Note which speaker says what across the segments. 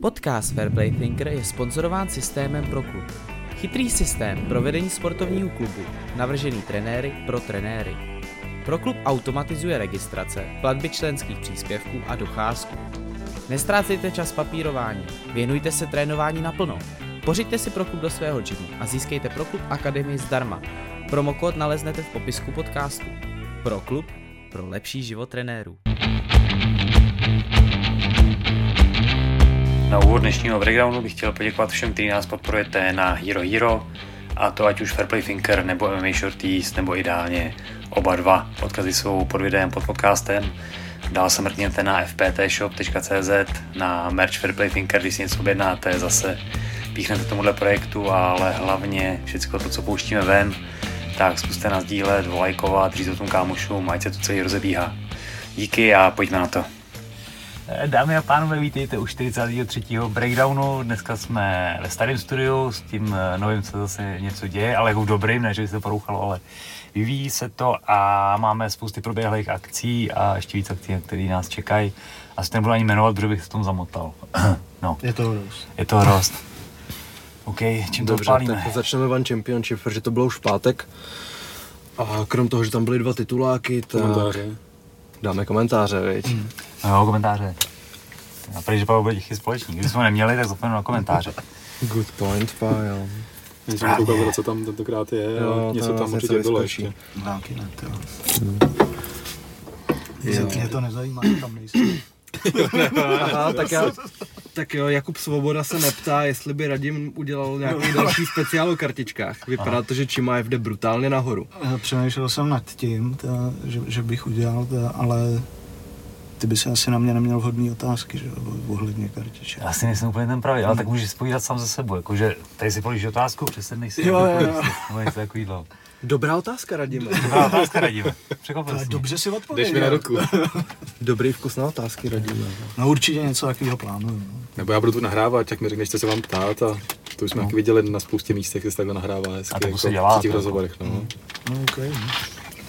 Speaker 1: Podcast Fairplay Thinker je sponzorován systémem pro klub. Chytrý systém pro vedení sportovního klubu, navržený trenéry pro trenéry. Pro klub automatizuje registrace, platby členských příspěvků a docházku. Nestrácejte čas papírování, věnujte se trénování naplno. Pořiďte si pro klub do svého gymu a získejte pro klub Akademii zdarma. Promokód naleznete v popisku podcastu. Pro klub, pro lepší život trenérů.
Speaker 2: Na úvod dnešního breakdownu bych chtěl poděkovat všem, kteří nás podporujete na Hero Hero, a to ať už Fairplay Thinker nebo MMA Shorties, nebo ideálně oba dva. Odkazy jsou pod videem, pod podcastem. Dál se mrkněte na fptshop.cz, na merch Fairplay Thinker, když si něco objednáte, zase píchnete tomuhle projektu, ale hlavně všechno to, co pouštíme ven, tak zkuste nás dílet, volajkovat, říct o tom kámošům, ať se to celý rozebíhá. Díky a pojďme na to.
Speaker 3: Dámy a pánové, vítejte u 43. breakdownu. Dneska jsme ve starém studiu, s tím eh, novým se zase něco děje, ale jako v dobrým, ne, že by se to porouchalo, ale vyvíjí se to a máme spousty proběhlých akcí a ještě víc akcí, které nás čekají. Asi nebudu ani jmenovat, protože bych se tom zamotal. no,
Speaker 4: Je to hroz.
Speaker 3: je to hrost. OK, čím to
Speaker 4: Dobře,
Speaker 3: odpálíme?
Speaker 4: tak začneme One Championship, protože to bylo už v pátek. A krom toho, že tam byly dva tituláky, tak
Speaker 5: Komentáře.
Speaker 4: Dáme komentáře, viď?
Speaker 3: Hmm. No jo, komentáře. Já prý, že Pavel bude tichý společník. Když jsme neměli, tak zapomenu na komentáře.
Speaker 4: Good point, Pavel.
Speaker 5: Když jsem koukal, co tam tentokrát je,
Speaker 4: Jo,
Speaker 5: něco tam určitě bylo ještě.
Speaker 6: Dálky ne, to.
Speaker 4: Jo.
Speaker 6: Mě to nezajímá, že tam nejsem.
Speaker 4: Aha, tak, já, tak jo, Jakub Svoboda se neptá, jestli by Radim udělal nějaký další speciál o kartičkách. Vypadá to, že Čimaev jde brutálně nahoru.
Speaker 6: Eh, Přemýšlel jsem nad tím, ta, že, že, bych udělal, ta, ale ty by se asi na mě neměl vhodný otázky, že jo, ohledně kartiček.
Speaker 3: Já si nejsem úplně ten pravý, ale tak můžeš spovídat sám ze sebou. Jakože tady si položíš otázku, přesednej si.
Speaker 6: Jo,
Speaker 3: a
Speaker 6: jo, jo.
Speaker 3: Nebo něco takovýhle.
Speaker 4: Dobrá otázka, Radime.
Speaker 3: Dobrá otázka, radíme. Překvapil
Speaker 6: Ale
Speaker 3: jsi.
Speaker 6: dobře si
Speaker 5: Jdeš
Speaker 6: odpověděl.
Speaker 5: mi na ruku.
Speaker 4: Dobrý vkus na otázky, Radime.
Speaker 6: No určitě něco takového plánuju. No.
Speaker 5: Nebo já budu tu nahrávat, jak mi řekneš, co se vám ptát a to už jsme taky viděli na spoustě místech, kde se takhle nahrává hezky,
Speaker 3: A to
Speaker 5: jako
Speaker 3: se dělá,
Speaker 5: v těch
Speaker 3: to
Speaker 5: rozhovorech, no.
Speaker 6: No, okay, no.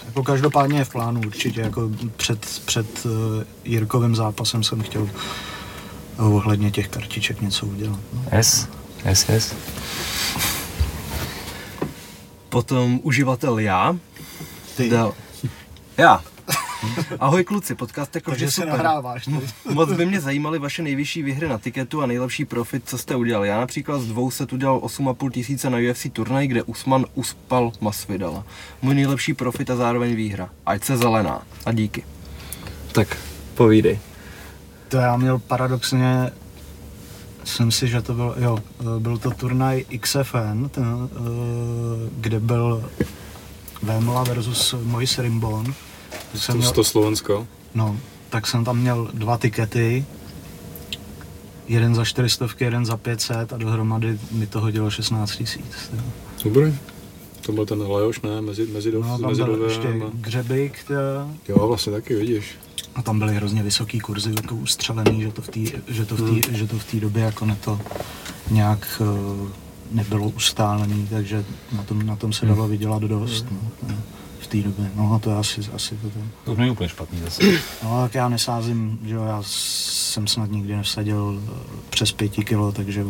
Speaker 6: Jako každopádně je v plánu určitě, jako před, před uh, Jirkovým zápasem jsem chtěl ohledně těch kartiček něco udělat. No.
Speaker 3: Yes, yes, yes.
Speaker 4: Potom uživatel já.
Speaker 6: Ty.
Speaker 4: Dal. Já. Ahoj kluci, podcast jako
Speaker 6: Takže
Speaker 4: vždy
Speaker 6: se
Speaker 4: super.
Speaker 6: nahráváš.
Speaker 4: Moc by mě zajímaly vaše nejvyšší výhry na tiketu a nejlepší profit, co jste udělali. Já například z dvou set udělal 8,5 tisíce na UFC turnaj, kde Usman uspal Masvidala. Můj nejlepší profit a zároveň výhra. Ať se zelená. A díky. Tak, povídej.
Speaker 6: To já měl paradoxně, jsem si, že to byl, jo, eh, byl to turnaj XFN, ten, eh, kde byl Vémola versus Mois Rimbon. Jsem
Speaker 5: To,
Speaker 6: měl,
Speaker 5: to Slovensko.
Speaker 6: no, tak jsem tam měl dva tikety, jeden za 400, jeden za 500 a dohromady mi to hodilo 16 tisíc. jo.
Speaker 5: To byl ten Leoš, ne? Mezi, mezi,
Speaker 6: No, tam
Speaker 5: mezi
Speaker 6: byl ještě Gřebik, to-
Speaker 5: Jo, vlastně taky, vidíš.
Speaker 6: A tam byly hrozně vysoký kurzy, jako ustřelený, že to v té že to v té že to v té době jako ne to nějak eh, nebylo ustálený, takže na tom, na tom se dalo vydělat dost, no, eh, v té době. No a to je asi, asi to. to.
Speaker 3: To není úplně špatný zase.
Speaker 6: No tak já nesázím, že jo, já jsem snad nikdy nevsadil eh, přes pěti kilo, takže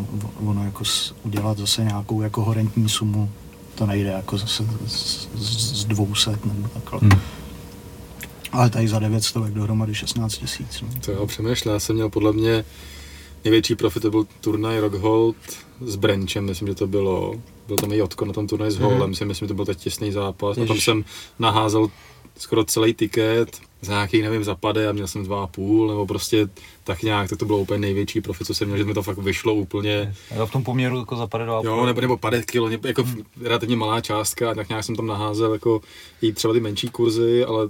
Speaker 6: ono jako udělat zase nějakou jako horentní sumu, to nejde jako zase z, z, z 200 nebo takhle.
Speaker 3: Hmm.
Speaker 6: Ale tady za 900 dohromady 16 tisíc. No.
Speaker 5: To jo, přemýšlel, já jsem měl podle mě největší profit, to byl turnaj Rockhold s Brenchem, myslím, že to bylo. Byl tam i Jotko na tom turnaj s Holem, si myslím, že to byl teď těsný zápas. A tam
Speaker 4: Ježiš.
Speaker 5: jsem naházel skoro celý tiket za nějaký, nevím, zapade a měl jsem dva a půl, nebo prostě tak nějak, tak to bylo úplně největší profit, co jsem měl, že mi to fakt vyšlo úplně.
Speaker 3: Jo, v tom poměru jako za 52
Speaker 5: Jo, nebo, nebo 50 kilo, jako hmm. relativně malá částka, tak nějak jsem tam naházel jako i třeba ty menší kurzy, ale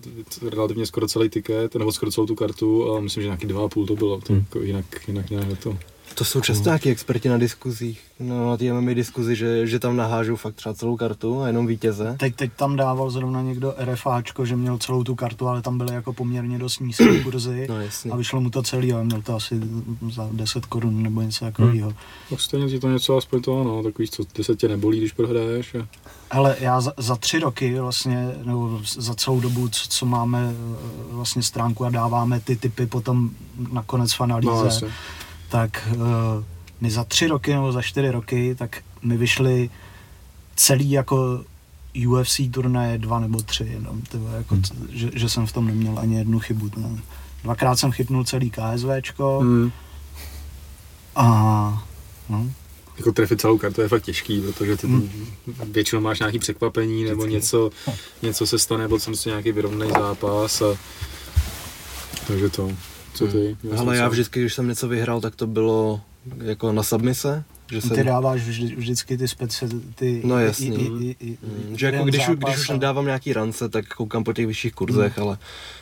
Speaker 5: relativně skoro celý tiket, nebo skoro celou tu kartu a myslím, že nějaký dva a půl to bylo, to
Speaker 4: Hmm.
Speaker 5: jako jinak, jinak nějak to.
Speaker 4: To jsou často nějaký experti na diskuzích. No, na té MMA diskuzi, že, že tam nahážou fakt třeba celou kartu a jenom vítěze.
Speaker 6: Teď, teď tam dával zrovna někdo RFAčko, že měl celou tu kartu, ale tam byly jako poměrně dost nízké kurzy
Speaker 4: No jasně.
Speaker 6: a vyšlo mu to celý, ale měl to asi za 10 korun nebo něco takového.
Speaker 5: No stejně ti to něco aspoň to, no, takový, co ty se tě nebolí, když prohraješ. A...
Speaker 6: Ale já za, za tři roky vlastně, nebo za celou dobu, co, co máme eh, vlastně stránku a dáváme ty typy potom nakonec v analýze,
Speaker 5: No.
Speaker 6: Tak uh, my za tři roky nebo za čtyři roky, tak mi vyšly celý jako UFC turnaje dva nebo tři jenom, tyvo, jako, hmm. že, že, jsem v tom neměl ani jednu chybu. No. Dvakrát jsem chytnul celý KSVčko hmm. a no,
Speaker 5: jako trefit celou kartu je fakt těžký, protože ty hmm. většinou máš nějaký překvapení nebo něco, něco se stane, byl jsem si nějaký vyrovnaný zápas a takže to, co ty?
Speaker 4: Hmm. Ale já vždycky, když jsem něco vyhrál, tak to bylo jako na submise,
Speaker 6: že jsem... Ty dáváš vždy, vždycky ty speci... Ty,
Speaker 4: no jasný. I, i, i, mm. že jako když, zápas, když už nedávám nějaký rance, tak koukám po těch vyšších kurzech, mm. ale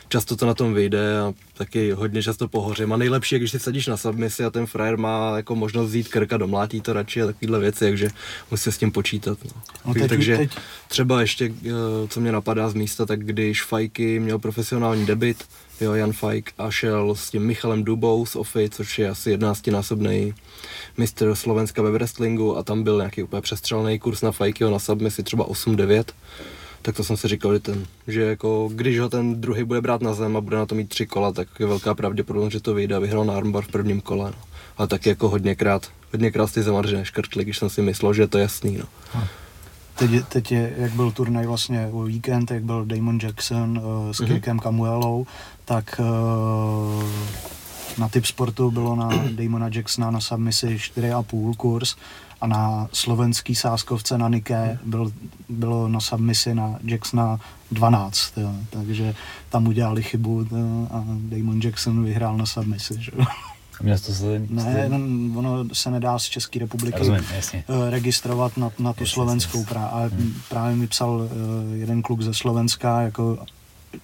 Speaker 4: často to na tom vyjde a taky hodně často pohořím. A nejlepší je, když si sadíš na submisi a ten frajer má jako možnost vzít krka, domlátí to radši a takovéhle věci, takže musí s tím počítat. No. No teď, takže teď... třeba ještě, eh, co mě napadá z místa, tak když Fajky měl profesionální debit, jo, Jan Fajk a šel s tím Michalem Dubou z OFI, což je asi 11-násobný mistr Slovenska ve wrestlingu a tam byl nějaký úplně přestřelný kurz na Fajkyho na submisi třeba 8-9 tak to jsem si říkal, že, ten, že jako, když ho ten druhý bude brát na zem a bude na to mít tři kola, tak je velká pravděpodobnost, že to vyjde a vyhrál na armbar v prvním kole. No. Ale taky jako hodněkrát, hodněkrát ty zamarže neškrtli, když jsem si myslel, že je to jasný. No.
Speaker 6: Teď, teď je, jak byl turnaj vlastně o víkend, jak byl Damon Jackson uh, s mhm. Kirkem mm-hmm. Camuelou, tak uh, na typ sportu bylo na Damona Jacksona na submisi 4,5 kurz a na slovenský sáskovce na Nike byl, bylo na submisi na Jacksona 12, jo. takže tam udělali chybu jo, a Damon Jackson vyhrál na submisi. Že?
Speaker 3: Měl to se
Speaker 6: ne, no, ono se nedá z České republiky
Speaker 3: Rozumím, jasně.
Speaker 6: Eh, registrovat na, na tu jasně, slovenskou jasně. právě. A hmm. právě mi psal uh, jeden kluk ze Slovenska, jako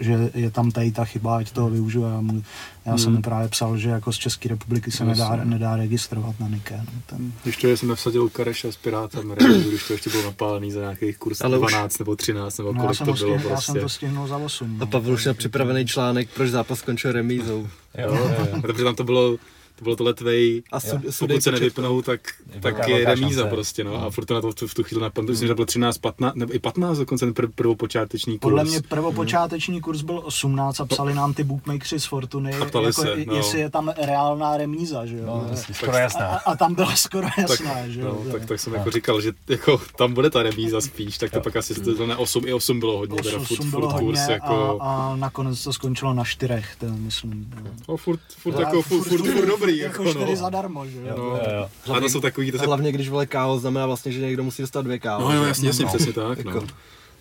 Speaker 6: že je tam tady ta chyba, ať toho využiju. Já, mu, já hmm. jsem mu právě psal, že jako z České republiky se nedá, nedá registrovat na Nike. No, ten...
Speaker 5: Když to jsem vsadil Kareša s Pirátem, když to ještě bylo napálený za nějakých kurz Ale 12 už... nebo 13 nebo no, kolik to bylo. Stihl,
Speaker 6: prostě. Já jsem to stihnul za 8.
Speaker 4: A Pavel už měl připravený článek, proč zápas skončil remízou.
Speaker 5: jo, jo, jo. Protože tam to bylo bylo to letvej, a sud, pokud se nevypnou, tak, tak je remíza prostě, no. A furt to na to v tu chvíli napadlo, myslím, že bylo 13, 15, nebo i 15 dokonce ten pr- prvopočáteční kurz.
Speaker 6: Podle mě prvopočáteční kurz byl 18 a psali nám ty bookmakers z Fortuny, jako,
Speaker 5: se, no.
Speaker 6: jestli je tam reálná remíza, že jo. No,
Speaker 3: no, skoro jasná.
Speaker 6: A, a, tam byla skoro jasná, tak, že jo.
Speaker 5: No, tak, tak jsem no. jako říkal, že jako tam bude ta remíza spíš, tak to pak asi to ne 8, i 8 bylo hodně, 8, teda furt, furt kurz, jako...
Speaker 6: a, nakonec to skončilo na čtyřech, to myslím.
Speaker 5: No, furt, furt, jako, furt, furt, furt, dobrý,
Speaker 6: jako, jako no zadarmo, že jo?
Speaker 5: No, jo, jo. A to jsou takový... To se...
Speaker 4: Hlavně když vole KO znamená vlastně, že někdo musí dostat dvě KO.
Speaker 5: No jo, jasně, jasně, no. přesně tak, jako, no.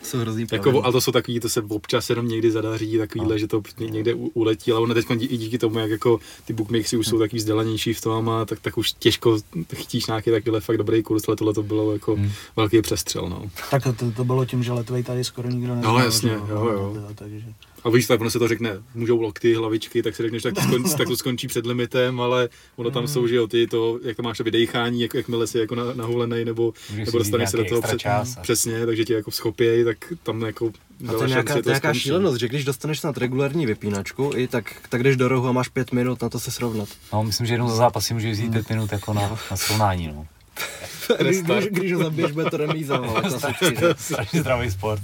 Speaker 4: jsou hrozný
Speaker 5: jako, Ale to jsou takový, to se občas jenom někdy zadaří, takovýhle, no. že to někde uletí, ale ono teď i díky tomu, jak jako ty bookmakers už jsou takový vzdělanější v tom, a tak, tak už těžko chytíš nějaký takovýhle fakt dobrý kurz, ale tohle to bylo jako hmm. velký přestřel, no.
Speaker 6: Tak to, to, bylo tím, že letvej tady skoro nikdo neznal.
Speaker 5: No jasně, jo, jo. jo. Takže... A víš, tak ono se to řekne, můžou lokty, hlavičky, tak si řekneš, tak to skončí, tak to skončí před limitem, ale ono tam mm. jsou, že jo, ty to, jak to máš to vydechání, jak, jakmile si jako na, nahulenej, nebo, nebo dostaneš se do toho před, čas, přesně, takže ti jako schopějí, tak tam jako
Speaker 4: a to je nějaká, to nějaká šílenost, že když dostaneš snad regulární vypínačku, i tak, tak jdeš do rohu a máš pět minut na to se srovnat.
Speaker 3: No, myslím, že jednou za zápasy může vzít pět minut jako na, na srovnání, no.
Speaker 4: když, když, když, ho zabiješ, bude to remíza, no,
Speaker 3: Strašně zdravý sport.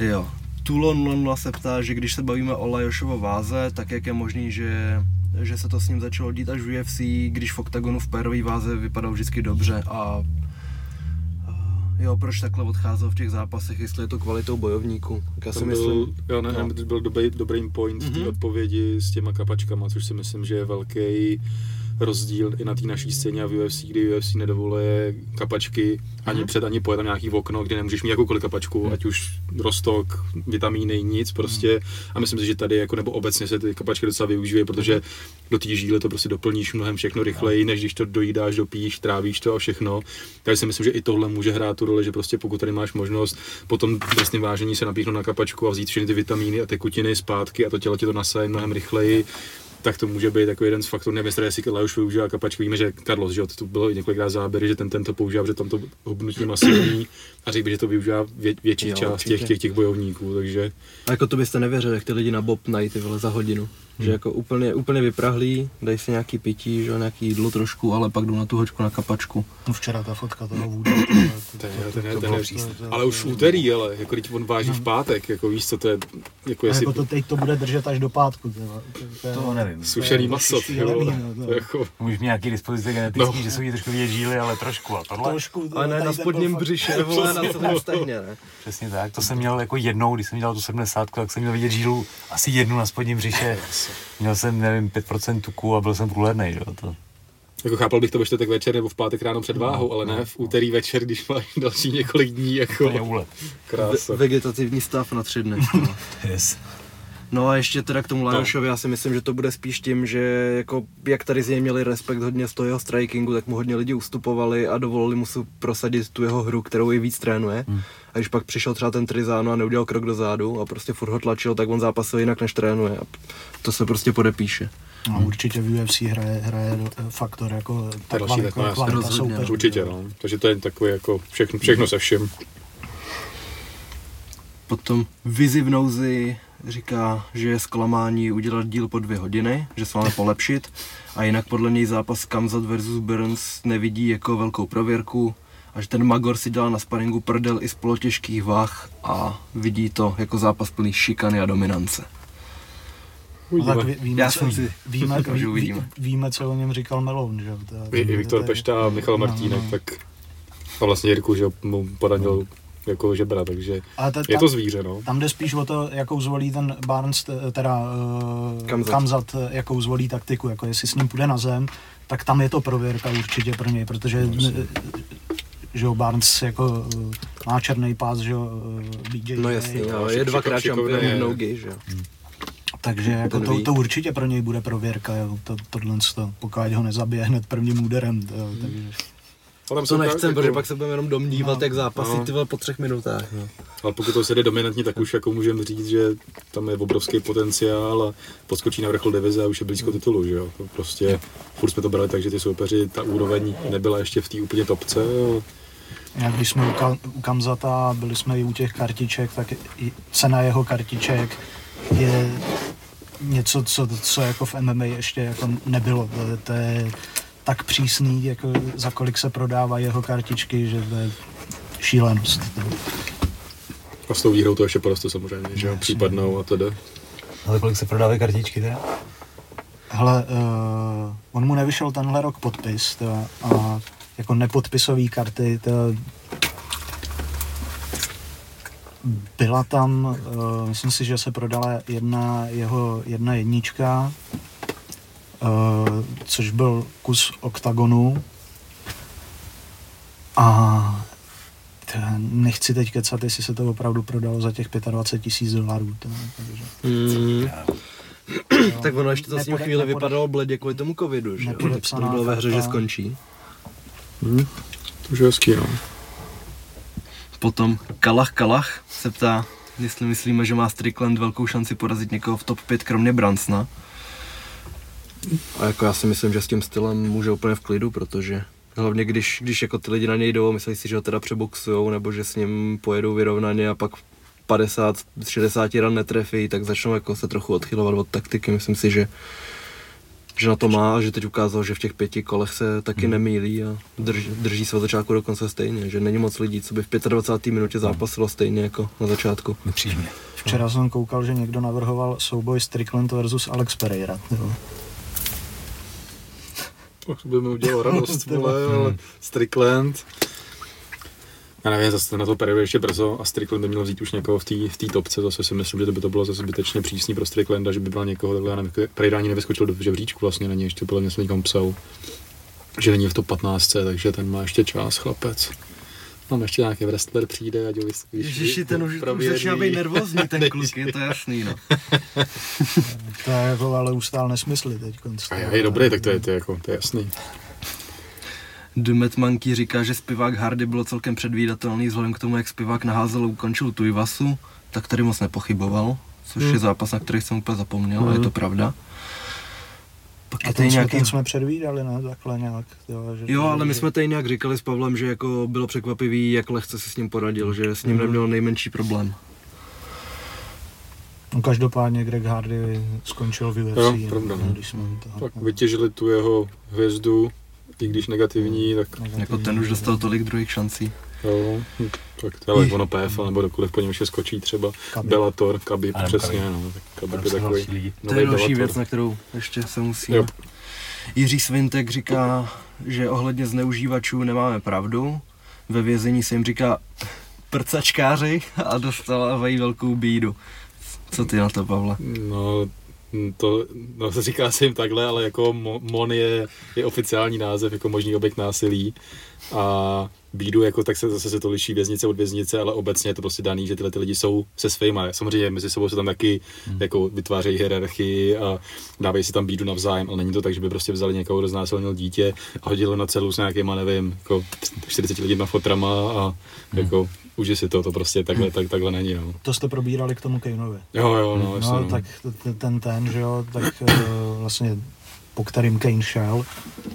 Speaker 4: jo, Tulon 00 se ptá, že když se bavíme o Lajošovo váze, tak jak je možný, že, že se to s ním začalo dít až v UFC, když v oktagonu v pérové váze vypadal vždycky dobře a Jo, proč takhle odcházel v těch zápasech, jestli je to kvalitou bojovníků.
Speaker 5: Já si myslím, byl, jo, ne, no. byl dobrý, dobrý point mm-hmm. v té mhm. odpovědi s těma kapačkama, což si myslím, že je velký rozdíl i na té naší scéně a v UFC, kdy UFC nedovoluje kapačky ani mm. před, ani po, je tam nějaký okno, kde nemůžeš mít jakoukoliv kapačku, mm. ať už rostok, vitamíny, nic prostě. Mm. A myslím si, že tady jako nebo obecně se ty kapačky docela využívají, protože do té žíle to prostě doplníš mnohem všechno rychleji, než když to dojídáš, dopíš, trávíš to a všechno. Takže si myslím, že i tohle může hrát tu roli, že prostě pokud tady máš možnost po tom trestném vážení se napíchnout na kapačku a vzít všechny ty vitamíny a tekutiny zpátky a to tělo ti to nasaje mnohem rychleji, tak to může být jako jeden z faktorů. Nevím, jestli už využívá kapačku. Víme, že Carlos, že to bylo několikrát záběry, že ten tento používá, že tam to hubnutí masivní a řekl že to využívá vě, větší jo, část těch, těch, těch, bojovníků, takže...
Speaker 4: A jako to byste nevěřili, jak ty lidi na Bob nají ty vole za hodinu. Že jako úplně, úplně vyprahlí, dají si nějaký pití, že jo, nějaký jídlo trošku, ale pak jdu na tu hoďku na kapačku.
Speaker 6: No včera ta fotka toho vůdě.
Speaker 5: Ten je- ten je- ten je přísný. Ale už v úterý, ale jako když on váží v pátek, jako víš co to je, jako jestli
Speaker 6: Jako to teď to bude držet až do pátku. To,
Speaker 3: To nevím.
Speaker 5: sušený maso,
Speaker 6: no, to-
Speaker 5: To je jako,
Speaker 3: Můžeš mít nějaký dispozice genetický,
Speaker 5: No.
Speaker 3: že jsou jí trošku vidět žíly, ale trošku. A tohle,
Speaker 6: Trošku,
Speaker 4: Ale ne na spodním břiše, vole, na celém stehně, ne?
Speaker 3: přesně tak. To jsem měl jako jednou, když jsem dělal tu 70, tak jsem měl vidět žílu asi jednu na spodním břiše. Měl jsem, nevím, 5% tuku a byl jsem průhlednej, jo. To,
Speaker 5: jako chápal bych to ve čtvrtek večer nebo v pátek ráno před váhou, ale ne v úterý večer, když máš další několik dní, jako
Speaker 3: to je úlet.
Speaker 5: krása.
Speaker 4: Ve- vegetativní stav na tři dny.
Speaker 3: Yes.
Speaker 4: No a ještě teda k tomu Lajošovi, já si myslím, že to bude spíš tím, že jako jak tady z něj měli respekt hodně z toho jeho strikingu, tak mu hodně lidi ustupovali a dovolili mu si prosadit tu jeho hru, kterou i víc trénuje.
Speaker 3: Hmm.
Speaker 4: A když pak přišel třeba ten Trizano a neudělal krok dozadu a prostě furt ho tlačil, tak on zápasil jinak než trénuje. A to se prostě podepíše.
Speaker 6: No, určitě v UFC hraje, hraje faktor jako ta
Speaker 5: další no,
Speaker 6: kvalita,
Speaker 5: jasně.
Speaker 6: kvalita
Speaker 4: Rozhodně,
Speaker 6: soupeřů.
Speaker 5: Určitě, no. Takže to je takový jako všechno, všechno se vším.
Speaker 4: Potom Vizi v nouzi říká, že je zklamání udělat díl po dvě hodiny, že se máme polepšit a jinak podle něj zápas Kamzat versus Burns nevidí jako velkou prověrku a že ten Magor si dělá na sparingu prdel i z polotěžkých váh a vidí to jako zápas plný šikany a dominance.
Speaker 6: No, tak ví- víme,
Speaker 4: Já
Speaker 6: co,
Speaker 4: jsem si
Speaker 6: víme, ví,
Speaker 4: uvidíme.
Speaker 6: víme, co o něm říkal Meloun, že
Speaker 5: I, I Viktor
Speaker 6: to-
Speaker 5: Pešta a Michal
Speaker 6: no,
Speaker 5: Martínek,
Speaker 6: no.
Speaker 5: tak a vlastně Jirku, že mu poradil jako žebra, takže
Speaker 6: ta-
Speaker 5: je
Speaker 6: tam-
Speaker 5: to zvíře, no.
Speaker 6: Tam jde spíš o to, jakou zvolí ten Barnes, teda uh,
Speaker 4: Kamzat.
Speaker 6: Kamzat. Kamzat, jakou zvolí taktiku, jako jestli s ním půjde na zem, tak tam je to prověrka určitě pro něj, protože eh, že jo, Barnes jako uh, má černý pás, že jo, uh, BJ,
Speaker 4: No jasně,
Speaker 5: No,
Speaker 4: jo,
Speaker 5: šik-
Speaker 4: je dvakrát šampion
Speaker 5: je.
Speaker 4: v nogi, že jo.
Speaker 6: Takže jako to, to, určitě pro něj bude prověrka, jo, to, tohle, to, pokud ho nezabije hned prvním úderem, to, jo, takže
Speaker 5: Ale tam
Speaker 4: To nechcem,
Speaker 5: jako-
Speaker 4: protože pak se budeme jenom domnívat,
Speaker 6: No.
Speaker 4: jak zápasí
Speaker 5: No.
Speaker 4: ty po třech minutách. No.
Speaker 5: Ale pokud to se jde dominantně, tak už jako můžeme říct, že tam je obrovský potenciál a podskočí na vrchol divize a už je blízko titulu, že jo. To prostě furt jsme to brali tak, že ty soupeři, ta úroveň nebyla ještě v té úplně topce. ale
Speaker 6: Jak když jsme u, Ka- u Kamzata, byli jsme i u těch kartiček, tak i cena jeho kartiček je něco, co, co jako v MMA ještě jako nebylo. To, je- to je tak přísný, jako za kolik se prodávají jeho kartičky, že to je šílenost. To,
Speaker 5: A s tou výhrou to ještě poroste samozřejmě, že jo, případnou a tedy.
Speaker 3: Ale kolik se prodávají kartičky teda?
Speaker 6: hele, uh, on mu nevyšel tenhle rok podpis to, a jako nepodpisové karty, to, byla tam, uh, myslím si, že se prodala jedna jeho jedna jednička, uh, což byl kus oktagonu a to nechci teď kecat, jestli se to opravdu prodalo za těch 25 tisíc dolarů. takže,
Speaker 4: Mm. Tak ono ještě to s ním chvíli
Speaker 6: nepode-
Speaker 4: vypadalo bledě kvůli tomu covidu, že jo. Tak to bylo ve hře, že skončí.
Speaker 5: To už je hezký, no.
Speaker 4: Potom Kalach Kalach se ptá, jestli myslíme, že má Strickland velkou šanci porazit někoho v top 5, kromě Bransna. A jako já si myslím, že s tím stylem může úplně v klidu, protože hlavně když, když jako ty lidi na něj jdou, myslí si, že ho teda přeboxujou, nebo že s ním pojedou vyrovnaně a pak 50, 60 ran netrefí, tak začnou jako se trochu odchylovat od taktiky. Myslím si, že že na to má a že teď ukázal, že v těch pěti kolech se taky nemýlí a drží, drží se od začátku do konce stejně, že není moc lidí, co by v 25. minutě zápasilo stejně jako na začátku.
Speaker 3: Nepříjemně.
Speaker 6: Včera jsem koukal, že někdo navrhoval souboj Strickland versus Alex Pereira. Jo.
Speaker 5: To by mi udělalo radost, vole, ale Strickland. Já nevím, zase na to Pereira ještě brzo a Strickland by měl vzít už někoho v té v té topce, zase si myslím, že to by to bylo zase zbytečně přísný pro Stricklanda, že by byl někoho takhle, já nevím, ani nevyskočil do žebříčku vlastně, není ještě podle mě se někam psal, že není v top 15, takže ten má ještě čas, chlapec. Tam ještě nějaký wrestler přijde, ať ho vys-
Speaker 4: Ježiši, ten už, už začíná být nervózní, ten kluk, je to jasný, no.
Speaker 6: To je jako ale ustál nesmysly teď.
Speaker 5: A je, je dobrý, tak to je, to je, jako, to je jasný.
Speaker 4: Demet Monkey říká, že zpěvák Hardy bylo celkem předvídatelný vzhledem k tomu, jak zpěvák naházel a ukončil tu Ivasu, tak tady moc nepochyboval, což
Speaker 5: Hmm.
Speaker 4: je zápas, na který jsem úplně zapomněl a je to pravda. Pak
Speaker 6: A
Speaker 4: je
Speaker 6: ten
Speaker 4: nějaký...
Speaker 6: ten jsme předvídali, ne? Takhle nějak. Jo, že,
Speaker 4: Jo, ale my jsme tady nějak říkali s Pavlem, že jako bylo překvapivý, jak lehce si s ním poradil, že s ním neměl nejmenší problém.
Speaker 6: No každopádně Greg Hardy skončil v UFC,
Speaker 5: Jo,
Speaker 6: no,
Speaker 5: pravda, no.
Speaker 6: když jsme to...
Speaker 5: Tak vytěžili tu jeho hvězdu, i když negativní, tak
Speaker 4: Jako ten už dostal tolik druhých šancí.
Speaker 5: jo, hm, tak to je ono PFL nebo dokoliv po něm ještě skočí třeba
Speaker 6: Khabib,
Speaker 3: A nebo
Speaker 5: přesně,
Speaker 3: Khabib.
Speaker 5: no, tak je
Speaker 3: jsou
Speaker 5: takový
Speaker 3: lidi.
Speaker 4: To je další
Speaker 5: Bellator.
Speaker 4: věc, na kterou ještě se musí.
Speaker 5: Jo.
Speaker 4: Jiří Svintek říká, že ohledně zneužívačů nemáme pravdu. Ve vězení se jim říká prcačkáři a dostávají velkou bídu. Co ty na to, Pavle?
Speaker 5: No, to no, se říká se jim takhle, ale jako Mo- MON je, je oficiální název jako možný objekt násilí a bídu, jako tak se zase se to liší věznice od věznice, ale obecně je to prostě daný, že tyhle ty lidi jsou se svýma. Samozřejmě mezi sebou se tam taky hmm. jako vytvářejí hierarchii a dávají si tam bídu navzájem, ale není to tak, že by prostě vzali někoho, kdo znásilnil dítě a hodili na celu s nějakýma, nevím, jako 40 lidma fotrama a jako uži si to, to prostě takhle, tak, takhle není, no.
Speaker 6: To jste probírali k tomu Kaneovi.
Speaker 5: Jo, jo, no, jasně,
Speaker 6: No,
Speaker 5: no.
Speaker 6: tak ten, ten, že jo, tak eh, vlastně po kterým Kane šel,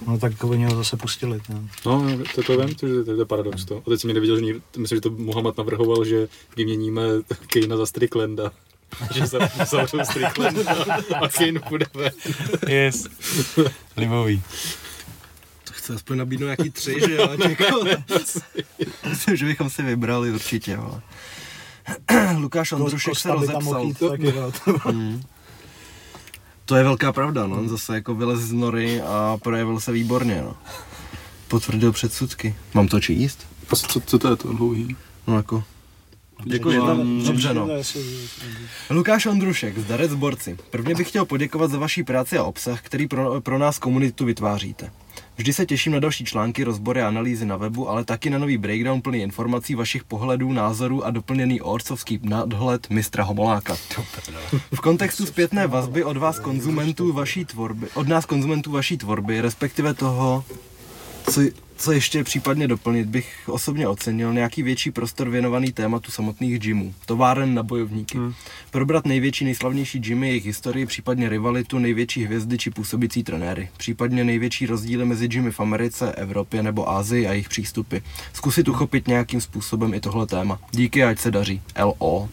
Speaker 6: no tak oni ho zase pustili. Ne?
Speaker 5: No, to, to vím, to, to, to je paradox to. A teď jsem někde viděl, že myslím, že to Mohamed navrhoval, že vyměníme Kejna za Stricklanda. že za- zavřou Stricklanda a Kane půjde ven.
Speaker 3: Yes. Libový.
Speaker 4: To chce aspoň nabídnout nějaký tři, že jo? Jako, myslím, že bychom si vybrali určitě, ale. Lukáš Ondrušek se rozepsal.
Speaker 6: jít taky, jo.
Speaker 4: Hmm. To je velká pravda, no. Zase jako vylez z nory a projevil se výborně, no. Potvrdil předsudky. Mám to číst?
Speaker 5: Co, co to je to dlouhý?
Speaker 4: No jako. Děkuji,
Speaker 6: Dobře,
Speaker 4: dobře, no. Lukáš Ondrušek, zdarec borci. Prvně bych chtěl poděkovat za vaší práci a obsah, který pro, pro nás komunitu vytváříte. Vždy se těším na další články, rozbory a analýzy na webu, ale taky na nový breakdown plný informací vašich pohledů, názorů a doplněný orcovský nadhled mistra Homoláka. V kontextu zpětné vazby od vás konzumentů vaší tvorby, od nás konzumentů vaší tvorby, respektive toho, co, co ještě případně doplnit, bych osobně ocenil nějaký větší prostor věnovaný tématu samotných gymů, továren na bojovníky. Hmm. Probrat největší, nejslavnější gymy, jejich historii, případně rivalitu, největší hvězdy či působící trenéry. Případně největší rozdíly mezi gymy v Americe, Evropě nebo Ázii a jejich přístupy. Zkusit uchopit nějakým způsobem i tohle téma. Díky, ať se daří. LO.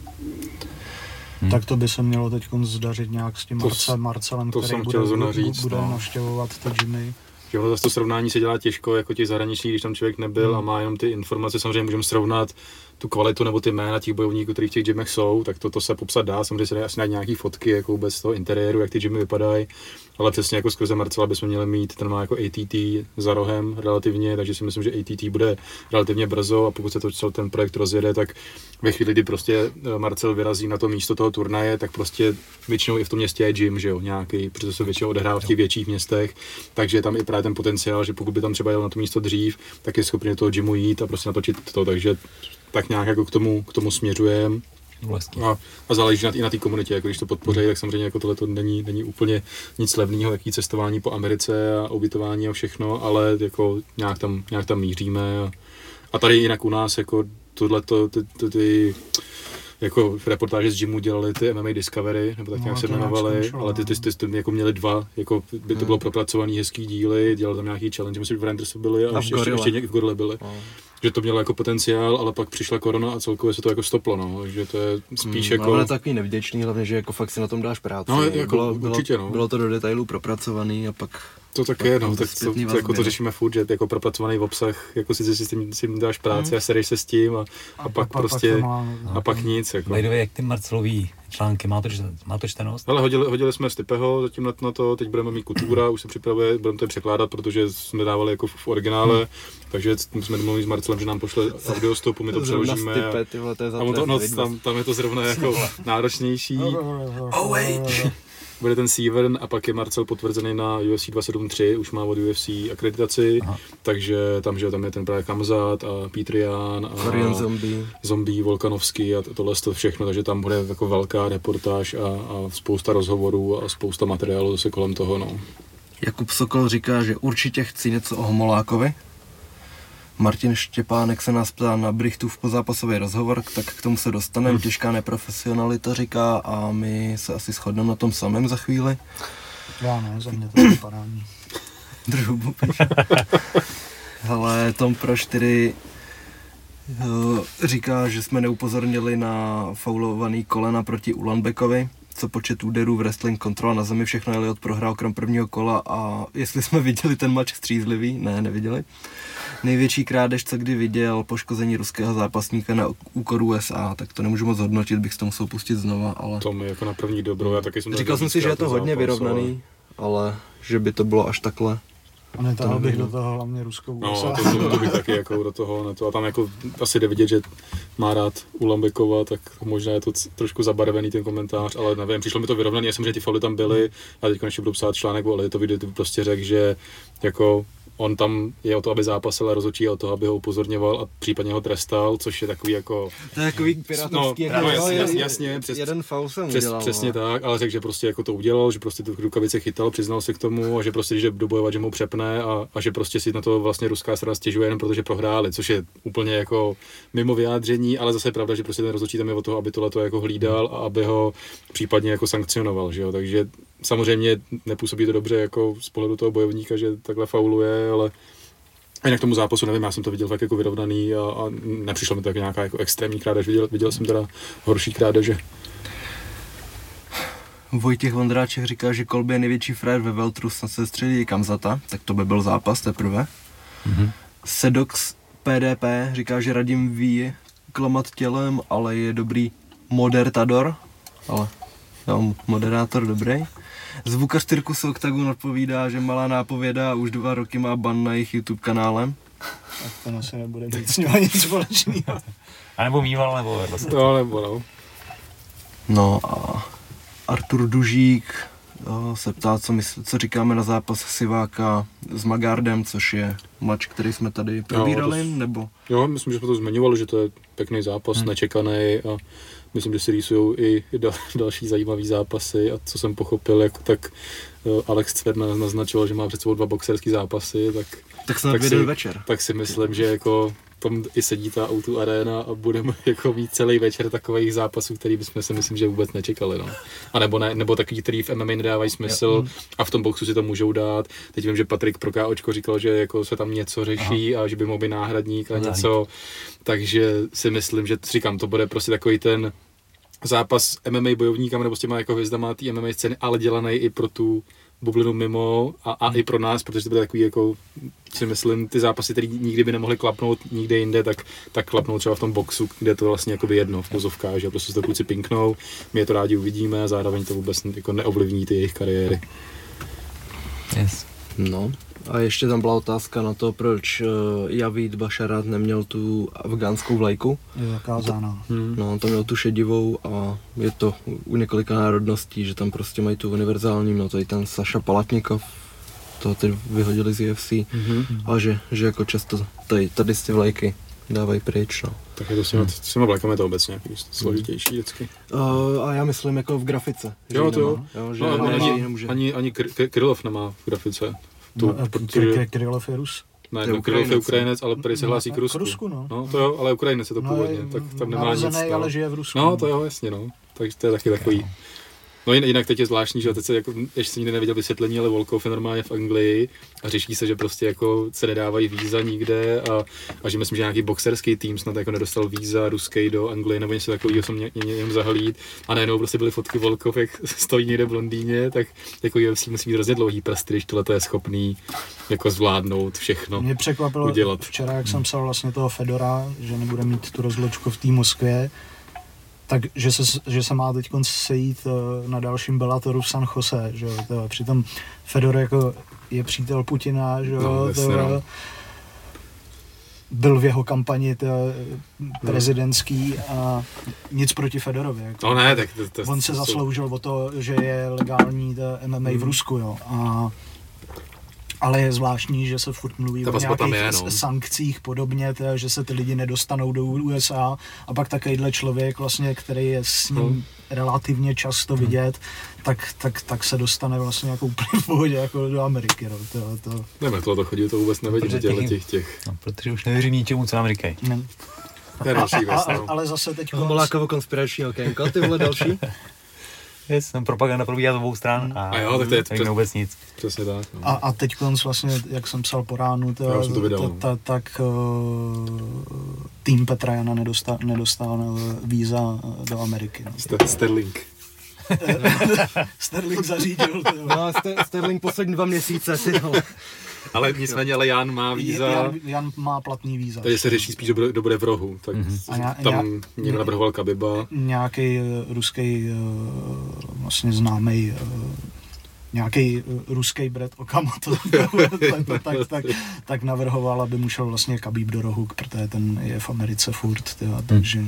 Speaker 6: Tak to by se mělo teď zdařit nějak s tím
Speaker 5: To
Speaker 6: Marce, Marcelem,
Speaker 5: to
Speaker 6: který
Speaker 5: jsem
Speaker 6: bude, bude
Speaker 5: no.
Speaker 6: navštěvovat ty gymy.
Speaker 5: Že ono zase to srovnání se dělá těžko, jako těch zahraničních, když tam člověk nebyl a má jenom ty informace, samozřejmě můžeme srovnat tu kvalitu nebo ty jména těch bojovníků, kteří v těch gymech jsou, tak to, to se popsat dá, samozřejmě se dá asi najít nějaký fotky jako vůbec toho interiéru, jak ty gymy vypadají, ale přesně jako skrze Marcela bychom měli mít, ten má jako ATT za rohem relativně, takže si myslím, že ATT bude relativně brzo a pokud se to celý ten projekt rozjede, tak ve chvíli, kdy prostě eh, Marcel vyrazí na to místo toho turnaje, tak prostě většinou i v tom městě je gym, že jo, nějaký, protože se většinou odehrává v těch větších městech, takže je tam i právě ten potenciál, že pokud by tam třeba jel na to místo dřív, tak je schopný do toho gymu jít a prostě natočit to, takže tak nějak jako k tomu, k tomu směřujeme.
Speaker 3: Vlastně.
Speaker 5: A, a záleží na, i na té komunitě, jako když to podpoří, tak samozřejmě jako tohle to není, není úplně nic levného, jaký cestování po Americe a ubytování a všechno, ale jako nějak tam, nějak tam míříme. A, a tady jinak u nás jako tohleto, ty, ty, ty jako reportáže z gymu dělali ty MMA Discovery, nebo tak
Speaker 6: No,
Speaker 5: nějak se
Speaker 6: to nějak
Speaker 5: jmenovali, ale ty, ty,
Speaker 6: no.
Speaker 5: ty, ty, jako měli dva, jako by to bylo propracovaný hezký díly, dělali tam nějaký challenge, myslím, že v Randersu byli a,
Speaker 4: A v
Speaker 5: ještě, ještě,
Speaker 4: Gorile.
Speaker 5: ještě, někde v Gorile byli. Že to mělo jako potenciál, ale pak přišla korona a celkově se to jako stoplo, no, takže to je spíš
Speaker 4: Hmm,
Speaker 5: jako...
Speaker 4: Ale takový nevděčný, hlavně, že jako fakt si na tom dáš práci.
Speaker 5: No, jako
Speaker 4: bylo,
Speaker 5: určitě,
Speaker 4: bylo,
Speaker 5: no.
Speaker 4: bylo to do detailů propracovaný a pak
Speaker 5: To tak
Speaker 4: Pak
Speaker 5: je, no, tak to, to, jako to řešíme furt, že jako propracovaný obsah, jako si, si s tím, s tím dáš práci a sereš se s tím a, a, pak prostě,
Speaker 6: to má-
Speaker 5: a pak nic, jako.
Speaker 3: By jak ty Marcelový články, má to, má to čtenost?
Speaker 5: Ale hodili, hodili jsme Stipeho zatím na, na to, teď budeme mít Kutura, už se připravuje, budeme to je překládat, protože jsme dávali jako v, v originále, takže jsme domluvili s Marcelem, že nám pošle audiostopu, my to přeložíme.
Speaker 4: Stipe, ty vole, to je za
Speaker 5: a on to, no, tam, tam, je to zrovna jako náročnější.
Speaker 4: Oh wait!
Speaker 5: Bude ten Severn a pak je Marcel potvrzený na UFC 273, už má od UFC akreditaci,
Speaker 3: Aha.
Speaker 5: takže tam, že tam je ten právě Kamzat a Petr Jan a
Speaker 4: Korean Zombie.
Speaker 5: Zombie, Volkanovský a to- tohle to všechno, takže tam bude jako velká reportáž a, a spousta rozhovorů a spousta materiálu zase kolem toho, no.
Speaker 4: Jakub Sokol říká, že určitě chci něco o Homolákovi. Martin Štěpánek se nás ptá na Brichtův pozápasový rozhovor, tak k tomu se dostaneme. Těžká neprofesionalita říká a my se asi shodneme na tom samém za chvíli.
Speaker 6: Já ne, za mě to vypadá.
Speaker 4: Drubu Ale Tom Pro 4 eh, říká, že jsme neupozornili na faulovaný kolena proti Ulanbekovi. co počet úderů, wrestling, kontrola na zemi, všechno Elliot prohrál krom prvního kola a jestli jsme viděli ten mač střízlivý, ne, neviděli. Největší krádež, co kdy viděl, poškození ruského zápasníka na úkor USA, tak to nemůžu moc hodnotit, bych to musel pustit znova, ale...
Speaker 5: To mi jako na první dobro, já taky jsem
Speaker 4: Říkal jsem si, že je to hodně
Speaker 5: zápas,
Speaker 4: vyrovnaný, ale že by to bylo až takhle.
Speaker 6: A netahal
Speaker 4: To
Speaker 6: bych do toho hlavně ruskou
Speaker 5: No,
Speaker 6: USA.
Speaker 5: to, to, to, bych taky jako do toho, ne to. A tam jako asi jde vidět, že má rád Ulambekova, tak možná je to c- trošku zabarvený ten komentář, ale nevím, přišlo mi to vyrovnaný, já jsem, že ty fauly tam byly, a teď konečně budu psát článek, ale to video prostě řekl, že jako on tam je o to, aby zápasil a rozhodčí o to, aby ho upozorňoval a případně ho trestal, což je takový jako
Speaker 4: To je takový pirátovský,
Speaker 5: No,
Speaker 4: jako,
Speaker 5: no, jasně, jasně, jasně, přes-
Speaker 4: jeden faul jsem
Speaker 5: Přes,
Speaker 4: udělal.
Speaker 5: přesně
Speaker 4: no.
Speaker 5: tak, ale řekl, že prostě jako to udělal, že prostě tu rukavice chytal, přiznal se k tomu a že prostě, jde dobojovat, že mu přepne a, a, že prostě si na to vlastně ruská strana stěžuje jenom protože prohráli, což je úplně jako mimo vyjádření, ale zase je pravda, že prostě ten rozhodčí tam je o toho, aby tohle to jako hlídal a aby ho případně jako sankcionoval, že jo, takže samozřejmě nepůsobí to dobře jako z pohledu toho bojovníka, že takhle fauluje, ale a jinak tomu zápasu nevím, já jsem to viděl tak jako vyrovnaný a, a nepřišlo mi to jako nějaká jako extrémní krádež, viděl, viděl jsem teda horší krádeže.
Speaker 4: Vojtěch Vondráček říká, že Kolby je největší frajer ve Veltru, snad se střelí Kamzata, tak to by byl zápas teprve. Mm-hmm. Sedox PDP říká, že Radim ví klamat tělem, ale je dobrý modertador, ale jo, moderátor dobrý. Zvukař Tyrkusu Octagon odpovídá, že malá nápověda už dva roky má ban na jejich YouTube kanálem.
Speaker 6: Tak to asi nebude mít s ním nic společného.
Speaker 3: A nebo mýval, nebo vedle se.
Speaker 5: No, nebo no.
Speaker 4: No a Artur Dužík jo, se ptá, co, mysl, co říkáme na zápas Siváka s Magardem, což je mač, který jsme tady probírali,
Speaker 5: to s-
Speaker 4: nebo
Speaker 5: Jo, myslím, že jsme to zmiňovali, že to je pěkný zápas, hmm. nečekaný a myslím, že si rýsují i dal, další zajímavý zápasy a co jsem pochopil, jak, tak eh, Alex Cverna naznačoval, že má před sebou dva boxerský zápasy, tak,
Speaker 4: tak snad
Speaker 5: Tak si-
Speaker 4: večer.
Speaker 5: tak si myslím, že jako tam i sedí ta auto arena a budeme jako mít celý večer takových zápasů, který bychom si myslím, že vůbec nečekali. No. A nebo, ne, nebo takový, který v MMA nedávají smysl a v tom boxu si to můžou dát. Teď vím, že Patrik pro KOčko říkal, že jako se tam něco řeší a že by mohl být náhradník a něco. Takže si myslím, že říkám, to bude prostě takový ten zápas MMA bojovníkama nebo s těma jako hvězdama té MMA scény, ale dělaný i pro tu bublinu mimo a, a i pro nás, protože to bude takový jako si myslím, ty zápasy, které nikdy by nemohly klapnout nikde jinde, tak, tak klapnou třeba v tom boxu, kde je to vlastně jakoby jedno v pozovkách, že prostě to kluci pinknou, my je to rádi uvidíme a zároveň to vůbec jako neovlivní ty jejich kariéry.
Speaker 3: Yes.
Speaker 4: No. A ještě tam byla otázka na to, proč uh, Javid Bašarat neměl tu afgánskou vlajku.
Speaker 6: Je zakázáno.
Speaker 5: Hmm.
Speaker 4: No, on tam měl tu šedivou a je to u několika národností, že tam prostě mají tu univerzální, no tady ten Saša Palatnikov, to teď vyhodili z UFC,
Speaker 5: Mm-hmm.
Speaker 4: a že, že jako často tady, tady z ty vlajky dávají pryč, no.
Speaker 5: Tak je to s těma, s těma vlajkami je to obecně nějaký složitější vždycky.
Speaker 4: Uh, a já myslím jako v grafice.
Speaker 5: Jo, to jo.
Speaker 4: jo že
Speaker 5: No, ani, ani, ani, ani Kry- Kry- Krylov nemá v grafice. Tu,
Speaker 6: No,
Speaker 5: protože,
Speaker 6: Kirillov je Rus.
Speaker 5: ne,
Speaker 4: to je
Speaker 5: no, Krylov je
Speaker 4: Ukrajinec,
Speaker 5: ale prý se
Speaker 6: No,
Speaker 5: hlásí k Rusku.
Speaker 6: k Rusku, no.
Speaker 5: no. to jo, ale Ukrajinec je to původně,
Speaker 6: je
Speaker 5: tak tam nemá nic.
Speaker 6: narozený,
Speaker 5: no.
Speaker 6: ale žije v Rusku.
Speaker 5: No, to jo, jasně, no. Takže to je taky takový. No jin- jinak teď je zvláštní, že teď se jako, ještě jsem nikdy neviděl vysvětlení, ale Volkov je normálně v Anglii a řeší se, že prostě jako se nedávají víza nikde a, a že myslím, že nějaký boxerský tým snad jako nedostal víza ruský do Anglie nebo něco takového jsem ně, ně, něm zahlít a najednou prostě byly fotky Volkov, jak stojí někde v Londýně, tak jako UFC musí mít hrozně dlouhý prsty, když tohle je schopný jako zvládnout všechno.
Speaker 6: Mě překvapilo
Speaker 5: udělat.
Speaker 6: včera, jak jsem psal vlastně toho Fedora, že nebude mít tu rozločku v té Moskvě, tak že se, že se má teď sejít eh, na dalším Bellatoru v San Jose, že jo, to, přitom Fedor jako je přítel Putina, že jo,
Speaker 5: No,
Speaker 6: to,
Speaker 5: no.
Speaker 6: byl v jeho kampani to, prezidentský a nic proti Fedorovi. Jako.
Speaker 5: No ne, tak to, to,
Speaker 6: On se
Speaker 5: to
Speaker 6: zasloužil o to, že je legální ta MMA
Speaker 5: Hmm.
Speaker 6: v Rusku, jo. A, ale je zvláštní, že se furt mluví
Speaker 5: Ta
Speaker 6: o nějakých
Speaker 5: je, no.
Speaker 6: sankcích podobně, teda, že se ty lidi nedostanou do USA a pak takovýhle člověk, vlastně, který je s ním
Speaker 5: Hmm.
Speaker 6: relativně často vidět, tak, tak, tak se dostane vlastně jako úplně v pohodě jako do Ameriky. No. To, to,
Speaker 5: Nevím, tohle to chodí, to vůbec nevidím,
Speaker 3: Protože
Speaker 5: těchto
Speaker 3: těch-
Speaker 5: těch, těch.
Speaker 3: No, protože už nevěří ničemu, co nám říkají.
Speaker 6: ne.
Speaker 5: To je další věc, no.
Speaker 6: ale zase teď
Speaker 4: Homolákovo konspirační okénko, ty vole další.
Speaker 3: Yes, tam propaganda probíhá z obou stran a,
Speaker 5: A jo, tak to je
Speaker 3: nevíme vůbec nic.
Speaker 5: Přesně tak. No.
Speaker 6: A, a teď vlastně, jak jsem psal po ránu,
Speaker 5: jsem to viděl,
Speaker 6: ta,
Speaker 5: no.
Speaker 6: ta, tak uh, tým Petra Jana nedostal, nedostal uh, víza uh, do Ameriky. No.
Speaker 5: Ster- Sterling.
Speaker 6: Sterling zařídil.
Speaker 4: No, Ster- Sterling poslední dva měsíce, ty vole.
Speaker 5: Ale nicméně, ale Jan má víza,
Speaker 6: Jan, Jan má platný víza.
Speaker 5: takže se řeší spíš, kdo bude, v rohu. Tak
Speaker 6: A já-
Speaker 5: tam
Speaker 6: já-
Speaker 5: někdo navrhoval Kabiba.
Speaker 6: Nějaký ruský vlastně známý nějaký ruský Brett Okama to, to tak, tak, tak navrhoval, aby mu šel vlastně Khabib do rohu, protože ten je v Americe furt, tyva, takže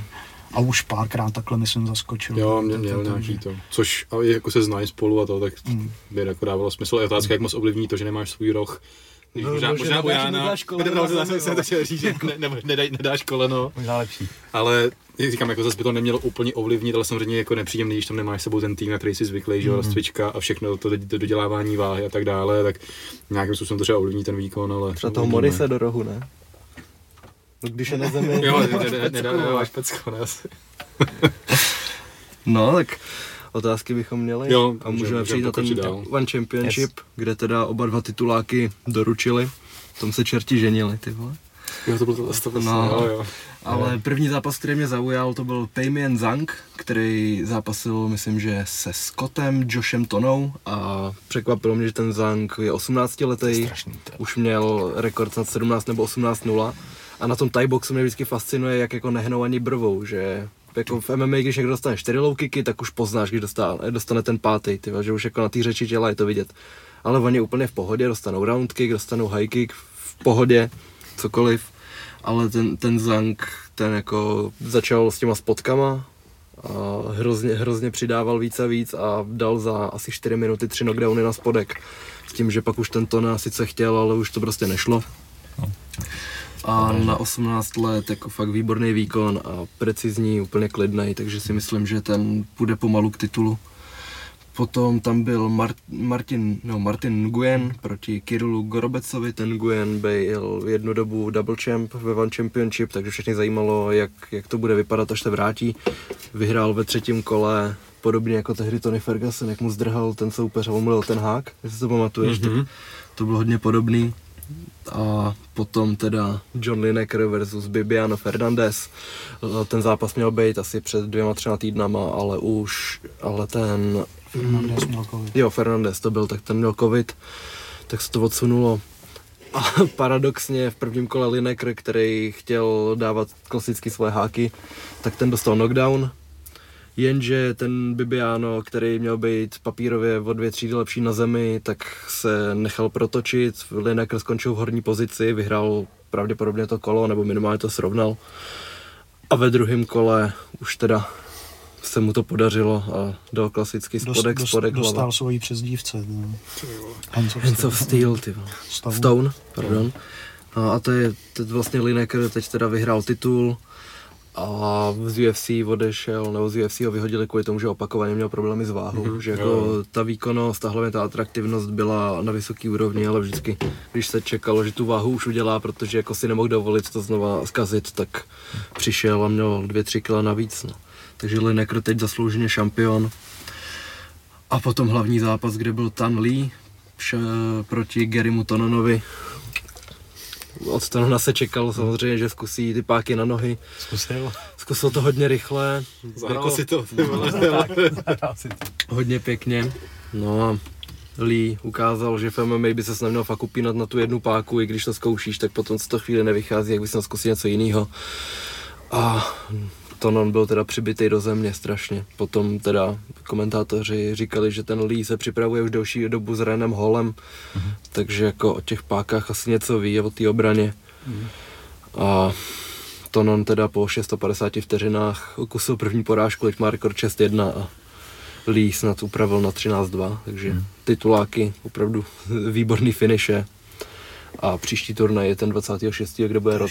Speaker 6: a už párkrát takhle myslím zaskočil.
Speaker 5: Jo, mě, měl
Speaker 6: to-
Speaker 5: nějaký to. Což a jako se znají spolu a to, tak
Speaker 6: Mm.
Speaker 5: by jako dávalo smysl. Je otázka, jak moc ovlivní to, že nemáš svůj roh. Když
Speaker 4: No,
Speaker 5: možná, u no,
Speaker 4: na
Speaker 5: zase
Speaker 4: zemi,
Speaker 5: jsem to chtěl říct, že ne, ne, nedaj, nedáš koleno,
Speaker 3: Možná lepší.
Speaker 5: ale jak říkám, jako zase by to nemělo úplně ovlivnit, ale samozřejmě jako nepříjemný, když tam nemáš s sebou ten tým, na který jsi zvyklý, že jo, rozcvička a všechno to, to dodělávání váhy a tak dále, tak nějakým způsobem to třeba ovlivní ten výkon, ale...
Speaker 4: Třeba toho. Morise do rohu, ne? No, když je na zemi.
Speaker 5: Jo, ne- ne- nedá- nedáváš pecko, ne asi.
Speaker 4: No, tak otázky bychom měli.
Speaker 5: Jo,
Speaker 4: a
Speaker 5: můžeme-
Speaker 4: přijít na ten
Speaker 5: dál.
Speaker 4: One Championship, yes. kde teda oba dva tituláky doručili. V tom se čerti ženili, ty vole.
Speaker 5: Jo, to bylo to,
Speaker 4: No.
Speaker 5: jo, jo.
Speaker 4: Ale první zápas, který mě zaujal, to byl Paymian Zhang, který zápasil, myslím, že se Scottem, Joshem Tonou a překvapilo mě, že ten Zhang je 18 letý, už měl rekord snad 17 nebo 18-0 a na tom Thai boxu mě vždycky fascinuje, jak jako nehnou ani brvou, že jako v MMA, když někdo dostane 4 low kicky, tak už poznáš, když dostane, dostane ten pátý, ty, že už jako na té řeči těla je to vidět. Ale oni úplně v pohodě, dostanou round kick, dostanou high kick v pohodě, cokoliv. Ale ten, ten Zang, ten jako začal s těma spotkama a hrozně, hrozně přidával víc a víc a dal za asi 4 minuty 3 knockdowny na spodek. S tím, že pak už ten Tona sice chtěl, ale už to prostě nešlo. A na 18 let jako fakt výborný výkon a precizní, úplně klidný, takže si myslím, že ten půjde pomalu k titulu. Potom tam byl Mar- Martin, no, Martin Nguyen proti Kirilu Gorobecovi. Ten Nguyen byl jednu dobu double champ ve One Championship, takže všechny zajímalo, jak, jak to bude vypadat, až se vrátí. Vyhrál ve třetím kole, podobně jako tehdy Tony Ferguson, jak mu zdrhal ten soupeř a omlil ten hák, jestli to pamatuješ, mm-hmm. tak to bylo hodně podobný. A potom teda John Lineker versus Bibiano Fernandez. Ten zápas měl být asi před dvěma, třema týdnama, ale už, ale ten
Speaker 6: Fernandez měl covid.
Speaker 4: Jo, Fernandez to byl, tak ten měl covid, tak se to odsunulo. A paradoxně v prvním kole Lineker, který chtěl dávat klasicky svoje háky, tak ten dostal knockdown. Jenže ten Bibiano, který měl být papírově o dvě třídy lepší na zemi, tak se nechal protočit. Lineker skončil v horní pozici, vyhrál pravděpodobně to kolo, nebo minimálně to srovnal. A ve druhém kole už teda se mu to podařilo a dal klasicky spodek,
Speaker 6: Dost-
Speaker 4: spodek,
Speaker 6: dostal
Speaker 4: hlava.
Speaker 6: svoji přezdívce. No. Hands of
Speaker 4: Hands of Steel, ty.
Speaker 6: Stone.
Speaker 4: Stone, pardon. A, a to je teď vlastně Lineker teď teda vyhrál titul a z UFC odešel, nebo z UFC ho vyhodili kvůli tomu, že opakovaně měl problémy s váhou,
Speaker 5: Mhm,
Speaker 4: že jako
Speaker 5: jo.
Speaker 4: ta výkonnost a hlavně ta atraktivnost byla na vysoký úrovni, ale vždycky, když se čekalo, že tu váhu už udělá, protože jako si nemohl dovolit to znova zkazit, tak přišel a měl dvě, tři kila navíc, no. Takže Lineker teď zaslouženě šampion. A potom hlavní zápas, kde byl Tan Lee proti Garymu Tononovi. Od Tonona se čekalo samozřejmě, že zkusí ty páky na nohy.
Speaker 3: Zkusil.
Speaker 4: Zkusil to hodně rychle.
Speaker 5: Zahrál si to,
Speaker 3: to.
Speaker 4: Hodně pěkně. No a Lee ukázal, že v MMA by se neměl fakt upínat na tu jednu páku, i když to zkoušíš, tak potom z toho chvíli nevychází, jak bys měl zkusit něco jiného. A Tonon byl teda přibitý do země strašně. Potom teda komentátoři říkali, že ten Lee se připravuje už delší dobu s Renem Holem, takže jako o těch pákách asi něco ví o té obraně. A Tonon teda po 650 vteřinách ukusil první porážku, teď má rekord 6-1 a Lee snad upravil na 13-2, takže
Speaker 3: Hmm.
Speaker 4: tituláky, opravdu výborný finiše. A příští turnaj je ten 26. kde bude Rod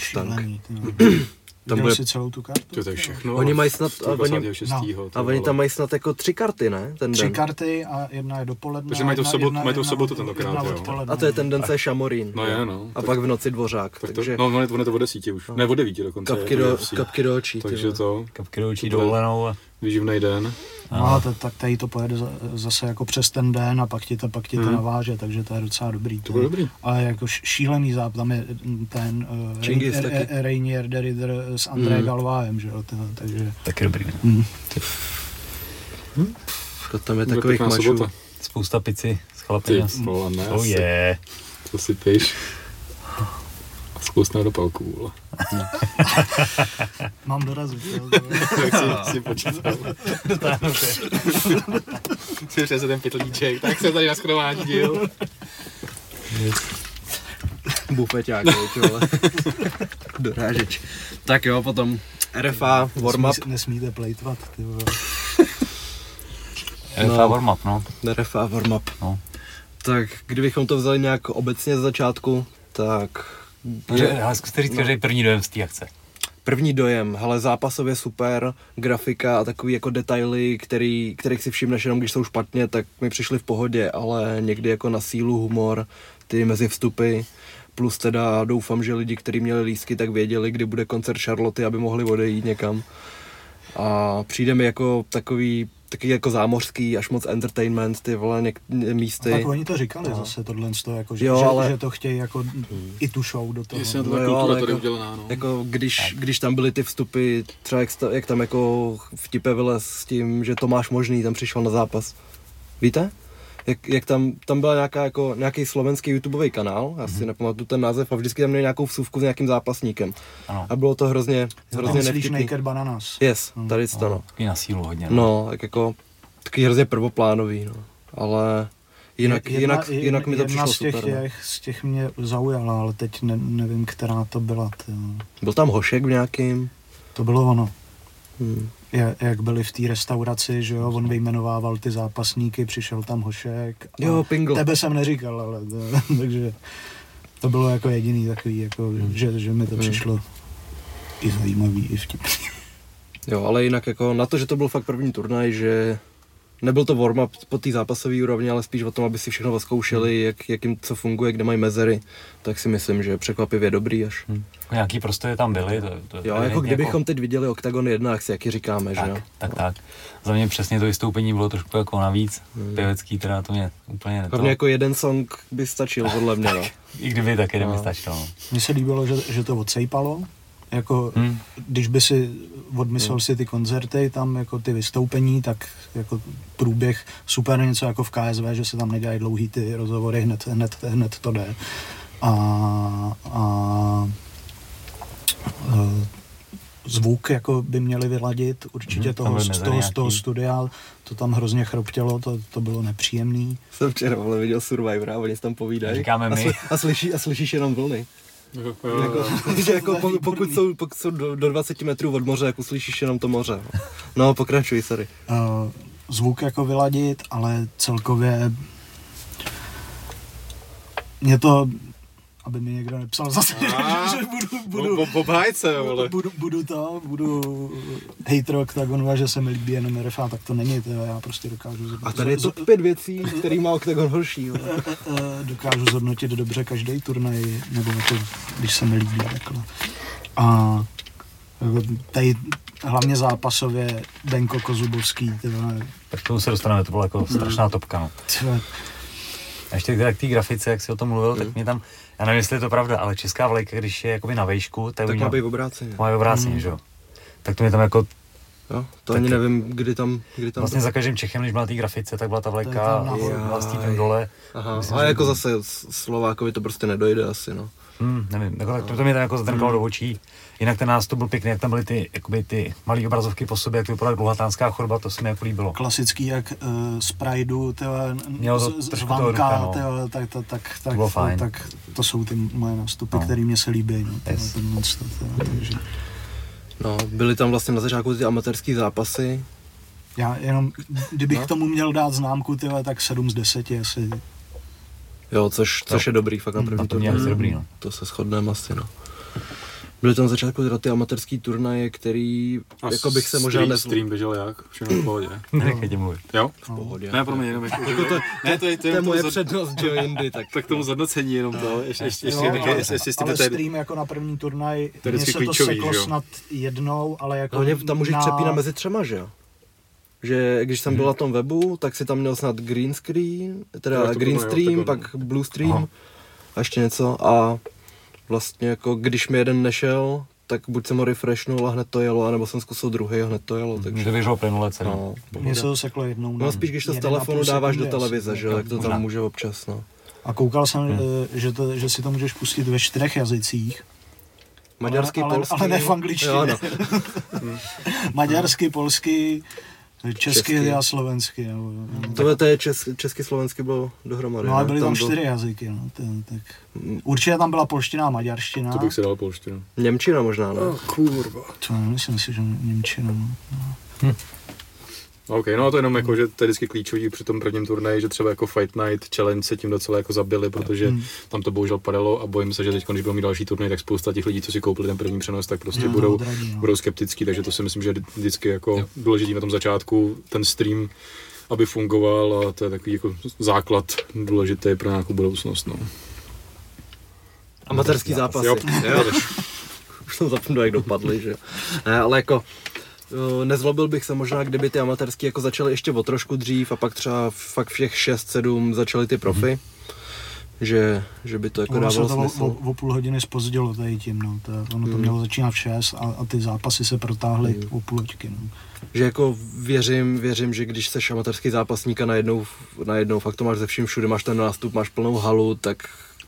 Speaker 4: Tam
Speaker 6: Viděl
Speaker 4: bude,
Speaker 6: jsi celou tu kartu?
Speaker 5: To, to je všechno.
Speaker 4: Oni mají snad- a oni-
Speaker 5: 26.
Speaker 6: no.
Speaker 4: a oni tam mají snad jako tři karty, ne? Ten
Speaker 6: Tři
Speaker 4: den.
Speaker 6: karty a jedna je dopoledne.
Speaker 5: Takže mají to v sobotu-
Speaker 6: jedna-
Speaker 5: mají to v sobotu tentokrát,
Speaker 6: jedna
Speaker 5: jo.
Speaker 4: A to je ten den, co je Šamorín.
Speaker 5: No je, no.
Speaker 4: A pak v noci Dvořák,
Speaker 5: tak to,
Speaker 4: takže
Speaker 5: no, ono je, to o desíti už. Ne, o devíti dokonce.
Speaker 4: kapky
Speaker 5: je
Speaker 4: do,
Speaker 5: UFC.
Speaker 4: kapky do očí.
Speaker 5: Takže to,
Speaker 3: Kapky do očí dovolenou a
Speaker 5: výživný den.
Speaker 6: No, to, tak tady to pojede za- zase jako přes ten den a pak ti to, pak ti to
Speaker 5: Mhm.
Speaker 6: naváže, takže to je docela dobrý.
Speaker 5: To bude dobrý.
Speaker 6: Ale jako šílený záp, tam je ten uh, Reinier de Ridder s André
Speaker 4: Mhm.
Speaker 6: Galvájem, že jo, to, takže...
Speaker 3: taky dobrý. Ne?
Speaker 6: Mm.
Speaker 4: Dneska tam je takových mačů.
Speaker 5: sobota.
Speaker 3: Spousta pici s
Speaker 5: Ty
Speaker 3: chlapem.
Speaker 5: vole, ne,
Speaker 3: Oh je.
Speaker 5: To si píš. Spousta na dopalku, vole.
Speaker 6: Mám dorazit. jo.
Speaker 5: Jak si, si počítal. si přes ten pytlíček, tak se tady na schodování díl.
Speaker 4: Bufeťák, vole. Dorážeč. Tak jo, potom RFA, warm-up,
Speaker 6: Nesmí- Nesmíte plejtvat, ty vole.
Speaker 3: RFA warm-up, no.
Speaker 4: RFA, warm-up.
Speaker 3: No.
Speaker 4: Tak kdybychom to vzali nějak obecně z začátku, tak
Speaker 3: Takže, ale zkuste říct každý první dojem z té akce.
Speaker 4: První dojem, hele, zápasově super, grafika a takový jako detaily, který, kterých si všimneš jenom když jsou špatně, tak mi přišly v pohodě, ale někdy jako na sílu humor, ty mezi vstupy, plus teda doufám, že lidi, kteří měli lístky, tak věděli, kdy bude koncert Charlotte, aby mohli odejít někam. A přijde mi jako takový, taky jako zámořský, až moc entertainment, ty vole něk- místy.
Speaker 6: Tak oni to říkali zase tohle, z toho, jako, že,
Speaker 4: Jo,
Speaker 6: že,
Speaker 4: ale-
Speaker 6: že, to chtějí jako i tu show do toho.
Speaker 5: Jestli na to
Speaker 4: No jo, ale jako-
Speaker 5: udělaná, no.
Speaker 4: Jako když, když tam byly ty vstupy, třeba jak, sta- jak tam jako vtipe vylez s tím, že Tomáš Možný tam přišel na zápas. Víte? Jak, jak tam, tam byla nějaká jako, nějaký slovenský YouTubeový kanál, já si nepamatuju ten název, a vždycky tam měli nějakou vsuvku s nějakým zápasníkem.
Speaker 3: Ano.
Speaker 4: A bylo to hrozně, hrozně nevtipný.
Speaker 6: Naked Bananas?
Speaker 4: Yes, tady to no.
Speaker 3: Taky na sílu hodně.
Speaker 4: No, tak jako, taky hrozně prvoplánový, no. Ale jinak,
Speaker 6: Jedna-
Speaker 4: jinak,
Speaker 6: jedna-
Speaker 4: jinak mi to přišlo
Speaker 6: z těch,
Speaker 4: super. no.
Speaker 6: těch, z těch mě zaujala, ale teď ne, nevím, která to byla. Ty.
Speaker 4: Byl tam Hošek v nějakým?
Speaker 6: To bylo ono.
Speaker 4: Hmm.
Speaker 6: Jak byli v té restauraci, že jo, on vyjmenovával ty zápasníky, přišel tam Hošek. a
Speaker 4: Jo, Pingl.
Speaker 6: Tebe jsem neříkal, ale to, takže to bylo jako jediný takový, jako,
Speaker 4: Hmm.
Speaker 6: že, že mi to přišlo i zajímavý, i vtipný.
Speaker 4: Jo, ale jinak jako na to, že to byl fakt první turnaj, že nebyl to warm-up po té zápasové úrovni, ale spíš o tom, aby si všechno zkoušeli, jak, jak jim co funguje, kde mají mezery, tak si myslím, že překvapivě dobrý až.
Speaker 3: Nějaký prostory tam byly. To, to,
Speaker 4: Jo, jako kdybychom teď viděli Octagon 1 akci, jak ji říkáme, že jo?
Speaker 3: tak, tak, tak. Za mě přesně to vystoupení bylo trošku jako navíc. Pěvecký teda to mě úplně neto.
Speaker 4: Hlavně jako jeden song by stačil, podle mě, no.
Speaker 3: I kdyby tak jeden
Speaker 4: No.
Speaker 3: stačilo. no.
Speaker 6: Mně se líbilo, že, že to odsejpalo, jako
Speaker 3: Hmm.
Speaker 6: když by si odmyslel si ty koncerty, tam jako ty vystoupení, tak jako průběh super něco jako v KSV, že se tam nedělají dlouhý ty rozhovory, hned, hned, hned to jde. A, a zvuk jako by měli vyladit určitě
Speaker 3: tam
Speaker 6: toho, z, toho, z toho studia, to tam hrozně chroptělo, to, to bylo nepříjemný.
Speaker 4: Jsem včera vole, viděl Survivora, oni si tam povídají.
Speaker 3: Říkáme
Speaker 4: a,
Speaker 3: my.
Speaker 4: sli, a, slyší, a slyšíš jenom vlny.
Speaker 5: Jo, jo,
Speaker 4: Jako, že jako pokud, pokud, jsou, pokud jsou do, do 20 metrů od moře, jak uslyšíš jenom to moře. No, pokračuj, sorry.
Speaker 6: uh, zvuk jako vyladit, ale celkově mě to, aby mi někdo nepsal zase,
Speaker 5: A,
Speaker 6: že budu, budu,
Speaker 5: Bo- bo- Obhájce, vole.
Speaker 6: budu, budu to, budu hater Octagonu a že se mi líbí jenom RFA, tak to není, to já prostě dokážu zhodnotit,
Speaker 4: A tady je to pět věcí, který má Octagon horší. jo.
Speaker 6: Eh, dokážu zhodnotit dobře každý turnaj, nebo jako, když se mi líbí takhle. A jako tady hlavně zápasově Denko Kozubovský, ty vole,
Speaker 3: Tak k tomu se dostaneme, to byla jako strašná topka. No. A ještě k té grafice, jak jsi o tom mluvil, tak mě tam, já nevím, jestli je to pravda, ale česká vlajka, když je jakoby na vejšku, tak,
Speaker 4: Tak má být obráceně.
Speaker 3: má obráceně, že jo? Tak to mě tam jako,
Speaker 4: Jo, to
Speaker 3: Tak
Speaker 4: ani nevím, kdy tam, kdy tam
Speaker 3: vlastně za každým Čechem, když byla té grafice, tak byla ta
Speaker 6: To
Speaker 3: vlajka byla s tím dole.
Speaker 4: Aha,
Speaker 3: Myslím,
Speaker 4: ale
Speaker 3: že-
Speaker 4: jako zase Slovákovi to prostě nedojde asi, no.
Speaker 3: Hmm, nevím, jako, tak to, to mě tam jako zdrnkalo do očí. Jinak ten nástup byl pěkný, jak tam byly ty, jakoby ty malé obrazovky po sobě, jak to vypadala dlouhatánská chorba, to se mi jako líbilo.
Speaker 6: klasický jak uh, z Prideu, tyhle,
Speaker 3: Mělo to
Speaker 6: z, z Vanka,
Speaker 3: no.
Speaker 6: tyhle, tak, tak, tak, tak,
Speaker 3: bylo fajn.
Speaker 6: tak, to jsou ty moje nástupy,
Speaker 3: No.
Speaker 6: které mě se líbí. No, tyhle,
Speaker 3: Yes.
Speaker 6: tenhle to, tyhle, takže
Speaker 4: No, byly tam vlastně na začátku ty amatérské zápasy.
Speaker 6: já jenom, kdybych
Speaker 4: No.
Speaker 6: tomu měl dát známku, tyhle, tak 7 z 10 asi.
Speaker 4: Jo, což, což je dobrý fakt na první
Speaker 3: A to mě
Speaker 4: turnaj.
Speaker 3: asi dobrý, no.
Speaker 4: To se shodneme asi, no. Byly tam na začátku teda ty amatérský turnaje, který,
Speaker 5: A
Speaker 4: jako bych se možná
Speaker 5: stream, stream běžel jak? Všechno v pohodě.
Speaker 3: Nechej tě mluvit.
Speaker 5: Jo?
Speaker 4: V pohodě.
Speaker 5: Ne, pro mě jenom jako,
Speaker 4: Jako to,
Speaker 5: ne, to je, to
Speaker 4: to
Speaker 5: je,
Speaker 4: je
Speaker 5: to
Speaker 4: moje
Speaker 5: za-
Speaker 4: přednost, že jo, jindy, tak.
Speaker 5: tak tomu zhodnocení jenom to, ještě, ještě, ještě,
Speaker 6: Jo,
Speaker 5: ještě,
Speaker 6: ale-
Speaker 5: ještě, ještě,
Speaker 6: ale
Speaker 5: ještě,
Speaker 6: stream jako na první turnaj,
Speaker 5: To je
Speaker 6: se to seklo snad jednou, ale jako
Speaker 4: Hlavně tam můžeš přepínat mezi třema, že jo? Že když jsem byl na tom webu, tak si tam měl snad green screen, teda
Speaker 5: to
Speaker 4: green stream, pak blue stream a ještě něco a vlastně jako když mi jeden nešel, tak buď jsem ho refreshnul a hned to jelo, anebo jsem zkusil druhý a hned to jelo,
Speaker 3: Mně
Speaker 4: takže
Speaker 3: to běželo plynule celý.
Speaker 4: no,
Speaker 6: Mně se to seklo jednou.
Speaker 4: no spíš když to z
Speaker 6: 1,5
Speaker 4: telefonu dáváš do televize, že jo, tak to
Speaker 3: možná.
Speaker 4: tam může občas, no.
Speaker 6: A koukal jsem, eh, že, to, že si to můžeš pustit ve čtyřech jazycích.
Speaker 4: Maďarský,
Speaker 6: ale,
Speaker 4: polský.
Speaker 6: ale ne v angličtině.
Speaker 4: Jo, no.
Speaker 6: Maďarsky, polsky, česky,
Speaker 4: Česky.
Speaker 6: a slovensky. Nebo, nebo
Speaker 4: To, to je čes, česky, slovensky bylo dohromady.
Speaker 6: No ale byly tam
Speaker 4: byl
Speaker 6: čtyři jazyky, no, ten, tak. Určitě tam byla polština a maďarština.
Speaker 5: To bych si dal polštinu.
Speaker 4: Němčina možná, ne?
Speaker 5: kurva.
Speaker 6: To nemyslím si, že Němčina. No.
Speaker 5: OK, no a to jenom jako, že to je vždycky klíčový při tom prvním turnaji, že třeba jako Fight Night Challenge se tím docela jako zabili, protože
Speaker 6: Hmm.
Speaker 5: tam to bohužel padalo a bojím se, že teď, když budou mít další turnaj, tak spousta těch lidí, co si koupili ten první přenos, tak prostě
Speaker 6: Jo,
Speaker 5: budou,
Speaker 6: no.
Speaker 5: budou skeptický, takže to si myslím, že je vždycky jako důležitý na tom začátku ten stream, aby fungoval a to je takový jako základ důležitý pro nějakou budoucnost. No.
Speaker 4: Amatérský zápasy.
Speaker 5: Jo.
Speaker 4: Jo. Už jsem zapomněl, jak dopadly, že Ne, ale jako nezlobil bych se možná, kdyby ty amatérský jako začaly ještě o trošku dřív a pak třeba fakt všech 6-7 začaly ty profi. Že, že by to jako
Speaker 6: Ono se
Speaker 4: dávalo
Speaker 6: to o,
Speaker 4: smysl.
Speaker 6: o, o, půl hodiny spozdilo tady tím, no. To, ono to
Speaker 4: Hmm.
Speaker 6: mělo začínat v 6 a, a ty zápasy se protáhly o půl hoďky, no.
Speaker 4: Že jako věřím, věřím, že když seš amatérský zápasník a najednou, najednou fakt to máš ze vším všude, máš ten nástup, máš plnou halu, tak,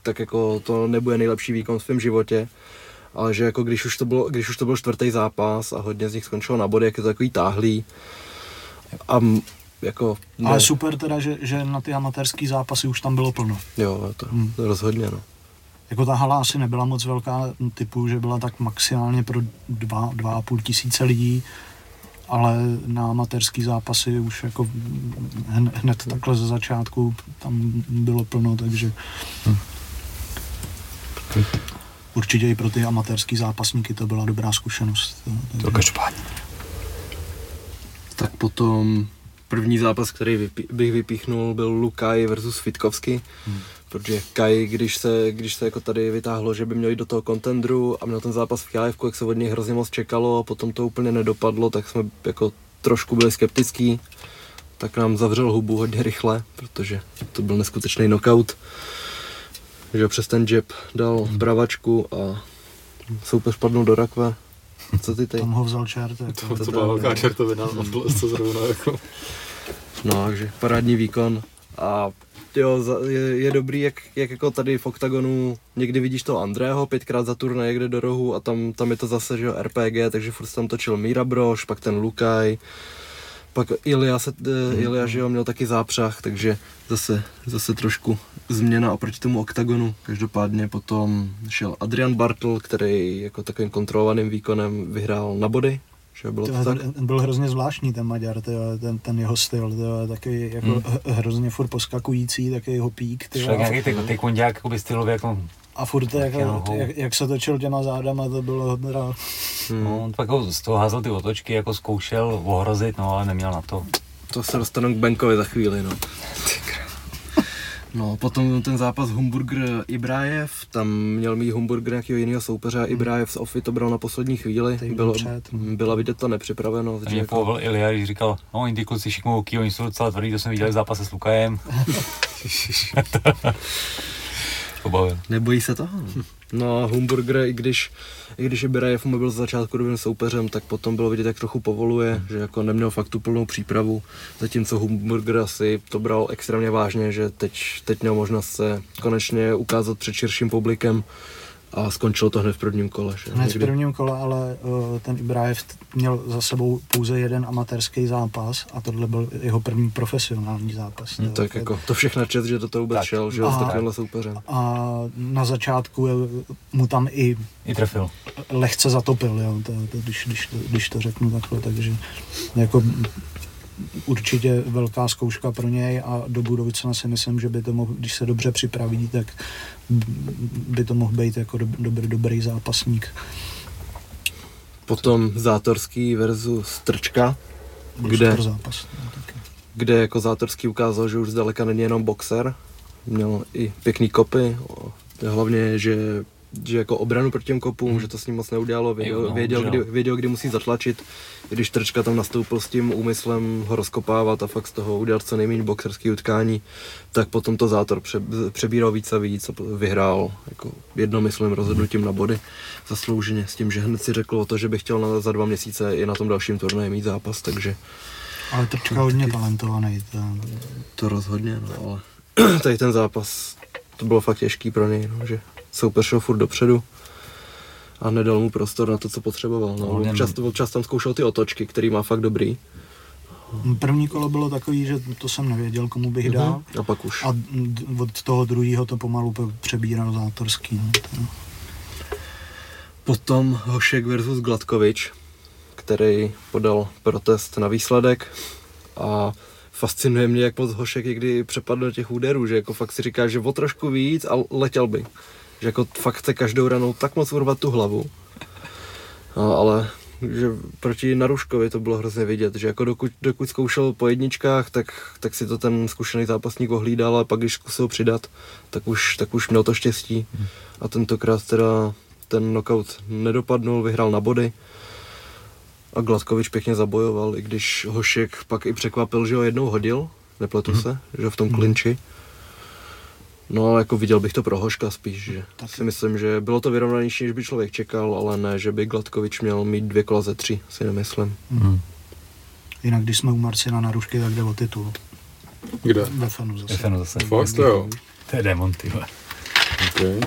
Speaker 4: tak jako to nebude nejlepší výkon v svém životě. Ale že jako když už to bylo, když už to byl čtvrtý zápas a hodně z nich skončilo na body, jak je to takový táhlý. A m- jako, ne,
Speaker 6: Ale super teda, že, že na ty amatérský zápasy už tam bylo plno.
Speaker 4: jo, to,
Speaker 6: Hmm.
Speaker 4: rozhodně, no.
Speaker 6: Jako ta hala asi nebyla moc velká, typu, že byla tak maximálně pro dva, dva a půl tisíce lidí, ale na amatérský zápasy už jako hned, hned takhle ze začátku tam bylo plno, takže určitě i pro ty amatérský zápasníky to byla dobrá zkušenost.
Speaker 3: To každopádně.
Speaker 4: Tak potom první zápas, který vypí, bych vypíchnul, byl Lukaj versus Fitkovsky. Hmm. Protože Kai, když se, když se jako tady vytáhlo, že by měl jít do toho kontendru a měl ten zápas v Kiajevku, jak se od něj hrozně moc čekalo a potom to úplně nedopadlo, tak jsme jako trošku byli skeptický. Tak nám zavřel hubu hodně rychle, protože to byl neskutečný knockout. Že přes ten jab dal bravačku a soupeř padnul do rakve. Co ty teď?
Speaker 6: Tam ho vzal čert. Jako.
Speaker 5: To,
Speaker 4: to
Speaker 5: to byla velká čertovina, on byl to zrovna jako...
Speaker 4: No, takže parádní výkon a jo, je, je dobrý, jak, jak jako tady v OKTAGONu někdy vidíš toho Andrého pětkrát za turnaj někde do rohu a tam, tam je to zase, že jo, RPG, takže furt se tam točil Míra Brož, pak ten Lukaj, pak Ilia, se, mm. Ilia že jo, měl taky zápřah, takže zase, zase trošku změna oproti tomu OKTAGONu. Každopádně potom šel Adrian Bartl, který jako takovým kontrolovaným výkonem vyhrál na body, že bylo to
Speaker 6: To
Speaker 4: tak?
Speaker 6: byl hrozně zvláštní ten Maďar, tyjo, ten, ten jeho styl, tyjo, taky jako
Speaker 3: Hmm.
Speaker 6: hrozně furt poskakující, taky jeho pík. Tyjo,
Speaker 3: Však nějaký ty, ty konďák, jakoby stylově, jako,
Speaker 6: a furt jako,
Speaker 3: nohou.
Speaker 6: jak, jak, se točil těma zádama, to bylo teda,
Speaker 4: Hmm.
Speaker 3: no, on pak jako z toho házel ty otočky, jako zkoušel ohrozit, no, ale neměl na to.
Speaker 4: To se dostanu k Benkovi za chvíli, no. No, potom ten zápas Humburger Ibrajev, tam měl mít Humburger nějakého jiného soupeře a Ibrajev z Ofy to bral na poslední chvíli. Bylo,
Speaker 6: před, no.
Speaker 4: byla vidět to nepřipraveno.
Speaker 3: Takže
Speaker 4: Takže
Speaker 3: mě
Speaker 4: jako,
Speaker 3: povolil Ilia, když říkal, no oni ty kluci šikmouký, oni jsou docela tvrdí, to jsme viděli v zápase s Lukajem. Pobavil.
Speaker 4: nebojí se toho. No a Humburger, i když, i když Ibrajev mu byl z začátku dobrým soupeřem, tak potom bylo vidět, jak trochu povoluje, že jako neměl fakt tu plnou přípravu, zatímco Humburger asi to bral extrémně vážně, že teď, teď měl možnost se konečně ukázat před širším publikem a skončilo to hned v prvním kole. Že?
Speaker 6: hned v prvním kole, ale uh, ten Ibrajev měl za sebou pouze jeden amatérský zápas a tohle byl jeho první profesionální zápas.
Speaker 4: No, tak jako to všechno čest, že do toho vůbec
Speaker 3: Tak.
Speaker 4: šel, že s
Speaker 6: A-
Speaker 4: takovýmhle soupeřem.
Speaker 6: A na začátku eh, mu tam i
Speaker 3: I trefil.
Speaker 6: lehce zatopil, jo, to, to, když, když, to, když to řeknu takhle, takže jako určitě velká zkouška pro něj a do budoucna si myslím, že by to mohl, když se dobře připraví, tak by to mohl být jako dob, dobrý, dobrý zápasník.
Speaker 4: Potom Zátorský versus Trčka, Kde?
Speaker 6: Zápas. No,
Speaker 4: kde jako Zátorský ukázal, že už zdaleka není jenom boxer, měl i pěkný kopy, hlavně, že že jako obranu proti těm kopům, že to s ním moc neudělalo, věděl,
Speaker 3: Jo, no,
Speaker 4: věděl, kdy, věděl, kdy musí zatlačit, když Trčka tam nastoupil s tím úmyslem ho rozkopávat a fakt z toho udělat co nejméně boxerský utkání, tak potom to Zátor pře, přebíral víc a víc a vyhrál jako jednomyslným rozhodnutím na body zaslouženě s tím, že hned si řekl o to, že by chtěl na, za dva měsíce i na tom dalším turnaji mít zápas, takže
Speaker 6: Ale Trčka hodně talentovaný. To,
Speaker 4: to rozhodně, no ale tady ten zápas, to bylo fakt těžký pro něj, no, že soupeř šel furt dopředu a nedal mu prostor na to, co potřeboval. No. Občas, občas tam zkoušel ty otočky, který má fakt dobrý.
Speaker 6: první kolo bylo takový, že to jsem nevěděl, komu bych dal.
Speaker 4: A pak už.
Speaker 6: A od toho druhého to pomalu přebíral Zátorský. no.
Speaker 4: Potom Hošek versus Gladkovič, který podal protest na výsledek a fascinuje mě, jak moc Hošek někdy přepadl do těch úderů, že jako fakt si říká, že o trošku víc a letěl by. Že jako fakt chce každou ranou tak moc urvat tu hlavu. No, ale že proti Naruškovi to bylo hrozně vidět, že jako dokud, dokud zkoušel po jedničkách, tak, tak si to ten zkušený zápasník ohlídal a pak když zkusil přidat, tak už, tak už měl to štěstí. A tentokrát teda ten knockout nedopadnul, vyhrál na body. A Gladkovič pěkně zabojoval, i když Hošek pak i překvapil, že ho jednou hodil, nepletu se, že v tom klinči. No ale jako viděl bych to pro Hoška spíš, že si myslím, že bylo to vyrovnanější, než by člověk čekal, ale ne, že by Gladkovič měl mít dvě kola ze tři, si nemyslím.
Speaker 3: Hmm.
Speaker 6: Jinak když jsme u Marcina na Rušky, tak jde o titul.
Speaker 5: Kde?
Speaker 6: Ve Fenu zase.
Speaker 3: Stefano zase.
Speaker 5: Fakt to jo.
Speaker 3: To je demon, ty.
Speaker 5: Okay.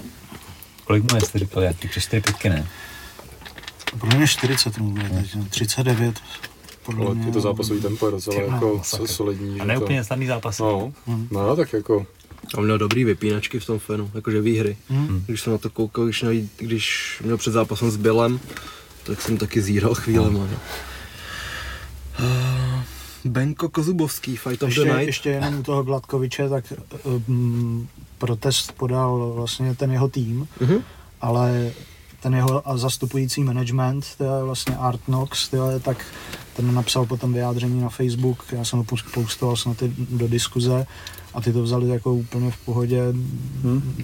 Speaker 3: Kolik mu je, jste říkal, jak ty přes 4 pětky, ne?
Speaker 6: Podle mě 40 mu bude teď, no, 39. Podle
Speaker 5: Ale
Speaker 6: mě,
Speaker 5: je to zápasový tempo je docela jako
Speaker 3: masakr.
Speaker 5: solidní.
Speaker 3: A ne
Speaker 5: to-
Speaker 3: úplně snadný zápas.
Speaker 5: No,
Speaker 6: Hmm.
Speaker 5: no, tak jako,
Speaker 4: A měl dobrý vypínačky v tom fenu, jakože výhry.
Speaker 6: Hmm.
Speaker 4: Když jsem na to koukal, když, nejít, když měl před zápasem s Bělem, tak jsem taky zíral chvílema. No. Uh, Benko Kozubovský, Fight of
Speaker 6: Ještě,
Speaker 4: the Night.
Speaker 6: ještě jenom u toho Gladkoviče, tak um, protest podal vlastně ten jeho tým,
Speaker 4: Mhm.
Speaker 6: ale ten jeho zastupující management, to je vlastně Art Knox, to je, tak ten napsal potom vyjádření na Facebook, já jsem ho postoval snad do diskuze a ty to vzali jako úplně v pohodě,
Speaker 5: hm,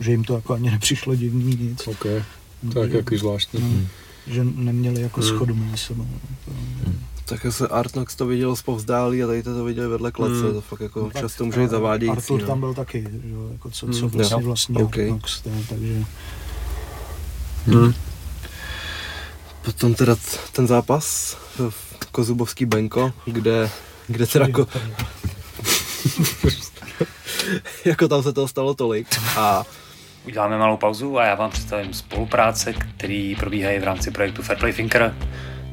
Speaker 6: že jim to jako ani nepřišlo divný nic.
Speaker 5: OK. Tak
Speaker 6: že,
Speaker 5: jaký zvláštní.
Speaker 6: no, že neměli jako
Speaker 4: Hmm.
Speaker 6: schodu mezi sebou.
Speaker 4: Tak se Artnox to viděl zpovzdálí a tady to viděli vedle klece,
Speaker 5: Hmm.
Speaker 4: to fakt jako
Speaker 6: Tak,
Speaker 4: často může být zavádějící.
Speaker 6: Artur
Speaker 4: no.
Speaker 6: tam byl taky, že, jo, jako co, co
Speaker 4: Hmm,
Speaker 6: vlastně
Speaker 4: jo.
Speaker 6: vlastní
Speaker 4: OK.
Speaker 6: okay. Knox, to, takže
Speaker 5: Hm.
Speaker 4: Potom teda ten zápas, v Kozubovský Benko, kde, kde teda jako, jako tam se toho stalo tolik a
Speaker 2: Uděláme malou pauzu a já vám představím spolupráce, které probíhají v rámci projektu Fairplay Thinker.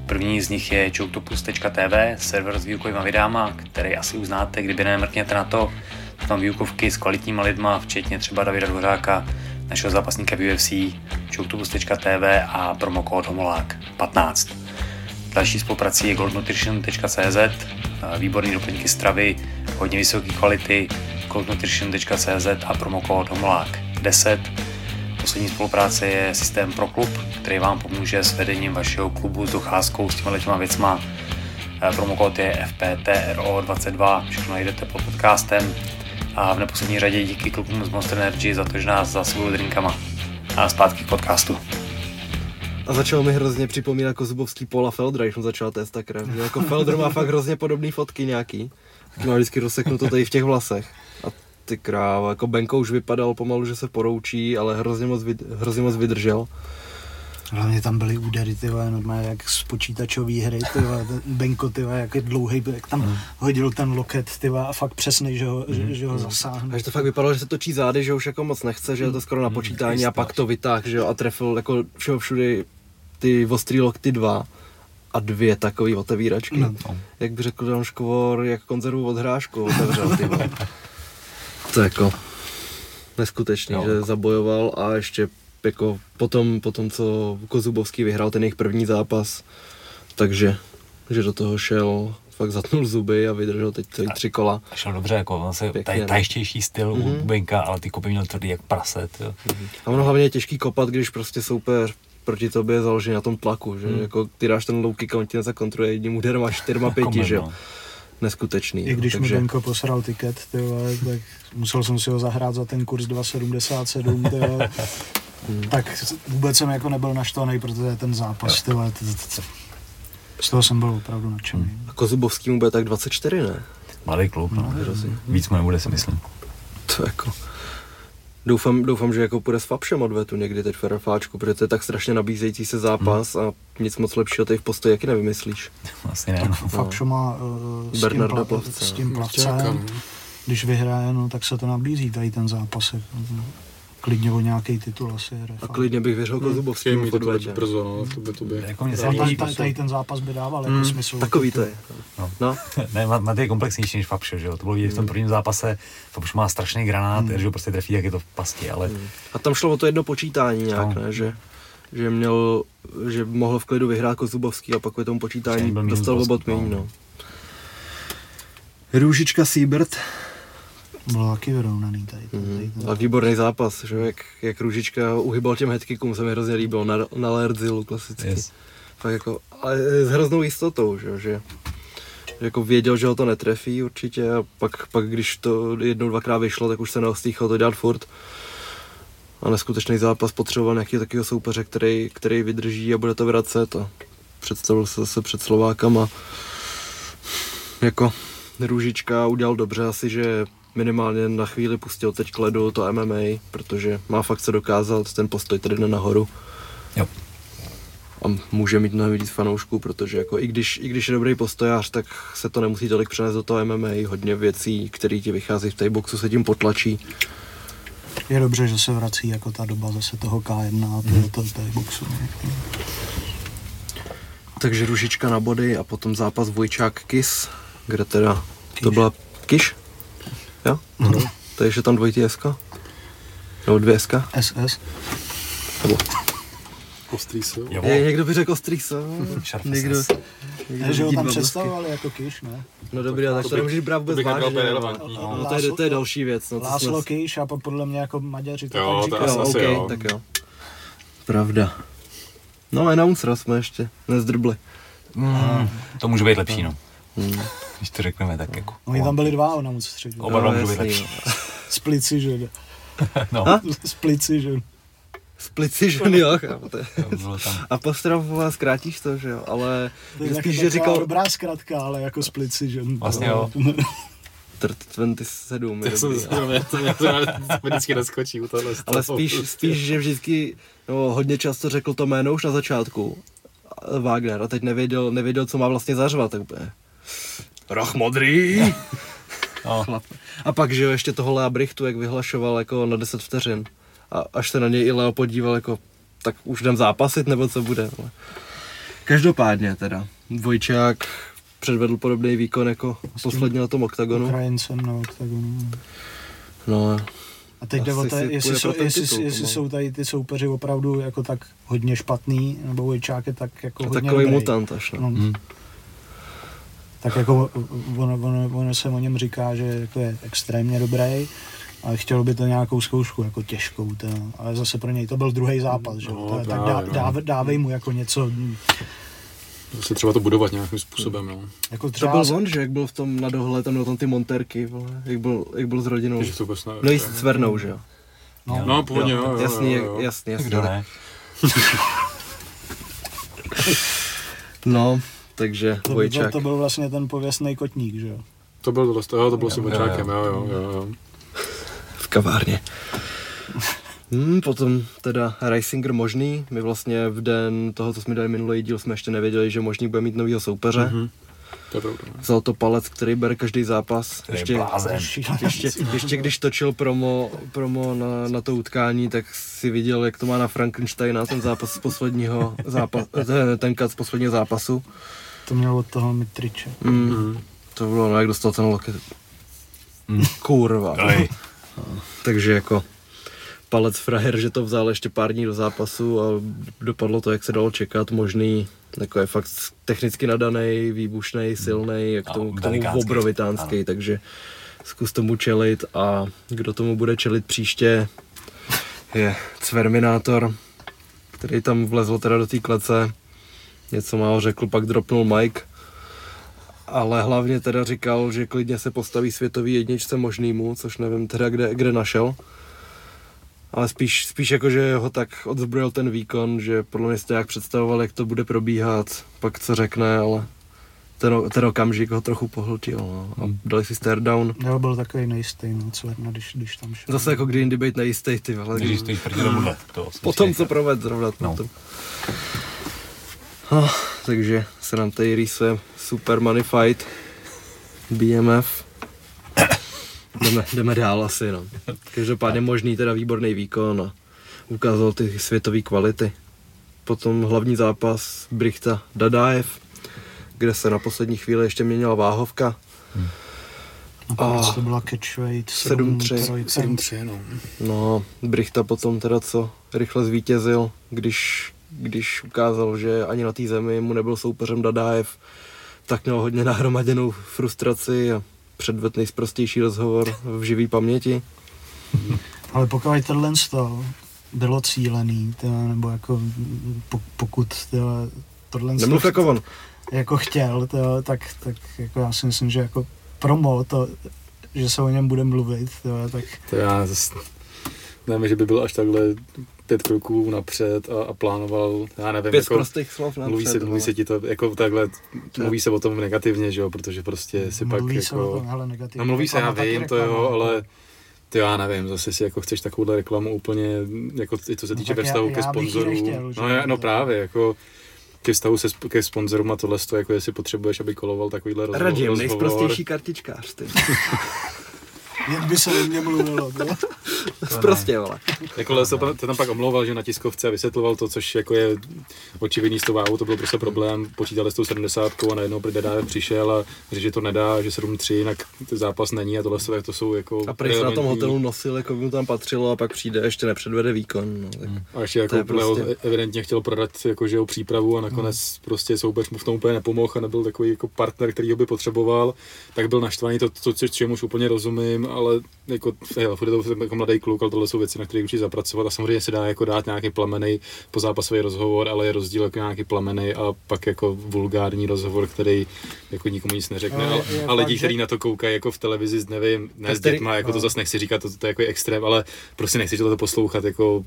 Speaker 2: První z nich je choketopus.tv, server s výukovými videama, který asi uznáte, kdyby nemrkněte na to. Tam výukovky s kvalitníma lidma, včetně třeba Davida Dvořáka, našeho zápasníka v UFC, choketopus.tv a promokód HOMOLÁK 15. Další spoluprací je goldnutrition.cz, výborný doplňky stravy, hodně vysoké kvality, goldnutrition.cz a promokód HOMOLÁK 10. Poslední spolupráce je systém ProKlub, který vám pomůže s vedením vašeho klubu s docházkou s těma těma věcma. Promokód je FPTRO22, všechno najdete pod podcastem. A v neposlední řadě díky klubům z Monster Energy za to, že nás zásobují drinkama. A zpátky k podcastu.
Speaker 4: A začal mi hrozně připomínat Kozubovský Paula Feldra, když mu začal test tak krev. že Jako Feldr má fakt hrozně podobné fotky nějaký. Taky má vždycky rozseknuto tady v těch vlasech. A ty kráva, jako Benko už vypadal pomalu, že se poroučí, ale hrozně moc, vyd, hrozně moc vydržel.
Speaker 6: hlavně tam byly údery, ty vole, normálně jak z počítačové hry, ty vole, ten Benko, ty vole, jak je dlouhý, jak tam hodil ten loket, ty vole, a fakt přesný, že ho, že, že ho zasáhne.
Speaker 4: A že to fakt vypadalo, že se točí zády, že už jako moc nechce, že je to skoro na počítání a pak to vytáh, že jo, a trefil jako všeho všude ty ostrý lokty dva a dvě takový otevíračky.
Speaker 6: No.
Speaker 4: Jak by řekl Dan Škovor, jak konzervu od hrášku otevřel, ty. To je jako neskutečný,
Speaker 3: Jo.
Speaker 4: že zabojoval a ještě jako potom, potom, co Kozubovský vyhrál ten jejich první zápas, takže že do toho šel, fakt zatnul zuby a vydržel teď celý tři kola.
Speaker 3: Šel dobře, jako on se taj,
Speaker 4: no.
Speaker 3: tajštější styl
Speaker 4: Mhm.
Speaker 3: u Benka, ale ty kopy měl tvrdý jak prase, jo.
Speaker 4: A ono hlavně je těžký kopat, když prostě soupeř proti tobě je založený na tom tlaku, že
Speaker 3: Hmm.
Speaker 4: jako ty dáš ten low kick a on ti nezakontruje jedním úderem a čtyřma pěti,
Speaker 3: Kombi,
Speaker 4: že jo.
Speaker 3: no.
Speaker 4: Neskutečný.
Speaker 6: I
Speaker 4: no,
Speaker 6: když mi
Speaker 4: takže
Speaker 6: Benko posral tiket, ty vole, tak musel jsem si ho zahrát za ten kurz 2,77, ty vole. Tak vůbec jsem jako nebyl naštvaný, protože ten zápas, ty vole, z toho jsem byl opravdu nadšený.
Speaker 4: A Kozubovský mu bude tak 24, ne?
Speaker 3: Mladý klub, no.
Speaker 4: hrozně.
Speaker 3: Víc mu nebude, si myslím.
Speaker 4: To jako... Doufám, doufám, že jako půjde s Fapšem odvetu někdy teď v RFáčku, protože to je tak strašně nabízející se zápas a nic moc lepšího tady v postoji jaký nevymyslíš.
Speaker 3: Asi ne. No.
Speaker 6: Že má uh, s, tím
Speaker 4: Bernarda
Speaker 6: pla-
Speaker 4: Plavce,
Speaker 6: s tím
Speaker 5: Plavčáka,
Speaker 6: plavcem,
Speaker 5: no.
Speaker 6: když vyhraje, no, tak se to nabízí tady ten zápas. jako, no. Klidně o nějaký titul asi hraje.
Speaker 4: A klidně bych věřil Kozubovskému
Speaker 5: mít
Speaker 4: v odvetě.
Speaker 5: brzo, no, to by to by.
Speaker 3: Jako mě
Speaker 6: Ale tady,
Speaker 3: zajímá,
Speaker 6: tady, tady ten zápas by dával jako
Speaker 5: Hmm,
Speaker 6: smysl.
Speaker 4: Takový to je.
Speaker 3: No.
Speaker 4: No,
Speaker 3: ne, má, je komplexnější než Fabšo, že jo? To bylo vidět v tom prvním zápase, Fabš má strašný granát, že ho prostě trefí, jak je to v pasti, ale
Speaker 4: A tam šlo o to jedno počítání nějak,
Speaker 3: No.
Speaker 4: ne? Že, že měl, že mohl v klidu vyhrát Kozubovský a pak tomu
Speaker 3: Ještě
Speaker 4: počítání dostal
Speaker 3: dost,
Speaker 4: obot
Speaker 3: no.
Speaker 4: méně, no. Růžička Siebert,
Speaker 6: Bylo taky vyrovnaný tady. tady
Speaker 4: mm,
Speaker 6: ten-
Speaker 4: a výborný zápas, že jak, jak Růžička uhybal těm headkickům, se mi hrozně líbilo, na, na Lerdzilu klasicky.
Speaker 3: yes.
Speaker 4: Fakt jako, ale s hroznou jistotou, že, jo, že že jako věděl, že ho to netrefí určitě a pak, pak když to jednou, dvakrát vyšlo, tak už se neostýchal to dělat furt. A neskutečný zápas potřeboval nějakého takového soupeře, který, který vydrží a bude to vracet a představil se zase před Slovákama. Jako Růžička udělal dobře asi, že minimálně na chvíli pustil teď k ledu to MMA, protože má fakt co dokázat, ten postoj tady jde nahoru
Speaker 3: Jo.
Speaker 4: a může mít mnohem víc fanoušků, protože jako i když, i když je dobrý postojář, tak se to nemusí tolik přenést do toho MMA, hodně věcí, které ti vychází v té boxu, se tím potlačí.
Speaker 6: Je dobře, že se vrací jako ta doba zase toho K1 a
Speaker 4: Mhm.
Speaker 6: toho to, to, boxu.
Speaker 4: Takže ružička na body a potom zápas Vojčák Kis, kde teda to
Speaker 6: Kiš.
Speaker 4: byla Kiš? Jo?
Speaker 6: Mhm.
Speaker 4: Takže tam dvojitý SK? Nebo dvě SK?
Speaker 6: SS.
Speaker 4: Nebo
Speaker 5: Ostrý.
Speaker 3: Jo.
Speaker 4: je, někdo by řekl ostrý so?
Speaker 3: Sharp
Speaker 4: Někdo,
Speaker 3: SS.
Speaker 4: někdo
Speaker 6: Ne, že ho tam představovali jako Kiš, ne?
Speaker 4: No dobrý, ale tak
Speaker 5: To
Speaker 4: nemůžeš brát
Speaker 5: to
Speaker 4: vůbec vážně. no.
Speaker 5: relevantní.
Speaker 4: No to je, to je další věc. No, to
Speaker 6: Láslo
Speaker 4: jsme-
Speaker 6: Kiš a po- podle mě jako Maďaři to
Speaker 5: Jo,
Speaker 6: tak
Speaker 5: to
Speaker 6: říkají.
Speaker 4: Jo,
Speaker 5: asi
Speaker 4: OK,
Speaker 5: jo.
Speaker 4: tak jo. Pravda. No a Nauncra jsme ještě nezdrbli.
Speaker 3: Mm, to může být lepší, no.
Speaker 4: Hmm.
Speaker 3: Když to řekneme tak jako.
Speaker 6: Oni tam byli dva, ona moc středu.
Speaker 3: Oba dva
Speaker 4: No,
Speaker 3: můžou být
Speaker 4: jasný,
Speaker 3: lepší.
Speaker 4: no.
Speaker 6: Splici, že?
Speaker 3: No,
Speaker 4: A?
Speaker 6: Splici, že?
Speaker 4: Splici jo, chápu, to je-
Speaker 3: to bylo tam.
Speaker 4: Apostrofová zkrátíš to, že jo, ale
Speaker 6: To je taky
Speaker 4: spíš, že
Speaker 6: taková
Speaker 4: říkal
Speaker 6: dobrá zkratka, ale jako splici, že?
Speaker 3: Vlastně jo.
Speaker 4: Trt 27, je
Speaker 5: Tak jsem
Speaker 4: dobrý,
Speaker 5: to mě to mě to vždycky neskočí u tohle.
Speaker 4: ale spíš, spíš, že vždycky, no, hodně často řekl to jméno už na začátku, a- Wagner, a teď nevěděl, nevěděl, co má vlastně zařvat, tak úplně, Roch modrý!
Speaker 3: No,
Speaker 4: Chlap. A pak, že jo, ještě toho Lea Brichtu, jak vyhlašoval jako na 10 vteřin. A až se na něj i Leo podíval, jako, tak už jdem zápasit, nebo co bude. Ale... Každopádně teda, Dvojčák předvedl podobný výkon jako posledně na tom oktagonu.
Speaker 6: Ukrajincem na oktagonu.
Speaker 4: No,
Speaker 6: A teď jde o to, jestli, jsou, jestli,
Speaker 4: titul,
Speaker 6: jestli
Speaker 4: pomalu.
Speaker 6: jsou tady ty soupeři opravdu jako tak hodně špatný, nebo Vojčák je tak jako
Speaker 4: a
Speaker 6: hodně
Speaker 4: takový
Speaker 6: dobrý.
Speaker 4: mutant až, no.
Speaker 6: No.
Speaker 3: Hmm.
Speaker 6: Tak jako ono, ono, ono, se o něm říká, že jako je extrémně dobrý, ale chtělo by to nějakou zkoušku, jako těžkou. To, ale zase pro něj to byl druhý zápas, že?
Speaker 5: No,
Speaker 6: jo, tak
Speaker 5: právě,
Speaker 6: dá,
Speaker 5: no.
Speaker 6: dá, dávej mu jako něco,
Speaker 5: Se třeba to budovat nějakým způsobem, no.
Speaker 6: jako
Speaker 4: To
Speaker 6: třeba...
Speaker 4: byl on, že jak byl v tom na dohle, tam měl tam ty monterky, vole, jak byl, jak byl s rodinou.
Speaker 5: Takže to vůbec.
Speaker 4: No jíst s Vernou, že jo?
Speaker 6: no,
Speaker 5: No, původně, jo, jo,
Speaker 4: jasný,
Speaker 5: jo, jo.
Speaker 4: jasný, jasný.
Speaker 3: Kdo ne?
Speaker 4: No, takže
Speaker 6: to, to,
Speaker 4: Vojčák.
Speaker 6: to, byl vlastně ten pověstný kotník, že jo?
Speaker 5: To byl dost, jo, to bylo s tím
Speaker 3: Jo, jo,
Speaker 5: jo,
Speaker 3: jo.
Speaker 5: jo,
Speaker 4: v kavárně. Hmm, potom teda Reisinger možný. My vlastně v den toho, co jsme dali minulý díl, jsme ještě nevěděli, že možný bude mít novýho soupeře.
Speaker 5: Mhm. To je pravda. no.
Speaker 4: Vzal to palec, který bere každý zápas.
Speaker 3: To je
Speaker 4: Ještě, ještě, ještě když točil promo, promo na, na to utkání, tak si viděl, jak to má na Frankensteina, ten zápas z posledního zápasu, ten, ten z posledního zápasu.
Speaker 6: To měl od toho Mitriče.
Speaker 4: Mm,
Speaker 5: Mhm.
Speaker 4: to bylo, no jak dostal ten loket.
Speaker 3: Mm.
Speaker 4: Kurva. Takže jako palec frajer, že to vzal ještě pár dní do zápasu a dopadlo to, jak se dalo čekat, možný, jako je fakt technicky nadaný, výbušný, silný, jak
Speaker 3: A
Speaker 4: tomu, k tomu obrovitánský,
Speaker 3: Ano.
Speaker 4: takže zkus tomu čelit a kdo tomu bude čelit příště je Cverminátor, který tam vlezl teda do té klece, něco málo řekl, pak dropnul Mike, ale hlavně teda říkal, že klidně se postaví světový jedničce možnýmu, což nevím teda kde, kde našel. Ale spíš, spíš jako, že ho tak odzbrojil ten výkon, že podle mě jste jak představoval, jak to bude probíhat, pak co řekne, ale ten, ten okamžik ho trochu pohltil. No. A dali si stare down.
Speaker 6: Jo, byl takový nejistý, no, co jedna, když, když tam šel.
Speaker 4: Zase jako kdy jindy být nejistý, ty vole.
Speaker 3: Když stojíš proti tomuhle. To
Speaker 4: Po tom, co proved zrovna.
Speaker 3: No.
Speaker 4: Potom. Oh, takže se nám tady rýsuje super money fight. BMF. Jdeme, jdeme dál asi, no. Každopádně možný teda výborný výkon a ukázal ty světové kvality. Potom hlavní zápas Brichta Dadaev, kde se na poslední chvíli ještě měnila váhovka.
Speaker 6: Nakonec
Speaker 4: a-
Speaker 6: to byla catchweight
Speaker 4: 7-3.
Speaker 3: 7-3, no.
Speaker 4: No, Brichta potom teda co rychle zvítězil, když, když ukázal, že ani na té zemi mu nebyl soupeřem Dadaev, tak měl hodně nahromaděnou frustraci a předvedl nejsprostější rozhovor v živý paměti.
Speaker 6: Ale pokud tohle to bylo cílený, teda, nebo jako po, pokud teda, tohle
Speaker 4: Nemluv jako on.
Speaker 6: jako chtěl, teda, tak, tak jako já si myslím, že jako promo to, že se o něm bude mluvit, teda, tak
Speaker 5: To já zase nevím, že by byl až takhle pět kroků napřed a, a plánoval, já nevím,
Speaker 4: Pět
Speaker 5: jako,
Speaker 4: prostých slov napřed.
Speaker 5: mluví, se, mluví se ti to jako takhle, mluví se o tom negativně, že jo, protože prostě si pak
Speaker 6: mluví se o
Speaker 5: jako...
Speaker 6: tom, hele, negativně.
Speaker 5: No mluví se, já vím, to jo, ale ty já nevím, zase si jako chceš takovouhle reklamu úplně, jako i co se
Speaker 6: No
Speaker 5: týče
Speaker 6: tak
Speaker 5: ve vztahu
Speaker 6: já
Speaker 5: ke sponzorům. no, já, no
Speaker 6: to-
Speaker 5: právě, jako ke vztahu se, ke sponzorům a tohle, to, jako jestli potřebuješ, aby koloval takovýhle rozhovor.
Speaker 4: Radim,
Speaker 5: rozhovor.
Speaker 4: nejsprostější kartičkář, ty.
Speaker 6: Jen by se o mě mluvilo, to.
Speaker 4: Prostě, vole.
Speaker 5: Jako se tam, to tam pak omlouval, že na tiskovce vysvětloval to, což jako je očividný s tou váhou, to byl prostě problém. Počítali s tou 70 a najednou Dedáev přišel a řekl, že to nedá, že 7-3, jinak ten zápas není a tohle to, to jsou jako...
Speaker 4: A prý se na tom hotelu nosil, jako by mu tam patřilo a pak přijde, ještě nepředvede výkon. No, tak.
Speaker 5: A ještě jako
Speaker 4: je prostě-
Speaker 5: evidentně chtěl prodat jako, že jeho přípravu a nakonec prostě soupeř mu v tom úplně nepomohl a nebyl takový jako partner, který ho by potřeboval, tak byl naštvaný, to, to, to čemuž úplně rozumím, ale jako, hele, furt je to jako mladý kluk, ale tohle jsou věci, na které určitě zapracovat a samozřejmě se dá jako dát nějaký plamený pozápasový rozhovor, ale je rozdíl jako nějaký plamený a pak jako vulgární rozhovor, který jako nikomu nic neřekne,
Speaker 6: Ale je
Speaker 5: a
Speaker 6: fakt,
Speaker 5: lidi, kteří na to koukají jako v televizi, nevím, ne s dětma, jako to
Speaker 6: no.
Speaker 5: zase nechci říkat, to, to je jako extrém, ale prostě nechci to poslouchat jako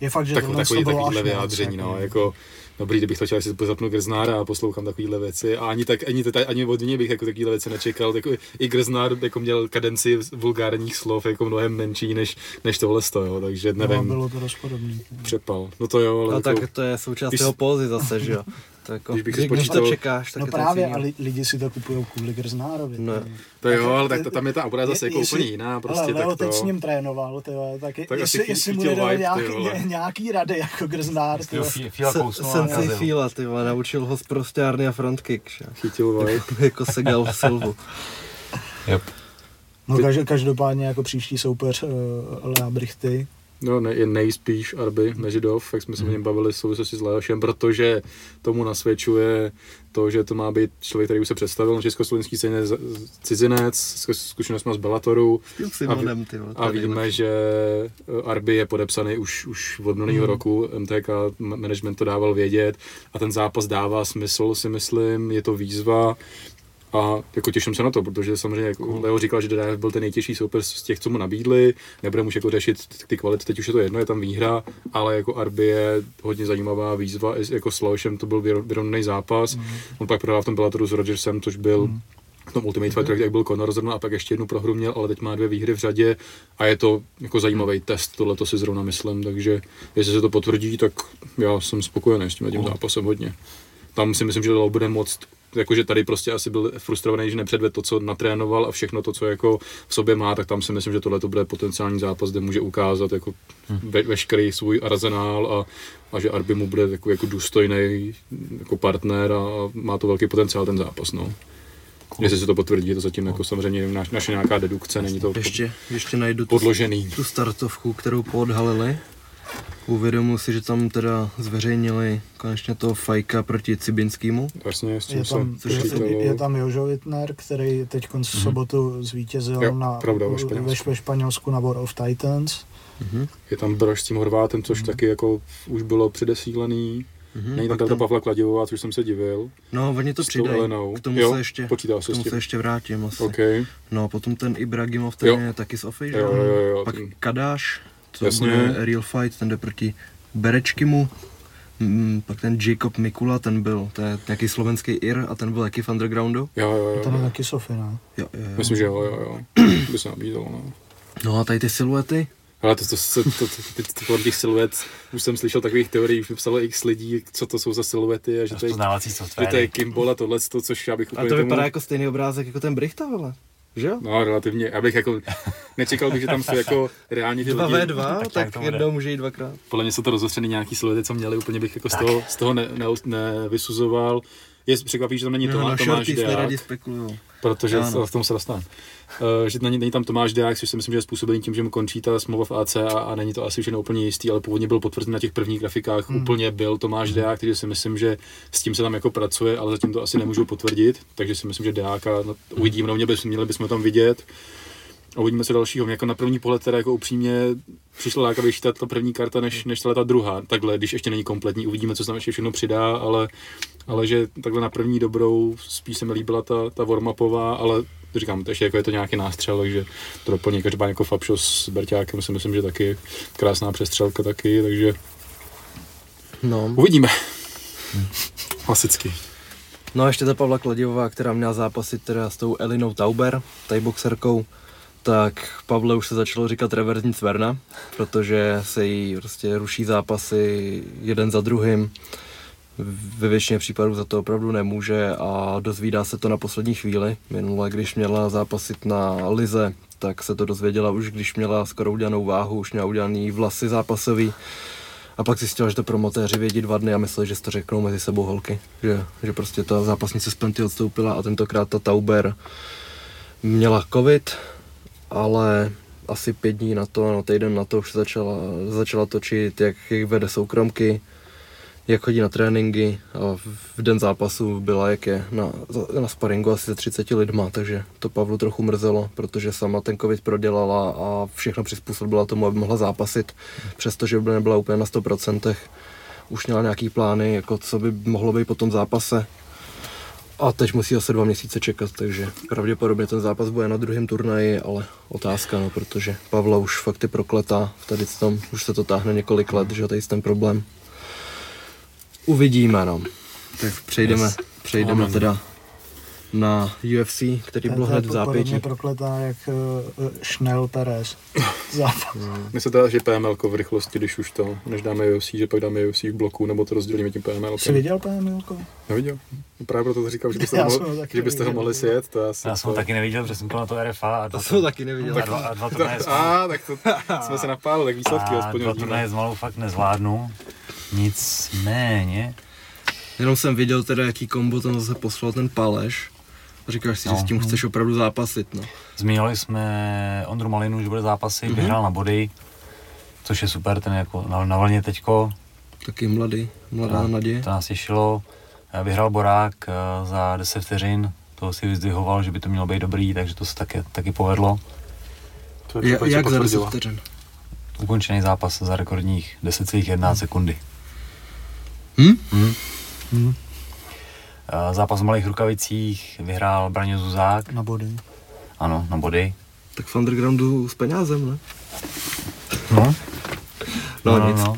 Speaker 6: Je fakt, že
Speaker 5: tak, takový,
Speaker 6: to bylo
Speaker 5: takovýhle vyjádření, no,
Speaker 6: jako.
Speaker 5: Dobrý, kdybych to chtěl, si zapnu Grznára a poslouchám takovýhle věci. A ani tak, ani, tady, ani od něj bych jako takovýhle věci nečekal, jako i Grznár jako měl kadenci vulgárních slov jako mnohem menší než, než tohle jo, takže
Speaker 6: No,
Speaker 5: nevím,
Speaker 6: bylo to dost podobný.
Speaker 5: přepal, no to jo, ale
Speaker 4: A
Speaker 5: jako,
Speaker 4: tak to je součást jeho pózy zase, že jo. To jako,
Speaker 5: Když bych si
Speaker 4: když, když to
Speaker 5: spočítal-
Speaker 4: čekáš, tak
Speaker 6: No
Speaker 4: je to
Speaker 6: právě, a li, lidi si to kupují kvůli Grznárovi.
Speaker 4: No.
Speaker 5: to jo,
Speaker 6: Tak-
Speaker 5: ale tak to, tam je ta obraz zase
Speaker 6: Je-
Speaker 5: jako
Speaker 6: jestli-
Speaker 5: úplně jiná, prostě
Speaker 6: ale Leo
Speaker 5: tak
Speaker 6: teď s
Speaker 5: to,
Speaker 6: ním trénoval, tyhle, tak,
Speaker 5: Tak
Speaker 6: tak
Speaker 5: asi
Speaker 6: jestli,
Speaker 5: chy-
Speaker 6: jestli mu nedal
Speaker 5: vibe,
Speaker 6: nějaký, nějaký rady jako Grznár, tyhle.
Speaker 3: Fíla
Speaker 4: Se-
Speaker 3: kousnul a
Speaker 4: Sensei
Speaker 3: nakazil.
Speaker 4: Fila, ty naučil ho z prostárny a frontkick, že?
Speaker 5: chytil vibe.
Speaker 4: jako segal v Silvu.
Speaker 3: Yep.
Speaker 6: No každopádně jako příští soupeř uh, Lea Brichty,
Speaker 5: No, ne, je nejspíš Arby Mežidov, jak jsme se o něm bavili v souvislosti s Leošem, protože tomu nasvědčuje to, že to má být člověk, který už se představil na československý scéně, cizinec, s zkušenost má z Bellatoru
Speaker 4: Simonem, ty vole. to
Speaker 5: a víme, že eh, Arby je podepsaný už, už od minulého roku, MTK ma- management to dával vědět a ten zápas dává smysl, si myslím, je to výzva, a jako těším se na to, protože samozřejmě jako Leo říkal, že DDF byl ten nejtěžší soupeř z těch, co mu nabídli, nebude už jako řešit ty kvality, teď už je to jedno, je tam výhra, ale jako Arby je hodně zajímavá výzva, i jako s Leošem to byl vyro- vyrovnaný zápas,
Speaker 6: Mhm.
Speaker 5: on pak prohrál v tom Bellatoru s Rogersem, což byl v tom Ultimate Fighter, jak byl Conor zrovna a pak ještě jednu prohru měl, ale teď má dvě výhry v řadě a je to jako zajímavý test, tohle to si zrovna myslím, takže jestli se to potvrdí, tak já jsem spokojený s tím tím zápasem hodně. Tam si myslím, že Leo bude moc jakože tady prostě asi byl frustrovaný, že nepředvedl to, co natrénoval a všechno to, co jako v sobě má, tak tam si myslím, že tohle to bude potenciální zápas, kde může ukázat jako ve, veškerý svůj arzenál a, a že Arby mu bude jako, jako důstojný jako partner a má to velký potenciál ten zápas, no. Jestli se to potvrdí, je to zatím jako samozřejmě naše nějaká dedukce, není to
Speaker 4: Ještě, ještě najdu tu,
Speaker 5: podložený.
Speaker 4: tu startovku, kterou poodhalili. Uvědomuji si, že tam teda zveřejnili konečně toho fajka proti Cibinskému.
Speaker 5: Vlastně, s tím
Speaker 6: je tam,
Speaker 5: se
Speaker 6: je,
Speaker 5: počítalo.
Speaker 6: je tam Jožo Wittner, který teď v sobotu zvítězil.
Speaker 5: Jo,
Speaker 6: na,
Speaker 5: pravda, ve Španělsku.
Speaker 6: ve, Španělsku na War of Titans.
Speaker 5: Je tam Brož s tím Horvátem, což taky jako už bylo předesílený.
Speaker 4: Mhm,
Speaker 5: Není tam ta Pavla Kladivová, což jsem se divil.
Speaker 4: No, oni to přidají. K tomu
Speaker 5: Jo,
Speaker 4: se ještě,
Speaker 5: počítá
Speaker 4: k
Speaker 5: se
Speaker 4: tomu se ještě vrátím asi.
Speaker 5: OK.
Speaker 4: No a potom ten Ibragimov, ten
Speaker 5: Jo.
Speaker 4: je taky z Ofy, že
Speaker 5: Jo, jo, jo, jo,
Speaker 4: Pak
Speaker 5: ten-
Speaker 4: Kadáš, co
Speaker 5: Jasně.
Speaker 4: bude Real Fight, ten jde proti Berečkimu. Mm, pak ten Jacob Mikula, ten byl, to je nějaký slovenský Ir a ten byl taky v undergroundu.
Speaker 5: Jo, jo, jo.
Speaker 6: Ten je taky Sofy, ne?
Speaker 4: Jo, jo, jo.
Speaker 5: Myslím, že jo, jo, jo. By se nabídalo, no.
Speaker 4: No a tady ty siluety,
Speaker 5: Ale to, to, to, to, to, ty, ty, kolem těch siluet, už jsem slyšel takových teorií, už mi psalo x lidí, co to jsou za siluety a že to je,
Speaker 3: Rozpoznávací
Speaker 5: že to je. Kimball a tohle, což já bych
Speaker 4: a
Speaker 5: úplně
Speaker 4: to
Speaker 5: tomu...
Speaker 4: vypadá jako stejný obrázek jako ten Brichta, vole. Že?
Speaker 5: No, relativně, já bych jako, nečekal bych, že tam jsou jako reálně ti lidi,
Speaker 4: 2v2,
Speaker 3: Tak
Speaker 4: tak,
Speaker 3: jak to bude?
Speaker 4: jednou může jít dvakrát.
Speaker 5: podle mě jsou to rozostřený nějaký siluety, co měli, úplně bych jako z toho, z toho ne, ne, nevysuzoval. Je překvapí, že tam není
Speaker 4: No,
Speaker 5: Tomáš Deák, protože
Speaker 4: Ano.
Speaker 5: v tom se dostane. Uh, že není, není, tam Tomáš Deák, což si myslím, že je způsobený tím, že mu končí ta smlouva v AC a, a není to asi všechno úplně jistý, ale původně byl potvrzen na těch prvních grafikách, hmm. úplně byl Tomáš Deák, takže si myslím, že s tím se tam jako pracuje, ale zatím to asi nemůžu potvrdit, takže si myslím, že Deáka no, uvidíme, no, mě bys, měli bychom tam vidět. A uvidíme co dalšího. Jako na první pohled teda jako upřímně přišla lákavější ta, ta první karta, než, než ta druhá. Takhle, když ještě není kompletní, uvidíme, co se tam ještě všechno přidá, ale, ale že takhle na první dobrou spíš se mi líbila ta, ta warmapová, ale říkám, to ještě jako je to nějaký nástřel, takže to doplní každopádně jako Fabšo s Berťákem si myslím, že taky krásná přestřelka taky, takže
Speaker 4: No.
Speaker 5: uvidíme. Klasicky.
Speaker 4: No a ještě ta Pavla Kladivová, která měla zápasit teda s tou Elinou Tauber, boxerkou, tak Pavle už se začalo říkat reverzní cverna, protože se jí prostě ruší zápasy jeden za druhým. Ve většině případů za to opravdu nemůže a dozvídá se to na poslední chvíli. Minule, když měla zápasit na Lize, tak se to dozvěděla už, když měla skoro udělanou váhu, už měla udělaný vlasy zápasový. A pak zjistila, že to promotéři vědí dva dny a mysleli, že si to řeknou mezi sebou holky. Že, že prostě ta zápasnice z Penty odstoupila a tentokrát ta Tauber měla covid, ale asi pět dní na to, no týden na to už začala, začala točit, jak, jak vede soukromky, jak chodí na tréninky a v den zápasu byla, jak je na, na sparingu asi se 30 lidma, takže to Pavlu trochu mrzelo, protože sama ten covid prodělala a všechno přizpůsobila tomu, aby mohla zápasit, přestože by nebyla úplně na 100%. Už měla nějaký plány, jako co by mohlo být po tom zápase. A teď musí asi dva měsíce čekat, takže pravděpodobně ten zápas bude na druhém turnaji, ale otázka, no, protože Pavla už fakt je prokletá tady tom, už se to táhne několik let, že tady je ten problém. Uvidíme, no. Tak přejdeme, yes. přejdeme
Speaker 5: Amen.
Speaker 4: teda na UFC, který byl
Speaker 6: To je
Speaker 4: hned v zápěti.
Speaker 6: prokletá jak uh, Schnell Perez. Zápas.
Speaker 5: Mně se teda, že PML v rychlosti, když už to, než dáme UFC, že pak dáme UFC v bloku, nebo to rozdělíme tím PML.
Speaker 6: Jsi viděl PMLko?
Speaker 5: Neviděl. No Právě proto to říkal, že byste, ho,
Speaker 6: taky
Speaker 5: že byste ho mohli sjet. To já, jsem
Speaker 3: Já jsem ho taky neviděl, protože jsem byl na to RFA a dva,
Speaker 4: To jsem taky neviděl.
Speaker 3: a dva, a dva turnaje
Speaker 5: A, tak to jsme se napálili, tak výsledky
Speaker 3: a
Speaker 5: aspoň
Speaker 3: dva turnaje s malou fakt nezvládnu. Nicméně,
Speaker 4: Jenom jsem viděl teda, jaký kombo tam zase poslal ten Paleš. Říkáš si, že
Speaker 3: No.
Speaker 4: s tím chceš opravdu zápasit, no.
Speaker 3: Zmiňovali jsme Ondru Malinu, že bude zápasy,
Speaker 4: Mhm.
Speaker 3: mm-hmm. vyhrál na body, což je super, ten je jako na, na vlně teďko,
Speaker 4: Taky mladý, mladá
Speaker 3: to,
Speaker 4: naděje.
Speaker 3: to nás těšilo. Eh, Vyhrál Borák eh, za 10 vteřin, to si vyzdvihoval, že by to mělo být dobrý, takže to se taky, taky povedlo.
Speaker 5: To je
Speaker 4: jak za 10
Speaker 5: potvrdilo.
Speaker 4: vteřin?
Speaker 3: Ukončený zápas za rekordních 10,1 sekundy.
Speaker 4: Hm?
Speaker 3: Hm?
Speaker 6: Hm.
Speaker 3: Eh, Zápas v malých rukavicích vyhrál Braňo Zuzák,
Speaker 6: Na body.
Speaker 3: ano, na body.
Speaker 4: Tak v undergroundu s penězem, ne?
Speaker 3: No,
Speaker 4: No, nic.
Speaker 3: Uh,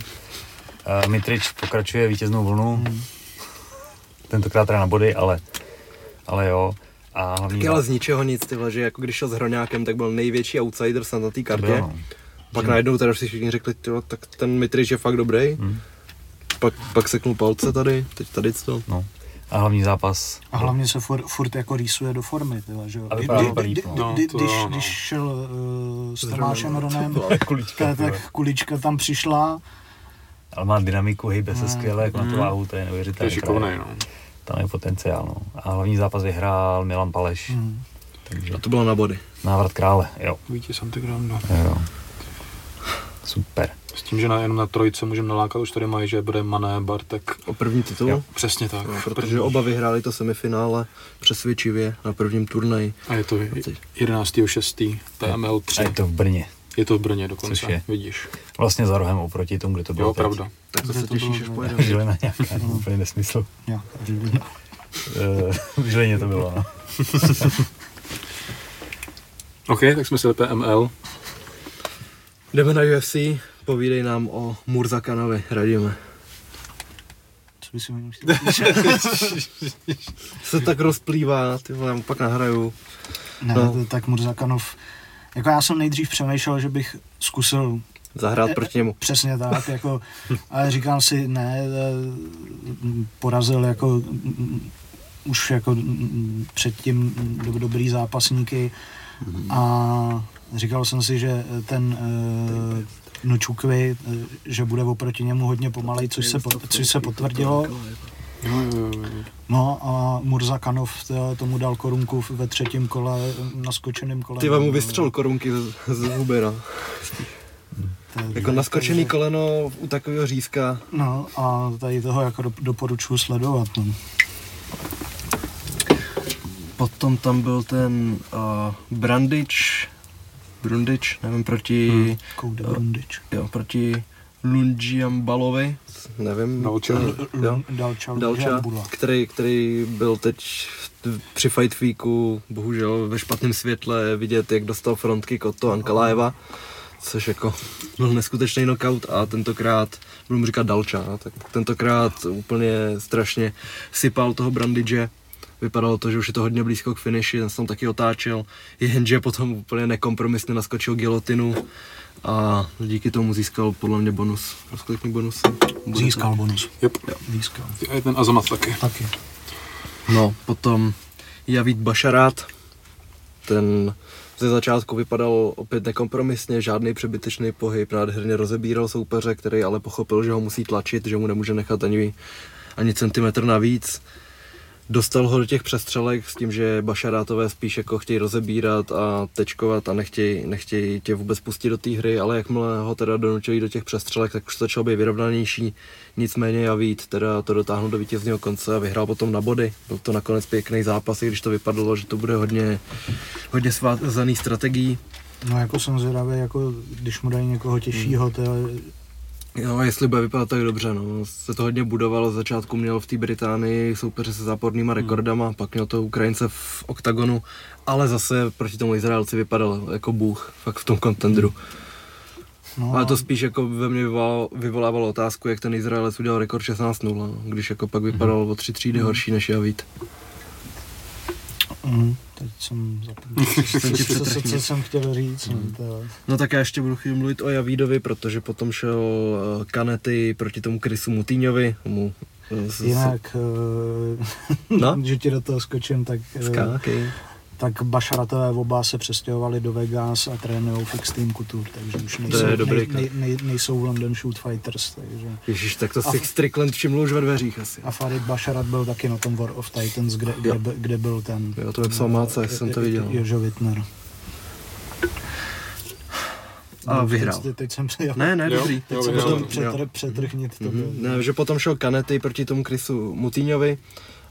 Speaker 3: Mitrič pokračuje vítěznou vlnu. Tentokrát teda na body, ale, ale jo. A hlavní
Speaker 4: Taky ale z ničeho nic, tyhle, že jako když šel s Hroňákem, tak byl největší outsider snad na té
Speaker 3: to
Speaker 4: kartě.
Speaker 3: bylo, no.
Speaker 4: Pak najednou teda si všichni řekli, tyjo, tak ten Mitrič je fakt dobrý.
Speaker 3: Hm.
Speaker 4: Pak, pak seknul palce tady, teď tady to.
Speaker 3: no. A hlavní zápas.
Speaker 6: A hlavně se furt, furt jako rýsuje do formy, tyhle, že jo.
Speaker 3: A vypadá
Speaker 6: kdy- kdy-
Speaker 3: no.
Speaker 5: No,
Speaker 6: kdy-
Speaker 5: to
Speaker 6: Když
Speaker 5: no.
Speaker 6: když šel uh, s Tomášem Ronem,
Speaker 3: Kulička,
Speaker 6: tak, kulička tam přišla
Speaker 3: Ale má dynamiku, hýbe se
Speaker 6: Mm.
Speaker 3: skvěle, jako na tu váhu, to je
Speaker 5: To je
Speaker 3: neuvěřitelné.
Speaker 5: šikovný, no.
Speaker 3: Tam je potenciál, no. A hlavní zápas vyhrál Milan Paleš,
Speaker 6: hm,
Speaker 3: takže
Speaker 4: A to bylo na body.
Speaker 3: návrat krále, jo.
Speaker 5: Vítěz Antigroundu.
Speaker 3: jo. Super.
Speaker 5: S tím, že na, jenom na trojce můžeme nalákat, už tady mají, že bude Mané, Bartek.
Speaker 4: O první titul.
Speaker 3: Jo.
Speaker 5: Přesně tak.
Speaker 4: No,
Speaker 5: První.
Speaker 4: protože oba vyhráli to semifinále přesvědčivě na prvním turnaji.
Speaker 5: A je to
Speaker 4: teď.
Speaker 5: 11.6. PML 3.
Speaker 3: A je to v Brně.
Speaker 5: Je to v Brně dokonce,
Speaker 3: Což je?
Speaker 5: vidíš.
Speaker 3: Vlastně za rohem oproti tomu, kde to bylo
Speaker 5: Jo,
Speaker 3: teď.
Speaker 5: pravda.
Speaker 4: Tak to se těšíš, až pojedeme.
Speaker 3: Žilina nějaká, úplně nesmysl.
Speaker 6: řídí.
Speaker 3: Eh, V Žilině to bylo, no.
Speaker 5: OK, tak jsme si PML.
Speaker 4: Jdeme na UFC, povídej nám o Murzakanovi, radíme.
Speaker 6: Co by si?
Speaker 4: Se tak rozplývá, ty vole, já mu pak nahraju.
Speaker 6: Ne,
Speaker 4: No.
Speaker 6: to, tak Murzakanov, jako já jsem nejdřív přemýšlel, že bych zkusil
Speaker 4: Zahrát proti němu.
Speaker 6: Přesně tak, jako, ale říkám si, ne, eh, porazil jako mm, už jako mm, předtím do, dobrý zápasníky a říkal jsem si, že ten uh, Nučukvi, eh, že bude oproti němu hodně pomalej, což se, po- což se potvrdilo. No a Murzakanov to- tomu dal korunku ve třetím kole, na skočeném kole.
Speaker 4: Ty mu vystřel korunky z, z huby, no.
Speaker 6: Takže-
Speaker 4: Jako naskočený
Speaker 6: takže-
Speaker 4: koleno u takového řízka.
Speaker 6: No a tady toho jako do, doporučuji sledovat. No.
Speaker 4: Potom tam byl ten uh, Brandič, Brundič, nevím, proti, hmm.
Speaker 6: Koude Brundič.
Speaker 4: jo, proti Lungiambalovi, nevím.
Speaker 5: Dalča.
Speaker 4: eh.
Speaker 6: Dalča,
Speaker 4: který, který byl teď při Fight Weeku bohužel ve špatném světle vidět, jak dostal frontkick od toho Ankalaeva, což jako byl neskutečný knockout a tentokrát, budu mu říkat Dalča, no, tak tentokrát úplně strašně sypal toho Brandidže. Vypadalo to, že už je to hodně blízko k finiši, ten se tam taky otáčel, jenže potom úplně nekompromisně naskočil gilotinu a díky tomu získal podle mě bonus, rozklikni bonus.
Speaker 6: Získal bonus.
Speaker 5: Yep.
Speaker 6: Získal.
Speaker 5: A ten Azamat taky.
Speaker 6: Taky.
Speaker 4: No, potom Javid Bašarát, ten ze začátku vypadal opět nekompromisně, žádný přebytečný pohyb, nádherně rozebíral soupeře, který ale pochopil, že ho musí tlačit, že mu nemůže nechat ani, ani centimetr navíc. Dostal ho do těch přestřelek s tím, že Bašarátové spíš jako chtějí rozebírat a tečkovat a nechtějí, nechtějí tě vůbec pustit do té hry, ale jakmile ho teda donutili do těch přestřelek, tak už to začalo být vyrovnanější. Nicméně Javid teda to dotáhl do vítězného konce a vyhrál potom na body. Byl to nakonec pěkný zápas, i když to vypadalo, že to bude hodně, hodně svázaný strategií.
Speaker 6: No jako jsem zvědavý, jako když mu dají někoho těžšího, to je,
Speaker 4: Jo, jestli bude vypadat tak dobře, no. Se to hodně budovalo, začátku měl v té Británii soupeře se zápornýma rekordama, pak měl to Ukrajince v oktagonu, ale zase proti tomu Izraelci vypadal jako bůh, fakt v tom kontendru.
Speaker 6: no,
Speaker 4: Ale to spíš jako ve mně vyvolávalo, vyvolávalo otázku, jak ten Izraelec udělal rekord 16-0, no, když jako pak vypadal o tři třídy horší než Javid.
Speaker 6: Mm, teď jsem zapomněl, co, co, co, co, jsem chtěl říct. No, to,
Speaker 4: No tak já ještě budu chvíli mluvit o Javídovi, protože potom šel eh, Kanety proti tomu Chrisu Mutýňovi, mu eh,
Speaker 6: jinak, eh,
Speaker 4: No.
Speaker 6: že ti do toho skočím, tak,
Speaker 4: Skákej.
Speaker 6: Tak Bašaratové oba se přestěhovali do Vegas a trénují fix Team Couture, takže už
Speaker 4: je
Speaker 6: nejsou,
Speaker 4: dobrý
Speaker 6: nej, nej, nej, nejsou v London Shoot Fighters, takže
Speaker 4: Ježíš, tak to
Speaker 6: A-
Speaker 4: si Strickland všiml už ve dveřích asi.
Speaker 6: A Farid Basharat byl taky na tom War of Titans, kde, kde, by- kde byl ten...
Speaker 4: Jo, to vypsal jak jsem to viděl.
Speaker 6: Jožo Wittner.
Speaker 4: A
Speaker 6: No,
Speaker 4: vyhrál.
Speaker 6: Teď, teď jsem přijel.
Speaker 4: Ne, ne,
Speaker 5: Jo,
Speaker 4: dobrý.
Speaker 5: jo,
Speaker 6: jsem potom přetr, přetrhnit to.
Speaker 4: Mhm. Ne, že potom šel Kanety proti tomu Chrisu Mutýňovi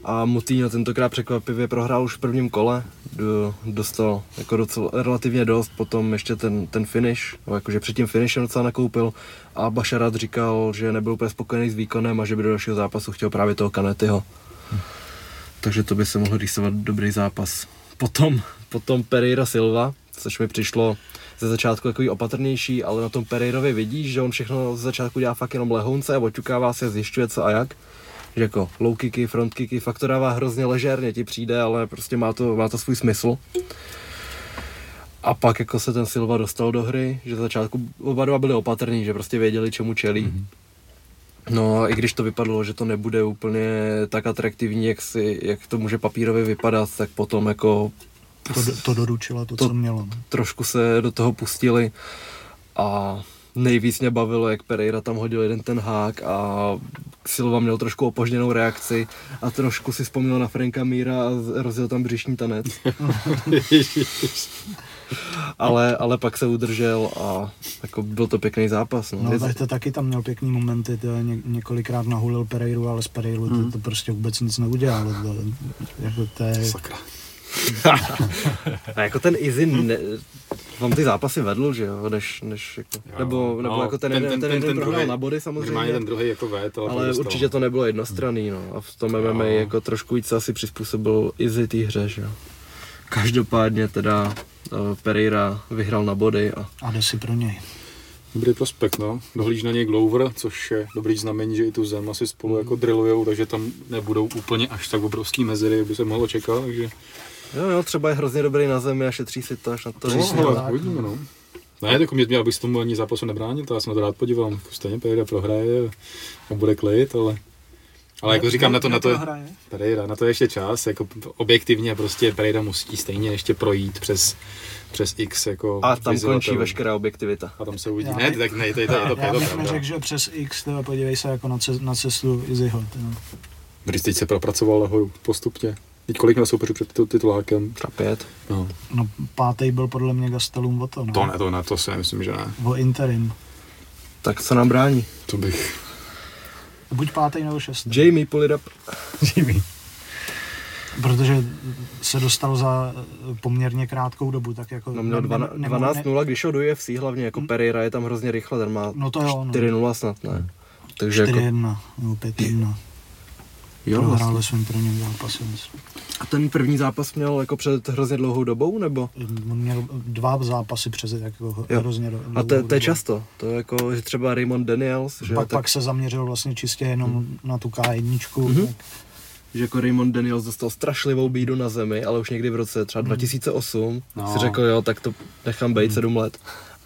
Speaker 4: a Mutýňo tentokrát překvapivě prohrál už v prvním kole, do, dostal jako docela, relativně dost, potom ještě ten, ten finish, jakože před tím finishem docela nakoupil a Bašarat říkal, že nebyl úplně spokojený s výkonem a že by do dalšího zápasu chtěl právě toho Kanetyho. Takže to by se mohl rýsovat dobrý zápas. Potom, potom Pereira Silva, což mi přišlo ze začátku takový opatrnější, ale na tom Pereirovi vidíš, že on všechno ze začátku dělá fakt jenom lehounce, oťukává se, zjišťuje co a jak. Že jako low kicky, front kicky, fakt to dává hrozně ležérně, ti přijde, ale prostě má to, má to svůj smysl. A pak jako se ten Silva dostal do hry, že ze začátku oba dva byli opatrní, že prostě věděli, čemu čelí. Mm-hmm. No a i když to vypadalo, že to nebude úplně tak atraktivní, jak, si, jak to může papírově vypadat, tak potom jako
Speaker 6: To, to doručilo to,
Speaker 4: To-
Speaker 6: co mělo. no.
Speaker 4: trošku se do toho pustili a nejvíc mě bavilo, jak Pereira tam hodil jeden ten hák a Silva měl trošku opožděnou reakci a trošku si vzpomněl na Franka Míra a rozjel tam břišní tanec. ale, ale pak se udržel a jako byl to pěkný zápas. No.
Speaker 6: No,
Speaker 4: Je-
Speaker 6: tak to taky tam měl pěkný momenty, to ně, několikrát nahulil Pereiru, ale z Pereiru
Speaker 4: Mhm.
Speaker 6: to, to prostě vůbec nic neudělalo. To, jako to je,
Speaker 5: Sakra.
Speaker 4: a jako ten Izin, ne, vám ty zápasy vedl, že jo, než, než jako,
Speaker 5: Jo,
Speaker 4: nebo, nebo
Speaker 5: no,
Speaker 4: jako ten,
Speaker 5: ten-
Speaker 4: ten,
Speaker 5: ten-
Speaker 4: ten,
Speaker 5: ten- druhej-
Speaker 4: na body samozřejmě.
Speaker 5: Ten druhý jako vet, ale,
Speaker 4: Ale
Speaker 5: dostal.
Speaker 4: určitě to nebylo jednostranný, no. A v tom MMA
Speaker 5: Jo.
Speaker 4: jako trošku víc se asi přizpůsobil Izzy té hře, že jo. Každopádně teda uh, Pereira vyhrál na body a
Speaker 6: a jde si pro něj.
Speaker 5: Dobrý prospekt, no. Dohlíž na něj Glover, což je dobrý znamení, že i tu zem asi spolu jako drillujou, takže tam nebudou úplně až tak obrovský mezery, jak by se mohlo čekat, takže...
Speaker 4: Jo, jo, třeba je hrozně dobrý na zemi a šetří si to až na to.
Speaker 5: No,
Speaker 4: když-
Speaker 5: hele, uvidíme, no. Ne, tak mě, abych se tomu ani zápasu nebránil, to já se na to rád podívám. Jako Stejně Pereira prohraje a bude klid, ale... Ale jako říkám, na to, na to? Pereira, na to je ještě čas, jako objektivně prostě Pereira musí stejně ještě projít přes, přes X jako
Speaker 4: A tam končí veškerá objektivita.
Speaker 5: A tam se uvidí.
Speaker 6: Já
Speaker 5: Ne, tak ne, to je to, je to, to,
Speaker 6: Já bych neřekl, že přes X, teda podívej se jako na, cest, na cestu Izzyho. Teda.
Speaker 5: Když teď se propracoval nahoru postupně. Teď kolik měl soupeřů před titul- titulákem?
Speaker 4: Třeba pět.
Speaker 5: No.
Speaker 6: No, pátý byl podle mě Gastelum o to, no.
Speaker 5: To ne, to ne, to si myslím, že ne.
Speaker 6: O interim.
Speaker 4: Tak co nám brání?
Speaker 5: To bych...
Speaker 6: Buď pátý nebo šestý.
Speaker 4: Jamie, pull it up.
Speaker 3: Jimmy.
Speaker 6: Protože se dostal za eh, poměrně krátkou dobu, tak jako...
Speaker 4: No měl
Speaker 6: ne-
Speaker 4: dvana-
Speaker 6: ne-
Speaker 4: 12-0, když šel do UFC hlavně, jako Pereira je tam hrozně rychle, ten má
Speaker 6: No to jo, no.
Speaker 4: 4-0 snad, ne? Takže jako,
Speaker 6: 4-1 nebo 5-1.
Speaker 4: Jo,
Speaker 6: Prohrál
Speaker 4: vlastně.
Speaker 6: ve svém prvním zápase. myslím.
Speaker 4: A ten první zápas měl jako před hrozně dlouhou dobou, nebo?
Speaker 6: On měl dva zápasy přes jako
Speaker 4: Jo.
Speaker 6: hrozně do,
Speaker 4: A to,
Speaker 6: dlouhou
Speaker 4: to je často, to je jako, že třeba Raymond Daniels, že,
Speaker 6: Pak,
Speaker 4: tak,
Speaker 6: pak se zaměřil vlastně čistě jenom na tu K1.
Speaker 4: Mhm.
Speaker 6: tak
Speaker 4: že jako Raymond Daniels dostal strašlivou bídu na zemi, ale už někdy v roce třeba 2008
Speaker 5: No.
Speaker 4: si řekl, jo, tak to nechám být 7 let.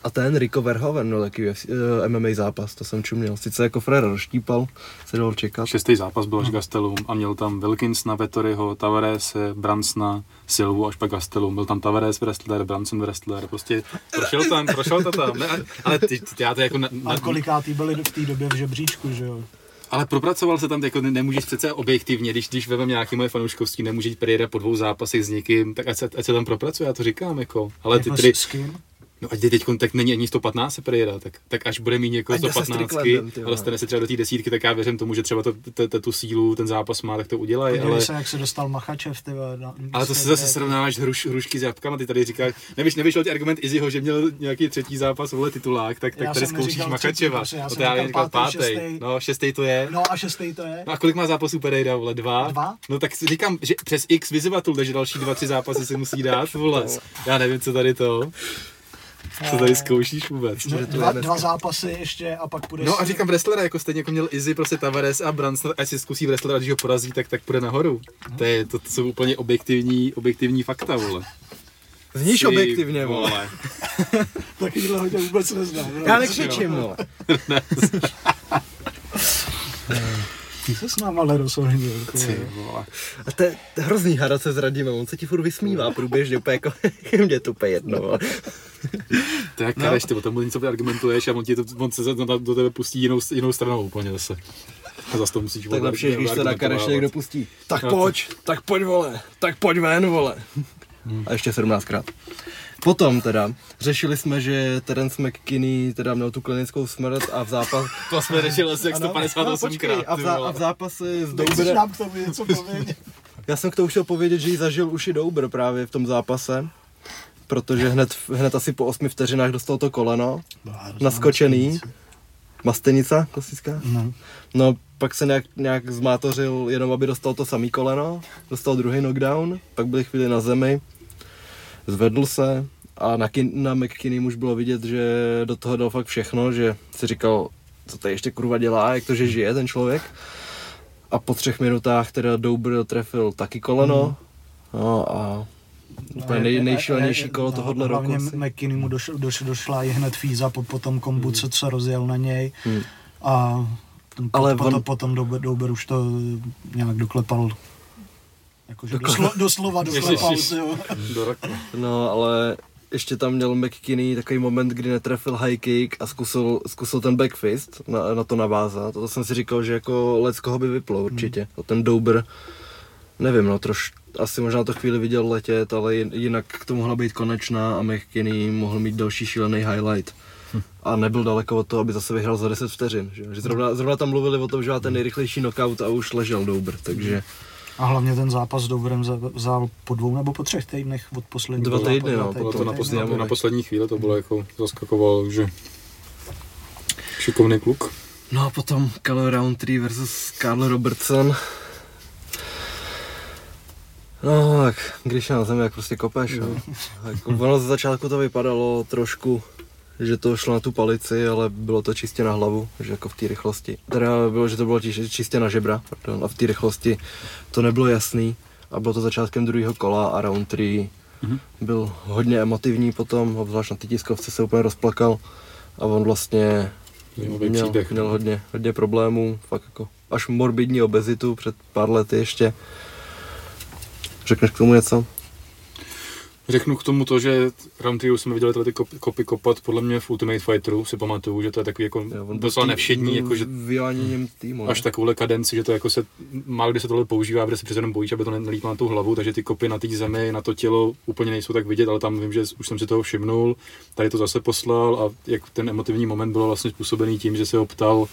Speaker 4: A ten Rico Verhoeven měl taky UFC, uh, MMA zápas, to jsem čuměl. Sice jako Frere rozštípal, se dalo čekat.
Speaker 5: Šestý zápas byl až Gastelum a měl tam Wilkinsona, Vettoriho, Tavares, Bransona, Silvu až pak Gastelum. Byl tam Tavares wrestler, Branson wrestler, prostě prošel tam, prošel to tam. Ne, ale ty, ty, já to jako na,
Speaker 6: A
Speaker 5: na,
Speaker 6: kolikátý byli v té době v žebříčku, že jo?
Speaker 5: ale propracoval se tam, jako ne- nemůžeš přece objektivně, když, když vezmeme nějaké moje fanouškovství, nemůže jít Pereira po dvou zápasech s někým, tak ať se, ať se tam propracuje, já to říkám, jako. Ale ty
Speaker 6: jako s kým?
Speaker 5: No ať teď tak není ani 115 Pereira, tak, tak až bude mít jako
Speaker 4: se
Speaker 5: 115
Speaker 4: Stricklandem, ty
Speaker 5: a
Speaker 4: vole.
Speaker 5: dostane se třeba do té desítky, tak já věřím tomu, že třeba to, to, to, tu sílu ten zápas má, tak to udělají, ale...
Speaker 6: se, jak se dostal Machačev, ty na,
Speaker 5: Ale to se zase srovnáváš hruš, hrušky s jabkama, ty tady říkáš, nevíš, nevyšel ti argument Izzyho, že měl nějaký třetí zápas, vole titulák, tak, tak
Speaker 6: Já
Speaker 5: tady zkoušíš Makačeva.
Speaker 6: třetí, já jsem
Speaker 5: to já
Speaker 6: říkal
Speaker 5: říkal
Speaker 6: pátý, šestý.
Speaker 5: no šestý to je.
Speaker 6: No a šestý to je?
Speaker 5: No a kolik má zápasů Pereira, vole, dva?
Speaker 6: Dva?
Speaker 5: No tak říkám, že přes X vyzývatel, takže další dva, tři zápasy si musí dát, vole. Já nevím, co tady to, co tady zkoušíš vůbec.
Speaker 6: Ne, dva, dva zápasy ještě a pak půjdeš...
Speaker 5: No a říkám wrestlera, jako stejně jako měl Izzy, prostě Tavares a Branson, ať si zkusí wrestlera, když ho porazí, tak, tak půjde nahoru. To, je, to, to jsou úplně objektivní, objektivní fakta, vole.
Speaker 4: Zníš
Speaker 5: Ty
Speaker 4: objektivně, vole.
Speaker 6: Takovýhle hodně vůbec neznám. no.
Speaker 4: Já nekřičím, vole.
Speaker 6: Ty se s náma nerozhodnil.
Speaker 5: Ty vole.
Speaker 4: A to je, hrozný hádat se s Radimem, on se ti furt vysmívá průběžně, úplně jako, mě to úplně jedno, vole.
Speaker 5: To je jak no. ty o tom něco argumentuješ a on, ti to, on se do, tebe pustí jinou, jinou stranou úplně zase. A zase to musíš
Speaker 4: Tak lepší, když se na kareš někdo pustí. Tak pojď, tak pojď vole, tak pojď ven vole. A ještě 17krát. Potom teda, řešili jsme, že Terence McKinney teda měl tu klinickou smrt a v zápas...
Speaker 5: To jsme řešili asi jak
Speaker 4: Ano,
Speaker 5: 158
Speaker 4: počkej,
Speaker 5: krát.
Speaker 4: a, v zá, a v zápase s Doubrem...
Speaker 6: nám k tomu něco povědět?
Speaker 4: Já jsem k tomu chtěl povědět, že jí zažil už i Doubr právě v tom zápase. Protože hned, hned asi po 8 vteřinách dostal to koleno, naskočený. Mastenica klasická.
Speaker 6: No.
Speaker 4: No, pak se nějak, nějak zmátořil, jenom aby dostal to samý koleno, dostal druhý knockdown, pak byli chvíli na zemi, zvedl se a na, kin, na McKinney už bylo vidět, že do toho dal fakt všechno, že si říkal, co tady ještě kurva dělá, jak to, že žije ten člověk. A po třech minutách teda Doubr trefil taky koleno. No a úplně nej, nejšílenější kolo tohohle roku.
Speaker 6: Hlavně. McKinney mu došla, došla, došla i hned fíza po, po tom kombu, co, co rozjel na něj.
Speaker 4: Hmm.
Speaker 6: A ten,
Speaker 4: Ale
Speaker 6: potom,
Speaker 4: on-
Speaker 6: potom Dober, Dober už to nějak doklepal. Jakože doslo, doslova doklepal. Jo.
Speaker 5: Do roku.
Speaker 4: No, ale ještě tam měl McKinney takový moment, kdy netrefil high kick a zkusil, zkusil ten backfist na, na to navázat. To jsem si říkal, že jako lec koho by vyplo určitě. A ten Dober, nevím, no troš, asi možná to chvíli viděl letět, ale jin- jinak to mohla být konečná a McKinney mohl mít další šílený highlight. A nebyl daleko od toho, aby zase vyhrál za 10 vteřin. Že, že zrovna, zrovna, tam mluvili o tom, že má ten nejrychlejší knockout a už ležel Dober, takže
Speaker 6: A hlavně ten zápas s Dobrem za- vzal po dvou nebo po třech týdnech od posledního.
Speaker 4: Dva týdny, no,
Speaker 5: Bylo to
Speaker 4: To
Speaker 5: na, poslední, na poslední chvíli, to bylo jako zaskakovalo, že šikovný kluk.
Speaker 4: No a potom Kyle Roundtree versus Carl Robertson. No tak, když je na zemi, jak prostě kopeš, jo. Tak ono ze začátku to vypadalo trošku že to šlo na tu palici, ale bylo to čistě na hlavu, že jako v té rychlosti. Teda bylo, že to bylo čistě na žebra, pardon, a v té rychlosti to nebylo jasný a bylo to začátkem druhého kola a round 3 mm-hmm. byl hodně emotivní potom, obzvlášť na té tiskovce se úplně rozplakal a on vlastně měl, měl hodně, hodně problémů, fakt jako až morbidní obezitu před pár lety ještě. Řekneš k tomu něco?
Speaker 5: Řeknu k tomu to, že Round 3 jsme viděli tyhle ty kopy kopat, podle mě v Ultimate Fighteru si pamatuju, že to je takový jako docela nevšední, jako že
Speaker 4: týmu,
Speaker 5: až takovouhle kadenci, že to jako se, málo kdy se tohle používá, protože se přece jenom bojíš, aby to nelítlo na tu hlavu, takže ty kopy na té zemi, na to tělo úplně nejsou tak vidět, ale tam vím, že už jsem si toho všimnul, tady to zase poslal a jak ten emotivní moment byl vlastně způsobený tím, že se ho ptal,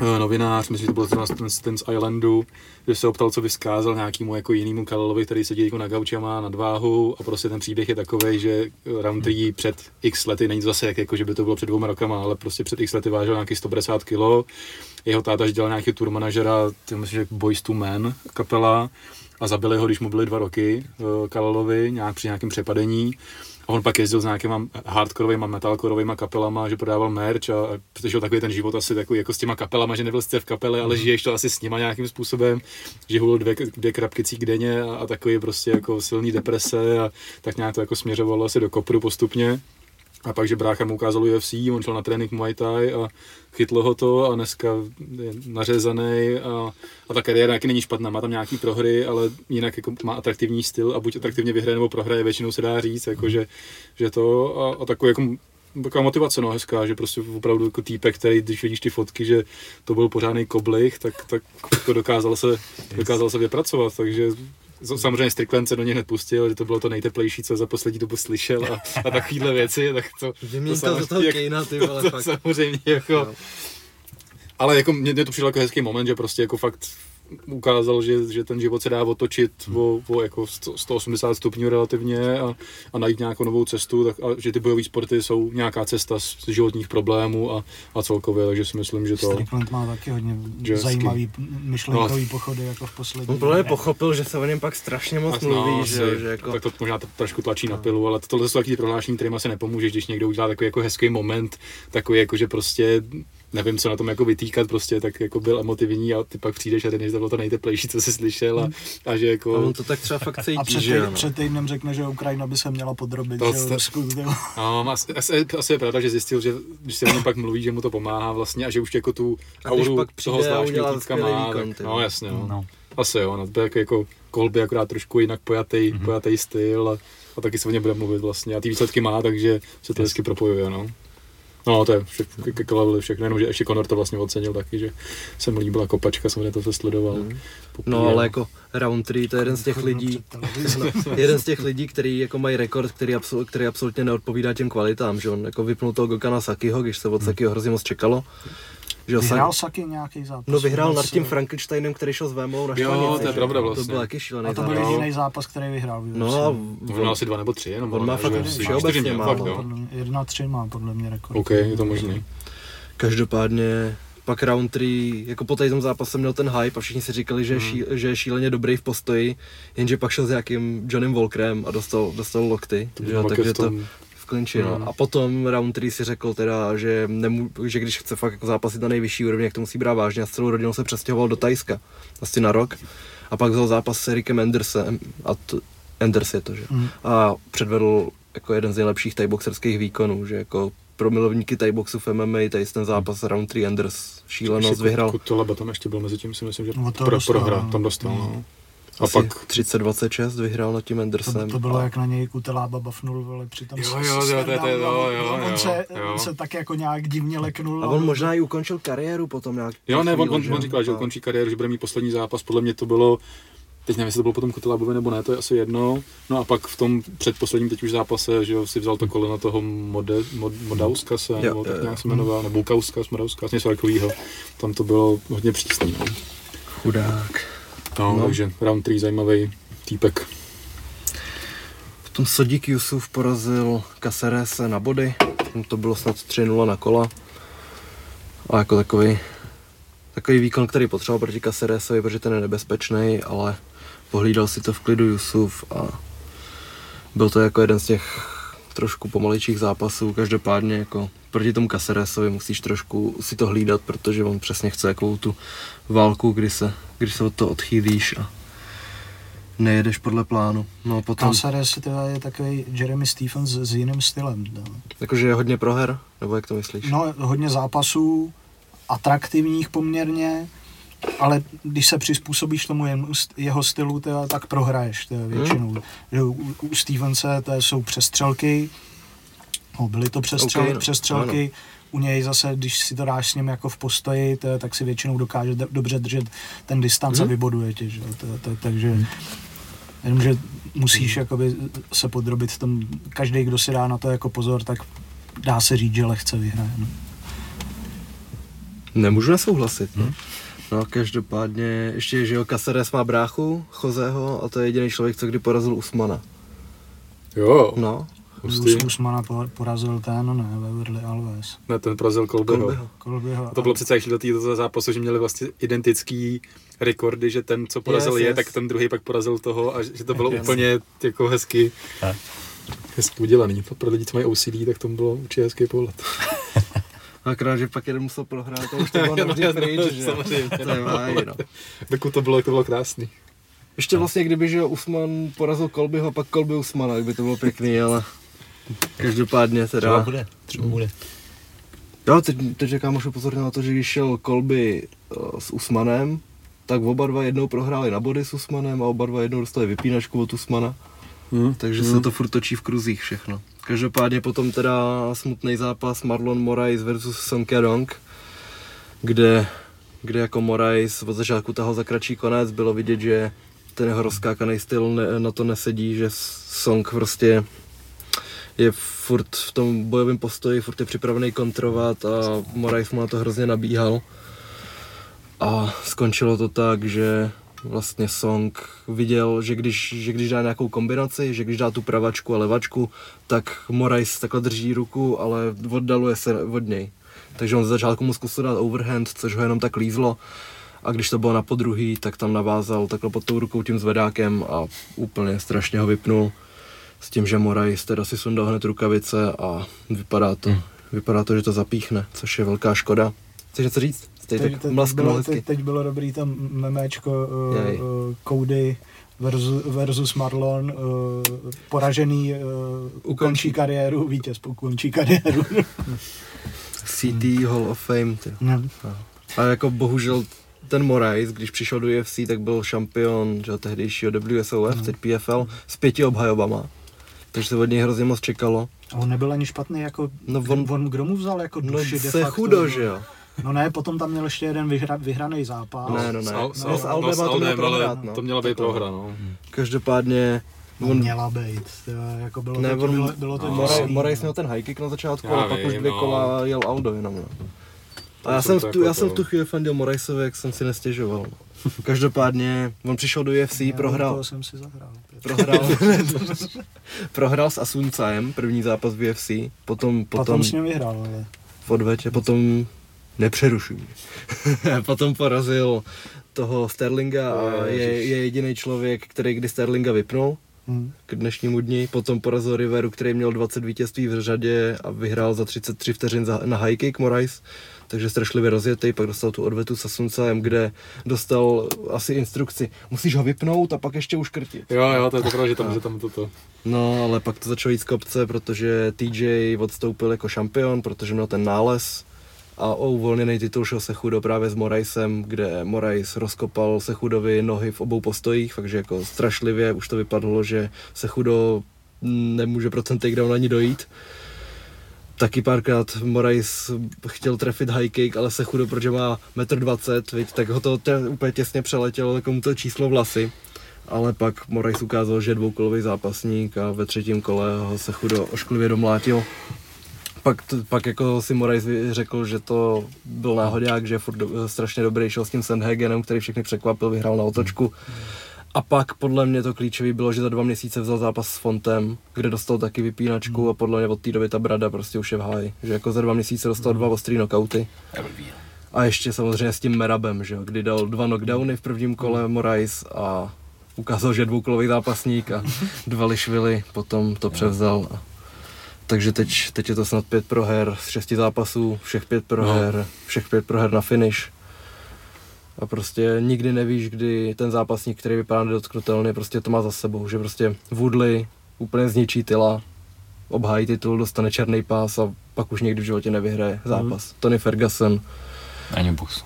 Speaker 5: novinář, myslím, že to byl ten, ten, ten z Islandu, že se optal, co vyskázal nějakému jako jinému Kalelovi, který sedí jako na gauči a má nadváhu a prostě ten příběh je takový, že round 3 před x lety, není to zase jak, jako, že by to bylo před dvouma rokama, ale prostě před x lety vážil nějaký 150 kg. Jeho táta dělal nějaký tour manažera, myslím, že Boys to Men kapela a zabili ho, když mu byly dva roky eh, Kalelovi, nějak při nějakém přepadení on pak jezdil s nějakýma hardcoreovými, metalcoreovými kapelama, že prodával merch a, a přešel takový ten život asi takový jako s těma kapelama, že nebyl jste v kapele, ale mhm. žiješ to asi s nima nějakým způsobem, že hulil dvě, dvě krapky denně a, a takový prostě jako silný deprese a tak nějak to jako směřovalo asi do kopru postupně. A pak, že brácha mu ukázal UFC, on šel na trénink Muay Thai a chytlo ho to a dneska je nařezaný a, a ta kariéra taky není špatná, má tam nějaký prohry, ale jinak jako má atraktivní styl a buď atraktivně vyhraje nebo prohraje, většinou se dá říct, jako že, že to a, a takový jako taková motivace, no, hezká, že prostě opravdu jako týpek, který, když vidíš ty fotky, že to byl pořádný koblich, tak, tak to dokázal se, dokázal se vypracovat, takže samozřejmě Strickland se do něj hned pustil, že to bylo to nejteplejší, co za poslední dobu slyšel a, a takovýhle věci, tak to...
Speaker 4: Vyměň to, to za toho jak, Kejna, ty vole,
Speaker 5: to, to samozřejmě jako... No. Ale jako mně to přišlo jako hezký moment, že prostě jako fakt ukázal, že, že ten život se dá otočit hmm. o, o jako 180 stupňů relativně a, a najít nějakou novou cestu, tak, a že ty bojové sporty jsou nějaká cesta z životních problémů a, a celkově, takže si myslím, že to...
Speaker 6: Strickland má taky hodně zajímavý myšlenkový no, pochody jako v poslední
Speaker 4: On právě pochopil, že se o něm pak strašně moc no, mluví, no, že, že jako...
Speaker 5: Tak to možná to trošku tlačí na pilu, ale tohle jsou taky prohlášení, kterým se nepomůže, když někdo udělá takový jako hezký moment, takový jako, že prostě nevím, co na tom jako vytýkat, prostě tak jako byl emotivní a ty pak přijdeš a ten že to bylo to nejteplejší, co jsi slyšel a, hmm. a že jako...
Speaker 4: A on to tak třeba fakt cítí,
Speaker 6: a před, že no. před týdnem řekne, že Ukrajina by se měla podrobit, to, že Rusku,
Speaker 5: no, asi, asi, asi, je pravda, že zjistil, že když se o něm pak mluví, že mu to pomáhá vlastně a že už jako tu auru pak toho zvláštního týpka má, výkon, tak, no jasně, no. no. Asi jo, no, to je jako kolby akorát trošku jinak pojatý, mm-hmm. pojatý styl a, a taky se o něm bude mluvit vlastně a ty výsledky má, takže se to hezky propojuje, no. No, to je všechno, všechno, jenom že ještě Conor to vlastně ocenil taky, že se mu líbila kopačka, jsem to sledoval. Mm.
Speaker 4: No, ale jako Round 3, to je jeden z těch lidí, jeden z těch lidí, který jako mají rekord, který, absol, který absolutně neodpovídá těm kvalitám, že on jako vypnul toho Gokana Sakiho, když se od hmm. Sakiho hrozně moc čekalo.
Speaker 6: Že vyhrál Saki nějaký zápas?
Speaker 4: No vyhrál nad tím Frankensteinem, který šel s Vémou na
Speaker 5: štvanici. Jo, to je pravda vlastně.
Speaker 4: To byl jaký šílený
Speaker 6: A to byl jediný zápas, který vyhrál.
Speaker 4: No a
Speaker 5: on má asi dva nebo tři, jenom.
Speaker 4: On má fakt všeobecně málo.
Speaker 6: Jedna tři má podle mě rekord.
Speaker 5: OK, je to možný.
Speaker 4: Každopádně pak round 3, jako po tom zápase měl ten hype a všichni si říkali, že, hmm. je, že je šíleně dobrý v postoji, jenže pak šel s nějakým Johnem Walkerem a dostal, dostal lokty, to že, takže to v klinči, no. Hmm. A potom round 3 si řekl teda, že, nemů, že když chce fakt jako zápasit na nejvyšší úrovni, jak to musí brát vážně a s celou rodinou se přestěhoval do Tajska, asi na rok. A pak vzal zápas s Erikem Andersem, a to, Anders je to, že? Hmm. A předvedl jako jeden z nejlepších tajboxerských výkonů, že jako pro milovníky tajboxu v MMA, tady ten zápas. Round 3 Anders, šílenost, vyhrál.
Speaker 5: Kutolaba tam ještě byl mezi tím, si myslím, že no, pro, dostal, prohra, no. tam dostal. No. no.
Speaker 4: A Asi pak 30-26 vyhrál nad tím Andersem.
Speaker 6: To, to bylo, a... jak na něj Kutelába bafnul, ale přitom
Speaker 5: jo, jo, jo, jo, jo,
Speaker 6: on, se, jo. on se tak jako nějak divně leknul.
Speaker 4: A on možná i ukončil kariéru potom nějak.
Speaker 5: Jo, ne, on, on, on říkal, že ukončí kariéru, že bude mít poslední zápas, podle mě to bylo teď nevím, jestli to bylo potom Kutelábovi nebo ne, to je asi jedno. No a pak v tom předposledním teď už zápase, že jo, si vzal to koleno toho Mode, Mod, Modauska se, nebo tak nějak se jmenoval, nebo Bulkauska, Modauska, něco takového. Tam to bylo hodně přísný. No.
Speaker 4: Chudák.
Speaker 5: No, no, takže round 3 zajímavý týpek.
Speaker 4: V tom Sodík Jusuf porazil Cacerese na body, to bylo snad 3-0 na kola. A jako takový, takový výkon, který potřeboval proti Caceresovi, protože ten je nebezpečný, ale pohlídal si to v klidu Jusuf a byl to jako jeden z těch trošku pomalejších zápasů, každopádně jako proti tomu Caceresovi musíš trošku si to hlídat, protože on přesně chce jakou tu válku, kdy se, kdy se od toho odchýlíš a nejedeš podle plánu. No potom,
Speaker 6: Caceres teda je takový Jeremy Stephens s jiným stylem. No.
Speaker 4: jakože je hodně proher, nebo jak to myslíš?
Speaker 6: no, hodně zápasů, atraktivních poměrně, ale když se přizpůsobíš tomu jeho stylu, teda, tak prohraješ teda, většinou.
Speaker 4: Hmm.
Speaker 6: U, u Stevense to jsou přestřelky, no, byly to přestřel,
Speaker 4: Ok, no,
Speaker 6: přestřelky, u něj zase, když si to dáš s ním jako v postoji, to, tak si většinou dokáže d- dobře držet ten distanc a
Speaker 4: Mhm.
Speaker 6: vyboduje tě, že? To, to, takže jenom, že musíš jakoby se podrobit tom, každý, kdo si dá na to jako pozor, tak dá se říct, že lehce vyhraje. No.
Speaker 4: Nemůžu nesouhlasit. No. No každopádně, ještě, že jo, Caceres má bráchu, Chozeho, a to je jediný člověk, co kdy porazil Usmana.
Speaker 5: Jo,
Speaker 4: No,
Speaker 5: hustý.
Speaker 6: Us, Usmana po- porazil ten, no ne, Beverly Alves.
Speaker 5: Ne, ten porazil Kolbeho.
Speaker 4: Kolbeho.
Speaker 6: Kolbyho.
Speaker 5: A to bylo přece šli do této zápasu, že měli vlastně identický rekordy, že ten, co porazil
Speaker 4: Yes,
Speaker 5: je,
Speaker 4: yes.
Speaker 5: tak ten druhý pak porazil toho a že to bylo
Speaker 4: Yes.
Speaker 5: úplně jako hezky,
Speaker 3: A.
Speaker 5: hezky udělaný. To pro lidi, co mají OCD, tak tomu bylo určitě hezký pohled.
Speaker 4: akorát, že pak jeden musel prohrát, to už to bylo
Speaker 5: No,
Speaker 4: navždy
Speaker 5: jasně,
Speaker 4: pryč, že jo.
Speaker 5: samozřejmě,
Speaker 4: To je máj, no.
Speaker 5: Dokud to bylo, to bylo krásný.
Speaker 4: Ještě vlastně, kdyby, že Usman porazil Kolbyho a pak Kolby Usmana, tak by to bylo pěkný, ale každopádně
Speaker 3: Třeba
Speaker 4: teda...
Speaker 3: bude, třeba bude.
Speaker 4: Jo, teď, teď čekám už upozornil na to, že když šel Kolby uh, s Usmanem, tak oba dva jednou prohráli na body s Usmanem a oba dva jednou dostali vypínačku od Usmana.
Speaker 5: Hmm.
Speaker 4: Takže se to furt točí v kruzích všechno. Každopádně potom teda smutný zápas Marlon Moraes versus Song Dong, kde, kde jako Moraes od začátku tahal za kratší konec, bylo vidět, že ten jeho rozkákaný styl ne, na to nesedí, že Song prostě je furt v tom bojovém postoji, furt je připravený kontrovat a Moraes mu na to hrozně nabíhal. A skončilo to tak, že vlastně Song viděl, že když, že když dá nějakou kombinaci, že když dá tu pravačku a levačku, tak Morais takhle drží ruku, ale oddaluje se od něj. Takže on z začátku mu zkusil dát overhand, což ho jenom tak lízlo. A když to bylo na podruhý, tak tam navázal takhle pod tou rukou tím zvedákem a úplně strašně ho vypnul. S tím, že Morais teda si sundal hned rukavice a vypadá to, hmm. vypadá to, že to zapíchne, což je velká škoda. Chceš něco říct?
Speaker 6: Teď, teď,
Speaker 4: mlasknul
Speaker 6: bylo, teď, teď bylo dobrý tam memečko uh,
Speaker 4: Jej.
Speaker 6: uh, Cody versus, versus Marlon, uh, poražený uh, ukončí kariéru, vítěz ukončí kariéru.
Speaker 4: CT Hall of Fame. Ty.
Speaker 6: no.
Speaker 4: A jako bohužel ten Morais, když přišel do UFC, tak byl šampion že, tehdejšího WSOF, teď PFL, s pěti obhajobama. Takže se od něj hrozně moc čekalo.
Speaker 6: A on nebyl ani špatný, jako,
Speaker 4: No
Speaker 6: no,
Speaker 4: on-
Speaker 6: on, kdo mu vzal jako
Speaker 4: No
Speaker 6: duši de
Speaker 4: se
Speaker 6: facto,
Speaker 4: chudo,
Speaker 6: no.
Speaker 4: že jo.
Speaker 6: No ne, potom tam měl ještě jeden vyhra, vyhraný zápas.
Speaker 4: Ne, no ne.
Speaker 5: S Al- s
Speaker 4: No, s
Speaker 5: no, s
Speaker 4: to měl
Speaker 5: Aldem, ale
Speaker 4: prohrát, no.
Speaker 5: To měla být prohra, no.
Speaker 4: Každopádně
Speaker 6: No,
Speaker 4: on,
Speaker 6: měla být, jako bylo,
Speaker 4: ne,
Speaker 6: to,
Speaker 4: on,
Speaker 6: bylo, bylo to
Speaker 4: Morais,
Speaker 6: děsný,
Speaker 4: Morais
Speaker 6: no.
Speaker 4: měl ten high kick na začátku,
Speaker 5: Já
Speaker 4: ale pak už dvě
Speaker 5: no.
Speaker 4: kola jel Aldo jenom. No. A já
Speaker 5: To
Speaker 4: jsem,
Speaker 5: to
Speaker 4: v tu,
Speaker 5: jako
Speaker 4: já jsem v
Speaker 5: to-
Speaker 4: tu chvíli fandil Moraisovi, jak jsem si nestěžoval. no. Každopádně on přišel do UFC,
Speaker 6: Já
Speaker 4: prohrál,
Speaker 6: toho jsem si zahrál.
Speaker 4: prohrál, prohrál s Asuncem, první zápas v UFC, potom,
Speaker 6: Potom,
Speaker 4: potom
Speaker 6: s ním vyhrál, ale
Speaker 4: v odvetě, potom nepřerušuj mě. potom porazil toho Sterlinga a je, je jediný člověk, který kdy Sterlinga vypnul
Speaker 6: hm.
Speaker 4: k dnešnímu dni. Potom porazil Riveru, který měl 20 vítězství v řadě a vyhrál za 33 vteřin za, na high kick Morais. Takže strašlivě rozjetý, pak dostal tu odvetu s Asuncem, kde dostal asi instrukci, musíš ho vypnout a pak ještě uškrtit.
Speaker 5: Jo, jo, to je to pravda, že tam, že tam toto.
Speaker 4: No, ale pak to začalo jít z kopce, protože TJ odstoupil jako šampion, protože měl ten nález a o uvolněný titul šel Sechudo právě s Moraisem, kde Morais rozkopal Sechudovi nohy v obou postojích, takže jako strašlivě už to vypadlo, že Sechudo nemůže pro ten takedown ani dojít. Taky párkrát Morais chtěl trefit high kick, ale Sechudo, protože má 1,20 m, tak ho to te, úplně těsně přeletělo jako to číslo vlasy. Ale pak Morais ukázal, že je dvoukolový zápasník a ve třetím kole ho se chudo ošklivě domlátil. Pak, pak jako si Morais řekl, že to byl náhodák, že je furt do, strašně dobrý, šel s tím Sandhagenem, který všechny překvapil, vyhrál na otočku. A pak podle mě to klíčový bylo, že za dva měsíce vzal zápas s Fontem, kde dostal taky vypínačku a podle mě od té doby ta brada prostě už je v háji. Že jako za dva měsíce dostal dva ostrý knockouty. A ještě samozřejmě s tím Merabem, že jo, kdy dal dva knockdowny v prvním kole Morais a ukázal, že je dvoukolový zápasník a dva lišvily, potom to převzal a Takže teď, teď je to snad pět proher z šesti zápasů, všech pět
Speaker 5: No.
Speaker 4: proher, všech pět proher na finish. A prostě nikdy nevíš, kdy ten zápasník, který vypadá nedotknutelně, prostě to má za sebou, že prostě Woodley úplně zničí tyla, obhájí titul, dostane černý pás a pak už někdy v životě nevyhraje zápas. Tony Ferguson,
Speaker 3: Ani bus.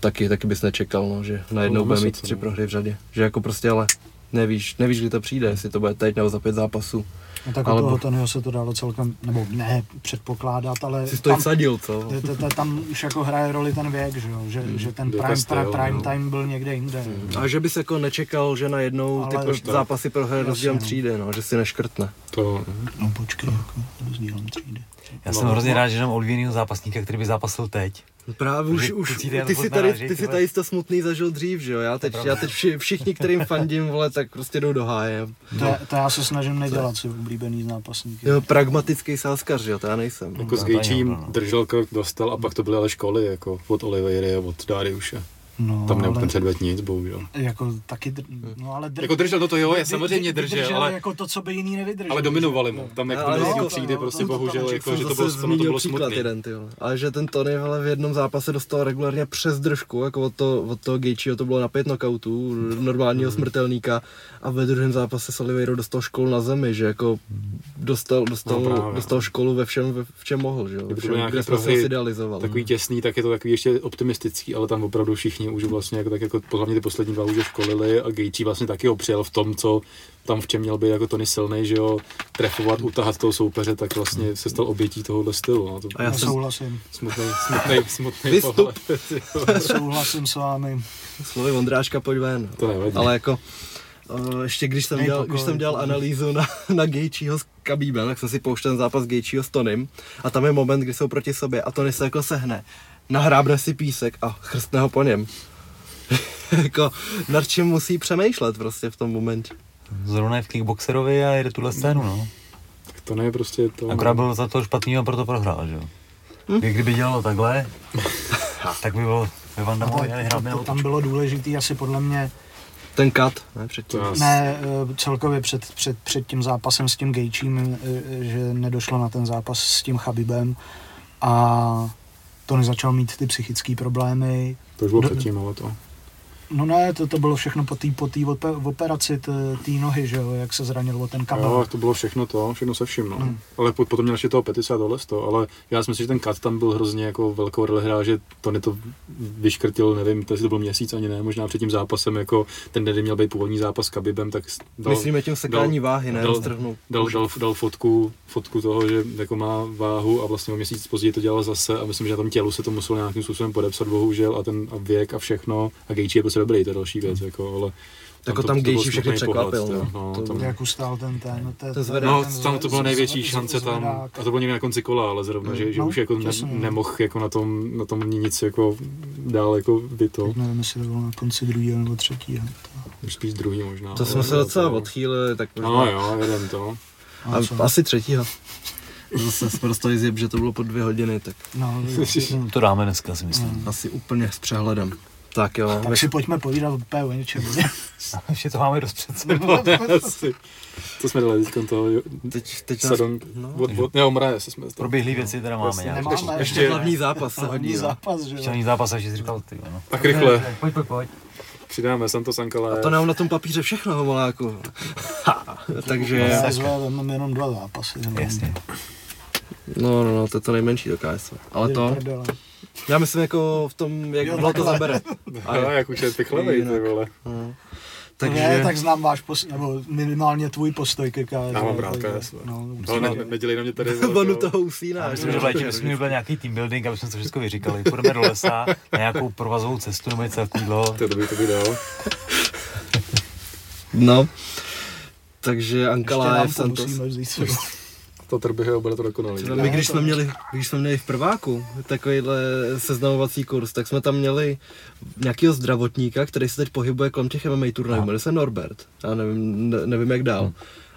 Speaker 4: taky, taky bys nečekal, no, že najednou
Speaker 5: No,
Speaker 4: bude mít tři
Speaker 5: no.
Speaker 4: prohry v řadě. Že jako prostě ale nevíš, nevíš, kdy to přijde, jestli to bude teď nebo za pět zápasů.
Speaker 6: No tak
Speaker 4: Ale
Speaker 6: u toho
Speaker 4: bo-
Speaker 6: Tonyho se to dalo celkem, nebo ne předpokládat, ale
Speaker 4: Jsi to i vsadil, co?
Speaker 6: t- t- t- tam už jako hraje roli ten věk, že, jo? že, že ten prime,
Speaker 5: Castel,
Speaker 6: prime, prime
Speaker 5: no.
Speaker 6: time byl někde jinde.
Speaker 4: A že bys jako nečekal, že najednou ty
Speaker 6: Ale-
Speaker 4: pro-
Speaker 5: tak.
Speaker 4: zápasy prohraje rozdílem
Speaker 6: no.
Speaker 4: třídy, no, že si neškrtne.
Speaker 5: To,
Speaker 6: No počkej, jako rozdílem třídy.
Speaker 3: Já
Speaker 5: No,
Speaker 3: jsem hrozně
Speaker 5: no.
Speaker 3: rád, že mám olivínýho zápasníka, který by zápasil teď.
Speaker 4: Právě už, už ty, si tady, ty si tady to smutný zažil dřív, že jo? Já teď, já teď vši, všichni, kterým fandím, vole, tak prostě jdou do háje.
Speaker 6: To, já- to já se snažím nedělat si oblíbený zápasníky.
Speaker 4: Jo, pragmatický sázkař, že jo, to já nejsem.
Speaker 5: jako s
Speaker 3: No,
Speaker 5: Gejčím
Speaker 3: no.
Speaker 5: držel krok, dostal a pak to byly ale školy, jako od Oliveiry a od Dariuše.
Speaker 6: No,
Speaker 5: Tam nemohl
Speaker 6: ale,
Speaker 5: ten předvět nic, bohužel.
Speaker 6: jako taky, dr- no ale dr-
Speaker 5: Jako držel to, to jo, je samozřejmě
Speaker 6: vy-
Speaker 5: držel,
Speaker 6: vydržel
Speaker 5: ale,
Speaker 6: jako to, co by jiný nevydržel.
Speaker 5: ale dominovali mu. Tam jako
Speaker 4: Ale to-
Speaker 5: přijde
Speaker 6: no,
Speaker 5: prostě bohužel,
Speaker 6: tam
Speaker 5: jako, že to bylo, to bylo
Speaker 4: příklad
Speaker 5: smutný.
Speaker 4: jeden, ty vole. Ale že ten Tony vole, v jednom zápase dostal regulárně přes držku, jako od, to, od toho Gaethjeho to bylo na pět knockoutů, normálního
Speaker 5: Hmm.
Speaker 4: smrtelníka a ve druhém zápase s Oliveirou dostal školu na zemi, že jako dostal, dostal,
Speaker 5: No právě.
Speaker 4: dostal školu ve všem, ve, v čem mohl, že jo,
Speaker 5: Kdyby to
Speaker 4: všem, kde jsme idealizovali.
Speaker 5: Takový těsný, tak je to takový ještě optimistický, ale tam opravdu všichni už vlastně jako, tak jako hlavně ty poslední dva už je školili a Gaethje vlastně taky opřel v tom, co tam v čem měl být jako Tony silný, že jo, trefovat, utahat toho soupeře, tak vlastně se stal obětí tohohle stylu. No, to
Speaker 4: A já jsem-
Speaker 6: souhlasím.
Speaker 5: smutný, smutný, smutný
Speaker 4: Vystup.
Speaker 5: pohled.
Speaker 6: souhlasím s vámi.
Speaker 4: Slovy Vondráčka, pojď ven.
Speaker 5: To nevadí.
Speaker 4: Ale jako, uh, ještě když jsem, dělal, když jsem dělal analýzu na, na Gaethjeho s Khabibem, tak jsem si pouštěl ten zápas Gaethjeho s Tonym a tam je moment, kdy jsou proti sobě a Tony se jako sehne, nahrábne si písek a chrstne ho po něm. jako, nad čím musí přemýšlet prostě v tom momentě.
Speaker 3: Zrovna je v kickboxerovi a jede tuhle scénu, no.
Speaker 5: To ne prostě to.
Speaker 3: Akorát byl za to špatný a proto prohrál, že jo.
Speaker 4: Hm?
Speaker 3: Kdyby dělalo takhle, tak by bylo ve Van
Speaker 6: No,
Speaker 3: Damme
Speaker 6: to, to, to, tam bylo důležitý asi podle mě,
Speaker 4: Ten cut, ne, předtím.
Speaker 6: Ne eh, celkově před, před, před tím zápasem s tím Gejčím, že nedošlo na ten zápas s tím Chabibem a Tony začal mít ty psychické problémy.
Speaker 5: To už bylo
Speaker 6: Do-
Speaker 5: předtím, ale to.
Speaker 6: No ne, to, to bylo všechno po té po tý ope- operaci té nohy, že jo, jak se zranil o ten
Speaker 5: Jo,
Speaker 6: kabel.
Speaker 5: to bylo všechno to, všechno se vším, no.
Speaker 6: Hmm.
Speaker 5: Ale po- potom měl ještě toho Petisa a tohle to, ale já si myslím, že ten kat tam byl hrozně jako velkou roli hrál, že Tony to vyškrtil, nevím, to jestli to byl měsíc ani ne, možná před tím zápasem, jako ten den, měl být původní zápas s Kabibem, tak dal,
Speaker 4: Myslíme tím sekání váhy, ne
Speaker 5: dal- dal, dal, dal, fotku, fotku toho, že jako má váhu a vlastně o měsíc později to dělal zase a myslím, že na tom tělu se to muselo nějakým způsobem podepsat, bohužel, a ten a věk a všechno. A Gaethje je prostě dobrý, to je další věc, jako, ale
Speaker 4: Jako
Speaker 5: to-
Speaker 4: tam
Speaker 5: byl
Speaker 4: Gaethje všechny
Speaker 5: pohled,
Speaker 4: překvapil,
Speaker 5: jo,
Speaker 4: no.
Speaker 5: no,
Speaker 4: To-
Speaker 5: tam-
Speaker 6: Jak ustál ten ten, ten,
Speaker 4: Ten zvedák.
Speaker 5: No,
Speaker 6: ten
Speaker 5: tam to bylo největší
Speaker 6: z-
Speaker 5: šance tam, a to bylo někdy na konci kola, ale zrovna, že, že
Speaker 6: No,
Speaker 5: už jako ne,
Speaker 6: přesně.
Speaker 5: nemohl jako na tom, na tom nic jako dál jako by to,
Speaker 6: Teď nevím, jestli to bylo na konci druhého nebo třetího.
Speaker 5: už spíš druhý možná.
Speaker 4: To jsme se docela odchýlili, tak možná.
Speaker 5: No jo, jeden to.
Speaker 6: A?
Speaker 4: A, asi třetího. Zase jsme dostali zjeb, že to bylo po dvě hodiny, tak
Speaker 6: No,
Speaker 3: To dáme dneska, si myslím.
Speaker 4: asi úplně s přehledem. Tak jo,
Speaker 6: tak si pojďme povídat úplně o něčem.
Speaker 3: Ještě to máme dost před sebou.
Speaker 5: Asi. To jsme dali teď toho
Speaker 4: teď, teď nás,
Speaker 5: Sadong,
Speaker 4: no.
Speaker 5: od, od, ne, Omraje se jsme.
Speaker 3: Proběhlý věci teda máme nějak.
Speaker 6: Nemáme.
Speaker 5: Ještě,
Speaker 4: ještě hlavní zápas.
Speaker 6: Hlavní
Speaker 4: no.
Speaker 6: zápas, že
Speaker 3: Ještě
Speaker 6: jo.
Speaker 3: ani zápas, až jsi říkal ty, no.
Speaker 5: Tak rychle,
Speaker 3: Pojď, pojď, pojď.
Speaker 5: přidáme Santos Ankale.
Speaker 4: A to nám na tom papíře všechno, homoláku. Takže,
Speaker 6: Já vezmeme jenom dva zápasy.
Speaker 3: Jasně.
Speaker 4: no, no, no, to je to nejmenší do KS. Ale to,
Speaker 6: prdele.
Speaker 4: Já myslím jako v tom, jak
Speaker 6: Jo,
Speaker 4: bylo to zabere.
Speaker 5: A jak už je ty
Speaker 4: Jinak.
Speaker 5: vole.
Speaker 4: No.
Speaker 6: Takže... Ne, tak znám váš postoj, nebo minimálně tvůj postoj ke KS.
Speaker 5: Já mám rád KS.
Speaker 6: No,
Speaker 5: No, ne, ne, nedělej na mě tady. to-
Speaker 4: toho usínáš.
Speaker 3: Myslím, že byl, myslím, že byl nějaký team building, aby jsme to všechno vyříkali. Půjdeme do lesa na nějakou provazovou cestu nebo něco takového.
Speaker 5: To by to by dal.
Speaker 4: No. Takže
Speaker 6: Ještě
Speaker 4: Ankala
Speaker 6: nám
Speaker 4: je
Speaker 6: to
Speaker 4: Santos.
Speaker 6: musíme vzít.
Speaker 5: To trbyho, bude to dokonalý.
Speaker 4: Třeba My, když jsme, měli, když jsme měli v prváku takovýhle seznamovací kurz, tak jsme tam měli nějakého zdravotníka, který se teď pohybuje kolem těch MMA turnajů, jmenuje se Norbert, já nevím, ne, nevím jak dál.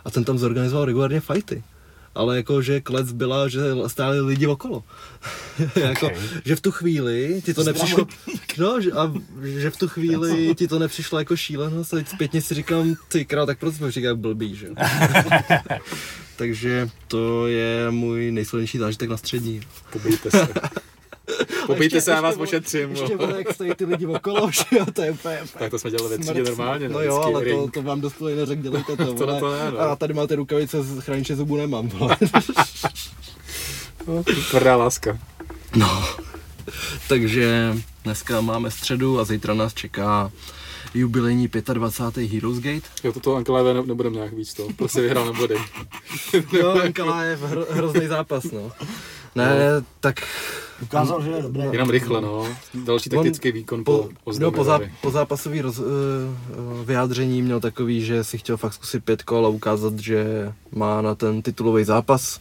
Speaker 4: A ten tam zorganizoval regulárně fighty. ale jako, že klec byla, že stáli lidi okolo. jako,
Speaker 3: Okay.
Speaker 4: že v tu chvíli ti to nepřišlo, no, že, a že v tu chvíli ti to nepřišlo jako šílenost a teď zpětně si říkám, ty král, tak proč jsme říkali blbý, že? Takže to je můj nejsilnější zážitek na střední.
Speaker 5: Pobijte se. Pobijte
Speaker 4: Ještě-
Speaker 5: se, já vás
Speaker 4: ještě
Speaker 5: ošetřím.
Speaker 4: Ještě
Speaker 5: jo.
Speaker 4: vole, jak stojí ty lidi okolo, že jo, to je úplně...
Speaker 5: Tak to jsme dělali ve třídě normálně.
Speaker 4: No jo,
Speaker 5: vždycky
Speaker 4: ale to,
Speaker 5: ring.
Speaker 4: to vám dospělý neřek, dělejte to,
Speaker 5: To na to ne, no.
Speaker 4: A tady máte rukavice, z chrániče zubů nemám.
Speaker 5: No, Tvrdá láska.
Speaker 4: No. Takže dneska máme středu a zítra nás čeká jubilejní 25. Heroes Gate.
Speaker 5: Jo, toto Live ne- nebudem nějak víc to. Prostě vyhrál na body.
Speaker 4: Jo, Ankala je hro, hrozný zápas, no. Ne, tak
Speaker 6: Ukázal, že je dobrý.
Speaker 5: Jenom rychle, no. Další
Speaker 4: On
Speaker 5: taktický výkon
Speaker 4: po,
Speaker 5: po, po,
Speaker 4: no, po, zá, po zápasový roz, uh, vyjádření měl takový, že si chtěl fakt zkusit pět kol a ukázat, že má na ten titulový zápas.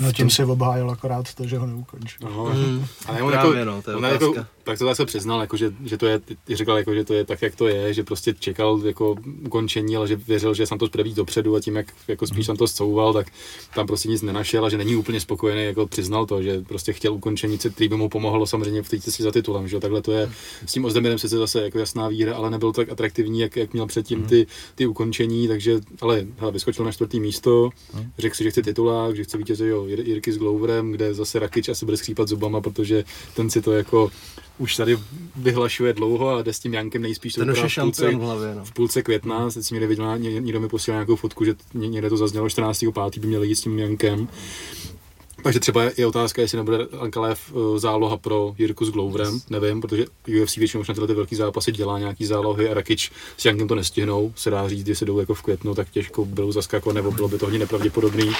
Speaker 6: No tím si obhájil akorát to, že ho neukončil.
Speaker 5: Aha.
Speaker 4: Mm,
Speaker 5: Ale on
Speaker 4: právě,
Speaker 5: jako,
Speaker 4: no, to je
Speaker 5: on jako, tak to zase přiznal, jako, že, že, to je, ty říkal, jako, že to je tak, jak to je, že prostě čekal jako ukončení, ale že věřil, že Santos bude víc dopředu a tím, jak jako spíš Santos couval, tak tam prostě nic nenašel a že není úplně spokojený, jako přiznal to, že prostě chtěl ukončení, který by mu pomohlo samozřejmě v té si za titulem, že takhle to je. S tím Ozdemirem sice zase jako jasná výhra, ale nebyl tak atraktivní, jak, jak měl předtím ty, ty ukončení, takže, ale hele, vyskočil na čtvrtý místo, řekl si, že chce titulák, že chce vítězit jo, Jir- Jirky s Gloverem, kde zase Rakic asi bude skřípat zubama, protože ten si to jako už tady vyhlašuje dlouho a jde s tím Jankem nejspíš to
Speaker 4: Ten už je
Speaker 5: v
Speaker 4: šampion v
Speaker 5: půlce,
Speaker 4: hlavě, no.
Speaker 5: v půlce května, teď si někde viděl, ně- někdo mi posílal nějakou fotku, že ně- někde to zaznělo 14.5. by měli jít s tím Jankem. Takže třeba je otázka, jestli nebude Ankalev eh, záloha pro Jirku s Gloverem, nevím, protože UFC většinou už na tyhle ty velký zápasy dělá nějaký zálohy a Rakic s Jankem to nestihnou, se dá říct, jestli jdou jako v květnu, tak těžko budou zaskakovat, nebo bylo by to hodně nepravděpodobný.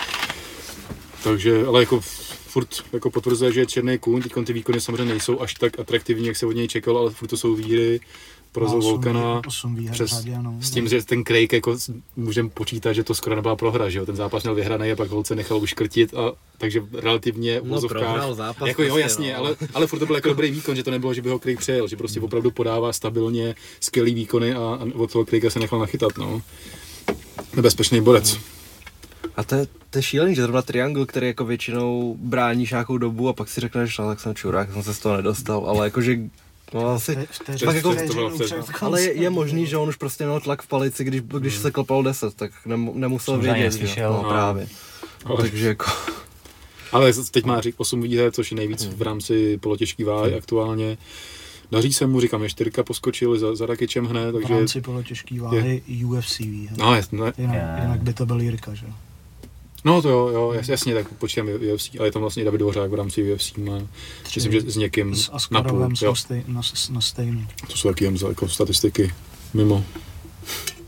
Speaker 5: Takže, ale jako furt jako potvrzuje, že je černý kůň, teď ty výkony samozřejmě nejsou až tak atraktivní, jak se od něj čekalo, ale furt to jsou výhry, porazil Volkana,
Speaker 6: 8 výher
Speaker 5: přes,
Speaker 6: řadě, no.
Speaker 5: s tím, že ten Craig jako můžeme počítat, že to skoro nebyla prohra, že jo? ten zápas měl vyhraný a pak holce nechal uškrtit a takže relativně v
Speaker 4: No,
Speaker 5: vozovkách,
Speaker 4: zápas
Speaker 5: jako jo,
Speaker 4: prostě,
Speaker 5: jasně,
Speaker 4: no.
Speaker 5: ale, ale furt to byl jako dobrý výkon, že to nebylo, že by ho Craig přejel, že prostě opravdu podává stabilně skvělý výkony a, a od toho Craiga se nechal nachytat, no. Nebezpečný borec.
Speaker 4: A to je, to je šílený, že zrovna triangle, který jako většinou bráníš nějakou dobu a pak si řekneš, ale tak jsem čurák, jsem se z toho nedostal, ale jakože No, asi,
Speaker 6: vteřinu-
Speaker 4: Pak jako- ale je, je možný, že on už prostě měl tlak v palici, když, když se klopalo 10, tak nem, nemusel
Speaker 3: Jsem
Speaker 4: vědět, že? No,
Speaker 5: No.
Speaker 4: právě.
Speaker 5: Ale-
Speaker 4: Takže jako,
Speaker 5: Ale teď má řík 8 výher, což je nejvíc v rámci polotěžký váhy aktuálně. Daří se mu, říkám, je čtyřka poskočili za, za Rakičem hned,
Speaker 6: V
Speaker 5: takže...
Speaker 6: rámci polotěžký váhy UFC výher.
Speaker 5: No, je, ne,
Speaker 6: Jinak,
Speaker 3: Je.
Speaker 6: jinak by to byl Jirka, že?
Speaker 5: No to jo, jo, jas- jasně, tak počítám UFC, ale je tam vlastně i David Dvořák v rámci UFC má, myslím, že s někým
Speaker 6: S
Speaker 5: na půl,
Speaker 6: stej, na, na stejnou.
Speaker 5: to jsou taky jako statistiky mimo.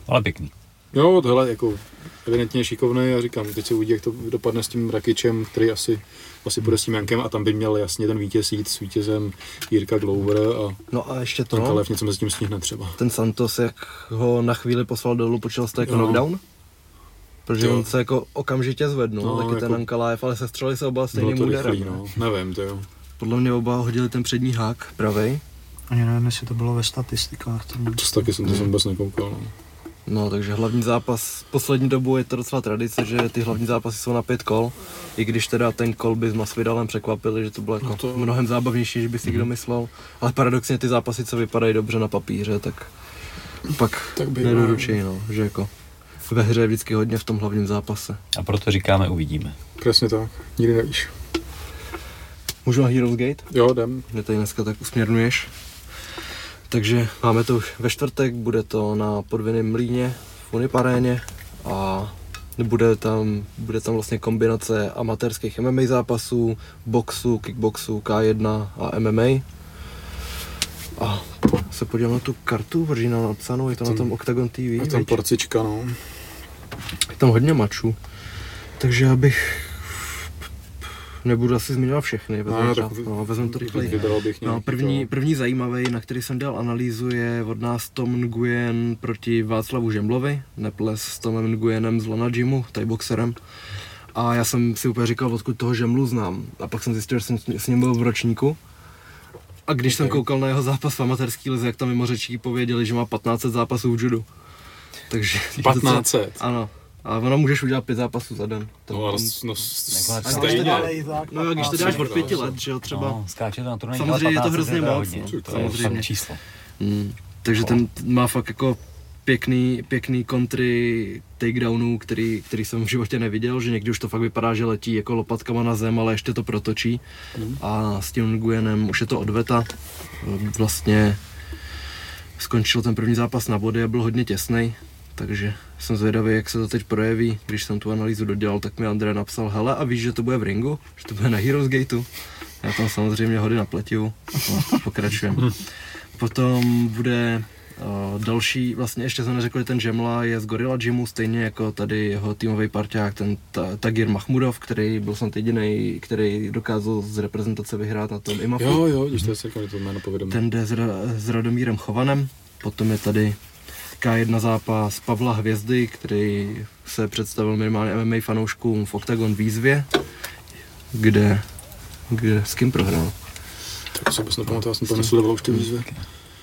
Speaker 3: Ale pěkný.
Speaker 5: Jo, tohle jako evidentně šikovný a říkám, teď se uvidí, jak to dopadne s tím Rakičem, který asi, asi bude s tím Jankem a tam by měl jasně ten vítěz jít s vítězem Jirka Glover a
Speaker 4: no a ještě
Speaker 5: to?
Speaker 4: to,
Speaker 5: Kalev něco mezi tím stihne třeba.
Speaker 4: ten Santos, jak ho na chvíli poslal dolů, počítal jste jako
Speaker 5: Jo.
Speaker 4: knockdown? Protože
Speaker 5: Jo.
Speaker 4: on se jako okamžitě zvednul,
Speaker 5: No,
Speaker 4: no, taky
Speaker 5: jako-
Speaker 4: ten Ankalaev, ale sestřeli se oba stejným
Speaker 5: to
Speaker 4: úderem.
Speaker 5: rychlý,
Speaker 4: no.
Speaker 5: no. Nevím, to jo.
Speaker 4: Podle mě oba hodili ten přední hák, pravej.
Speaker 6: Ani nevím, jestli to bylo ve statistikách. To
Speaker 5: To s- taky jsem to jsem vůbec nekoukal. No.
Speaker 4: No, takže hlavní zápas, poslední dobu je to docela tradice, že ty hlavní zápasy jsou na pět kol, i když teda ten kol by s Masvidalem překvapili, že to bylo jako
Speaker 5: No
Speaker 4: no
Speaker 5: to-
Speaker 4: to... mnohem zábavnější, než by si
Speaker 5: Mhm.
Speaker 4: kdo myslel, ale paradoxně ty zápasy, co vypadají dobře na papíře, tak pak
Speaker 5: Tak by-
Speaker 4: nedoručí, no, že jako ve hře je vždycky hodně v tom hlavním zápase.
Speaker 3: A proto říkáme uvidíme.
Speaker 5: Přesně tak, nikdy nevíš.
Speaker 4: Můžu na Heroes Gate?
Speaker 5: Jo, jdem.
Speaker 4: Mě tady dneska tak usměrnuješ. Takže máme to už ve čtvrtek, bude to na podvinném mlíně v Uniparéně a bude tam, bude tam vlastně kombinace amatérských MMA zápasů, boxu, kickboxu, K1 a MMA. A se podívám na tu kartu, protože na napsanou, je to na tom Octagon TV,
Speaker 5: Je tam porcička, no.
Speaker 4: Je tam hodně mačů. Takže já bych nebudu asi zmiňovat všechny, vezmu,
Speaker 5: No, tak-
Speaker 4: no, vezmu to rychleji. No, první, první zajímavý, na který jsem dal analýzu, je od nás Tom Nguyen proti Václavu Žemblovi, neples s Tomem Nguyenem z Lana Gymu, boxerem. A já jsem si úplně říkal, odkud toho Žemblu znám. A pak jsem zjistil, že jsem s ním byl v ročníku. A když jsem
Speaker 5: Ok.
Speaker 4: koukal na jeho zápas v amatérský lize, jak tam mimo řečí pověděli, že má 15 zápasů v judu. Takže je docela-
Speaker 5: 1500.
Speaker 4: Ano, A ono můžeš udělat pět zápasů za den. To,
Speaker 5: No, ale
Speaker 3: Jako
Speaker 5: no,
Speaker 3: na
Speaker 5: stejně.
Speaker 4: no když to dáš od pěti let, že jo, třeba.
Speaker 3: No, skáče to na turnaj
Speaker 4: Samozřejmě je to
Speaker 3: 15,
Speaker 4: hrozně moc,
Speaker 3: hodně.
Speaker 4: no,
Speaker 3: To je
Speaker 4: samozřejmě.
Speaker 3: číslo.
Speaker 4: Mm. Takže ten má fakt jako pěkný, pěkný kontry takedownů, který, který jsem v životě neviděl, že někdy už to fakt vypadá, že letí jako lopatkama na zem, ale ještě to protočí. A s tím Nguyenem už je to odveta. Vlastně skončil ten první zápas na body a byl hodně těsný, takže jsem zvědavý, jak se to teď projeví. Když jsem tu analýzu dodělal, tak mi André napsal, hele a víš, že to bude v ringu? Že to bude na Heroes Gateu? Já tam samozřejmě hody na pletivu. No, pokračujeme. Potom bude uh, další, vlastně ještě jsem neřekl, že ten Žemla je z Gorilla Gymu, stejně jako tady jeho týmový parťák, ten ta, Tagir Mahmudov, který byl snad jediný, který dokázal z reprezentace vyhrát na tom IMAFu.
Speaker 5: Jo, jo, když to je to jméno povědomí.
Speaker 4: Ten jde s, Ra- s Radomírem Chovanem, potom je tady K1 zápas Pavla Hvězdy, který se představil minimálně MMA fanouškům v Octagon výzvě, kde, kde s kým prohrál.
Speaker 5: Tak se vůbec nepamatuju, já jsem to nesledoval už ty výzvy.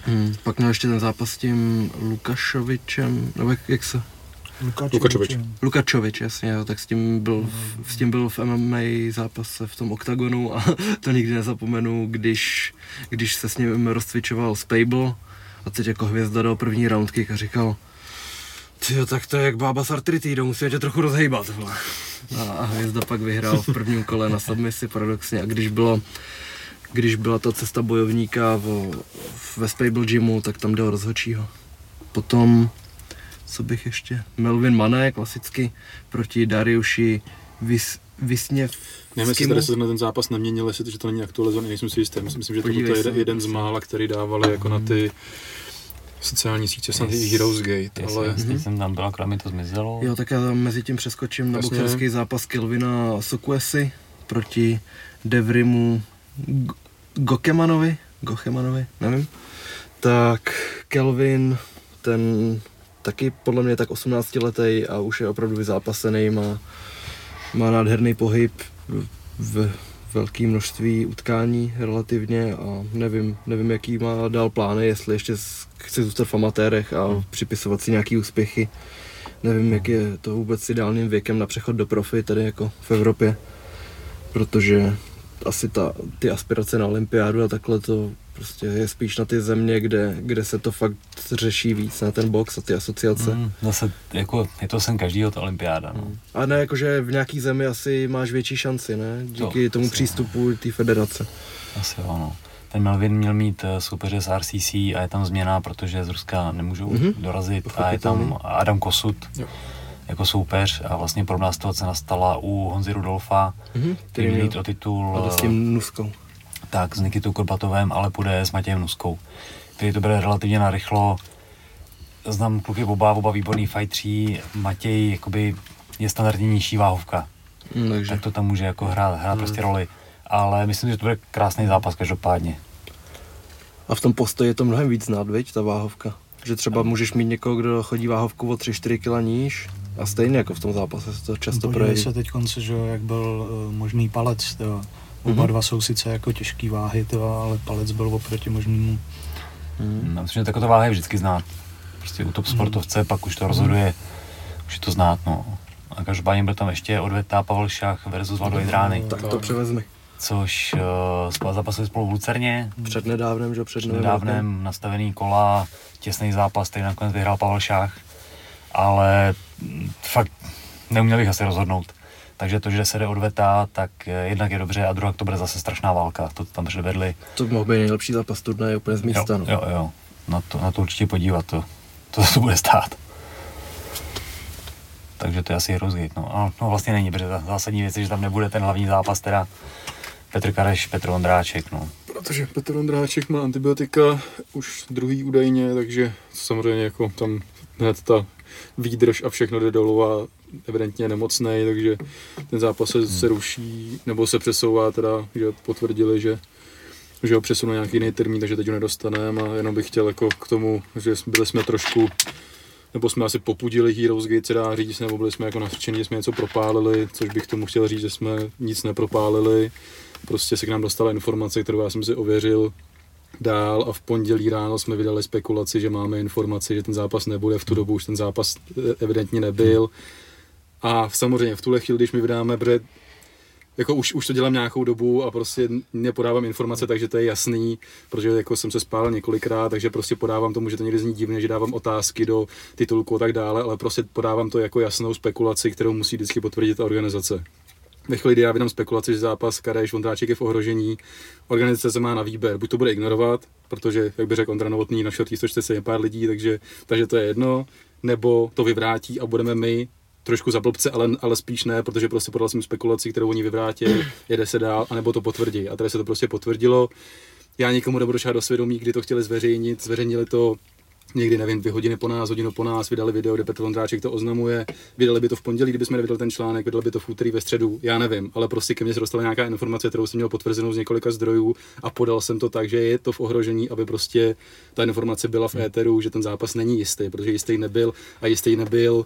Speaker 4: Hmm. Pak měl ještě ten zápas s tím Lukašovičem, nebo jak, jak se...
Speaker 5: Lukačovič.
Speaker 4: Lukačovič, jasně, jo, tak s tím, byl, v, s tím byl v MMA zápase v tom oktagonu a to nikdy nezapomenu, když, když se s ním rozcvičoval Spable a teď jako hvězda do první roundkick a říkal Tyjo, tak to je jak bába s artritidou, musíme tě trochu rozhejbat. vole." A, a hvězda pak vyhrál v prvním kole na submisi paradoxně a když bylo když byla ta cesta bojovníka v, ve Spable Gymu, tak tam jde o rozhodčího. Potom co bych ještě? Melvin Mané, klasicky, proti Dariuši Vis, Visněv.
Speaker 5: Nevím, jestli tady se na ten zápas neměnil, jestli to, že to není aktualizovaný, nejsem si jistý. Myslím, myslím že to byl jeden, jeden z mála, který dávali jako na ty sociální sítě, snad i Heroes Gate, ale
Speaker 3: jestli jsem tam byl, akorát mi to zmizelo.
Speaker 4: Jo, tak já tam mezi tím přeskočím na boxerský zápas Kelvina Sokuesi proti Devrimu G- Gokemanovi, Gochemanovi, nevím. Tak Kelvin, ten taky podle mě tak 18 letý a už je opravdu vyzápasený, má, má nádherný pohyb v velké množství utkání relativně a nevím, nevím, jaký má dál plány, jestli ještě chce zůstat v amatérech a připisovat si nějaký úspěchy. Nevím, jak je to vůbec ideálním věkem na přechod do profi tady jako v Evropě, protože asi ta, ty aspirace na olympiádu a takhle to prostě je spíš na ty země, kde, kde se to fakt řeší víc, na ten box a ty asociace.
Speaker 3: Mm, zase, jako, je to sen každýho, ta olympiáda. No.
Speaker 4: A ne, jakože v nějaký zemi asi máš větší šanci, ne? Díky
Speaker 3: To,
Speaker 4: tomu
Speaker 3: asi
Speaker 4: přístupu té federace.
Speaker 3: Asi jo, no. Ten Melvin měl mít eh, soupeře z RCC a je tam změna, protože z Ruska nemůžou
Speaker 4: Mhm.
Speaker 3: dorazit a je tam Adam Kosut
Speaker 5: Jo.
Speaker 3: jako soupeř a vlastně podobná situace nastala u Honzy Rudolfa,
Speaker 4: Mhm,
Speaker 3: který měl jít o titul
Speaker 4: A s tím Nuskou.
Speaker 3: Tak s Nikitou Korbatovem, ale půjde s Matějem Nuskou, který to bude relativně narychlo. Znám kluky oba, oba výborný fightří. Matěj jakoby je standardně nižší váhovka,
Speaker 4: Hm, takže.
Speaker 3: tak to tam může jako hrát, hrát prostě roli. Ale myslím, že to bude krásný zápas každopádně.
Speaker 4: A v tom postoji je to mnohem víc znát, viď, ta váhovka. Že třeba můžeš mít někoho, kdo chodí váhovku o 3-4 kg níž a stejně jako v tom zápase se to často projeví.
Speaker 6: se teď konce, že jak byl uh, možný palec, jo. Oba
Speaker 4: Mhm.
Speaker 6: dva jsou sice jako těžký váhy, to, ale palec byl oproti možnému.
Speaker 3: Hmm. Myslím, že taková váha je vždycky znát. Prostě u top sportovce pak už to rozhoduje, už je to znát, no. A každopádně byl tam ještě odvetá Pavel Šach versus Vlado Jidrány,
Speaker 4: Tak to převezmi.
Speaker 3: což uh, zápasili spolu v Lucerně,
Speaker 4: Před nedávnem, že jo, před
Speaker 3: nedávnem nastavený kola, těsný zápas, který nakonec vyhrál Pavel Šach, ale mm, fakt neuměl bych asi rozhodnout. Takže to, že se jde odvetá, tak eh, jednak je dobře a druhá to bude zase strašná válka, to tam předvedli.
Speaker 4: To mohl být nejlepší zápas turnaje úplně z místa.
Speaker 3: jo,
Speaker 4: no.
Speaker 3: jo, jo, na to, na to určitě podívat, to, to, to bude stát. Takže to je asi Heroes no. A, no vlastně není, protože ta zásadní věc je, že tam nebude ten hlavní zápas, teda Petr Kareš, Petr Ondráček, no.
Speaker 5: protože Petr Ondráček má antibiotika už druhý údajně, takže samozřejmě jako tam hned ta výdrž a všechno jde dolů a evidentně je nemocnej, takže ten zápas se, se ruší, nebo se přesouvá teda, že potvrdili, že že ho přesunou nějaký jiný termín, takže teď ho nedostaneme a jenom bych chtěl jako k tomu, že byli jsme trošku nebo jsme asi popudili Heroes Gate, se dá říct, nebo byli jsme jako nařčení, že jsme něco propálili, což bych tomu chtěl říct, že jsme nic nepropálili. Prostě se k nám dostala informace, kterou já jsem si ověřil dál a v pondělí ráno jsme vydali spekulaci, že máme informaci, že ten zápas nebude, v tu dobu už ten zápas eh, evidentně nebyl. A samozřejmě v tuhle chvíli, když my vydáme, protože jako už, už to dělám nějakou dobu a prostě nepodávám informace, takže to je jasný, protože jako jsem se spál několikrát, takže prostě podávám tomu, že to někdy zní divně, že dávám otázky do titulku a tak dále, ale prostě podávám to jako jasnou spekulaci, kterou musí vždycky potvrdit ta organizace. Ve chvíli, kdy já vydám spekulaci, že zápas Kareš Vondráček je v ohrožení, organizace se má na výběr. Buď to bude ignorovat, protože, jak by řekl Ondra Novotný, na shortí 140 pár lidí, takže, takže to je jedno, nebo to vyvrátí a budeme my trošku za blbce, ale, ale spíš ne, protože prostě podal jsem spekulaci, kterou oni vyvrátili, jede se dál, anebo to potvrdí. A tady se to prostě potvrdilo. Já nikomu nebudu do svědomí, kdy to chtěli zveřejnit, zveřejnili to někdy, nevím, dvě hodiny po nás, hodinu po nás, vydali video, kde Petr Vondráček to oznamuje, vydali by to v pondělí, kdybychom nevydali ten článek, vydali by to v úterý ve středu, já nevím, ale prostě ke mně se dostala nějaká informace, kterou jsem měl potvrzenou z několika zdrojů a podal jsem to tak, že je to v ohrožení, aby prostě ta informace byla v éteru, že ten zápas není jistý, protože jistý nebyl a jistý nebyl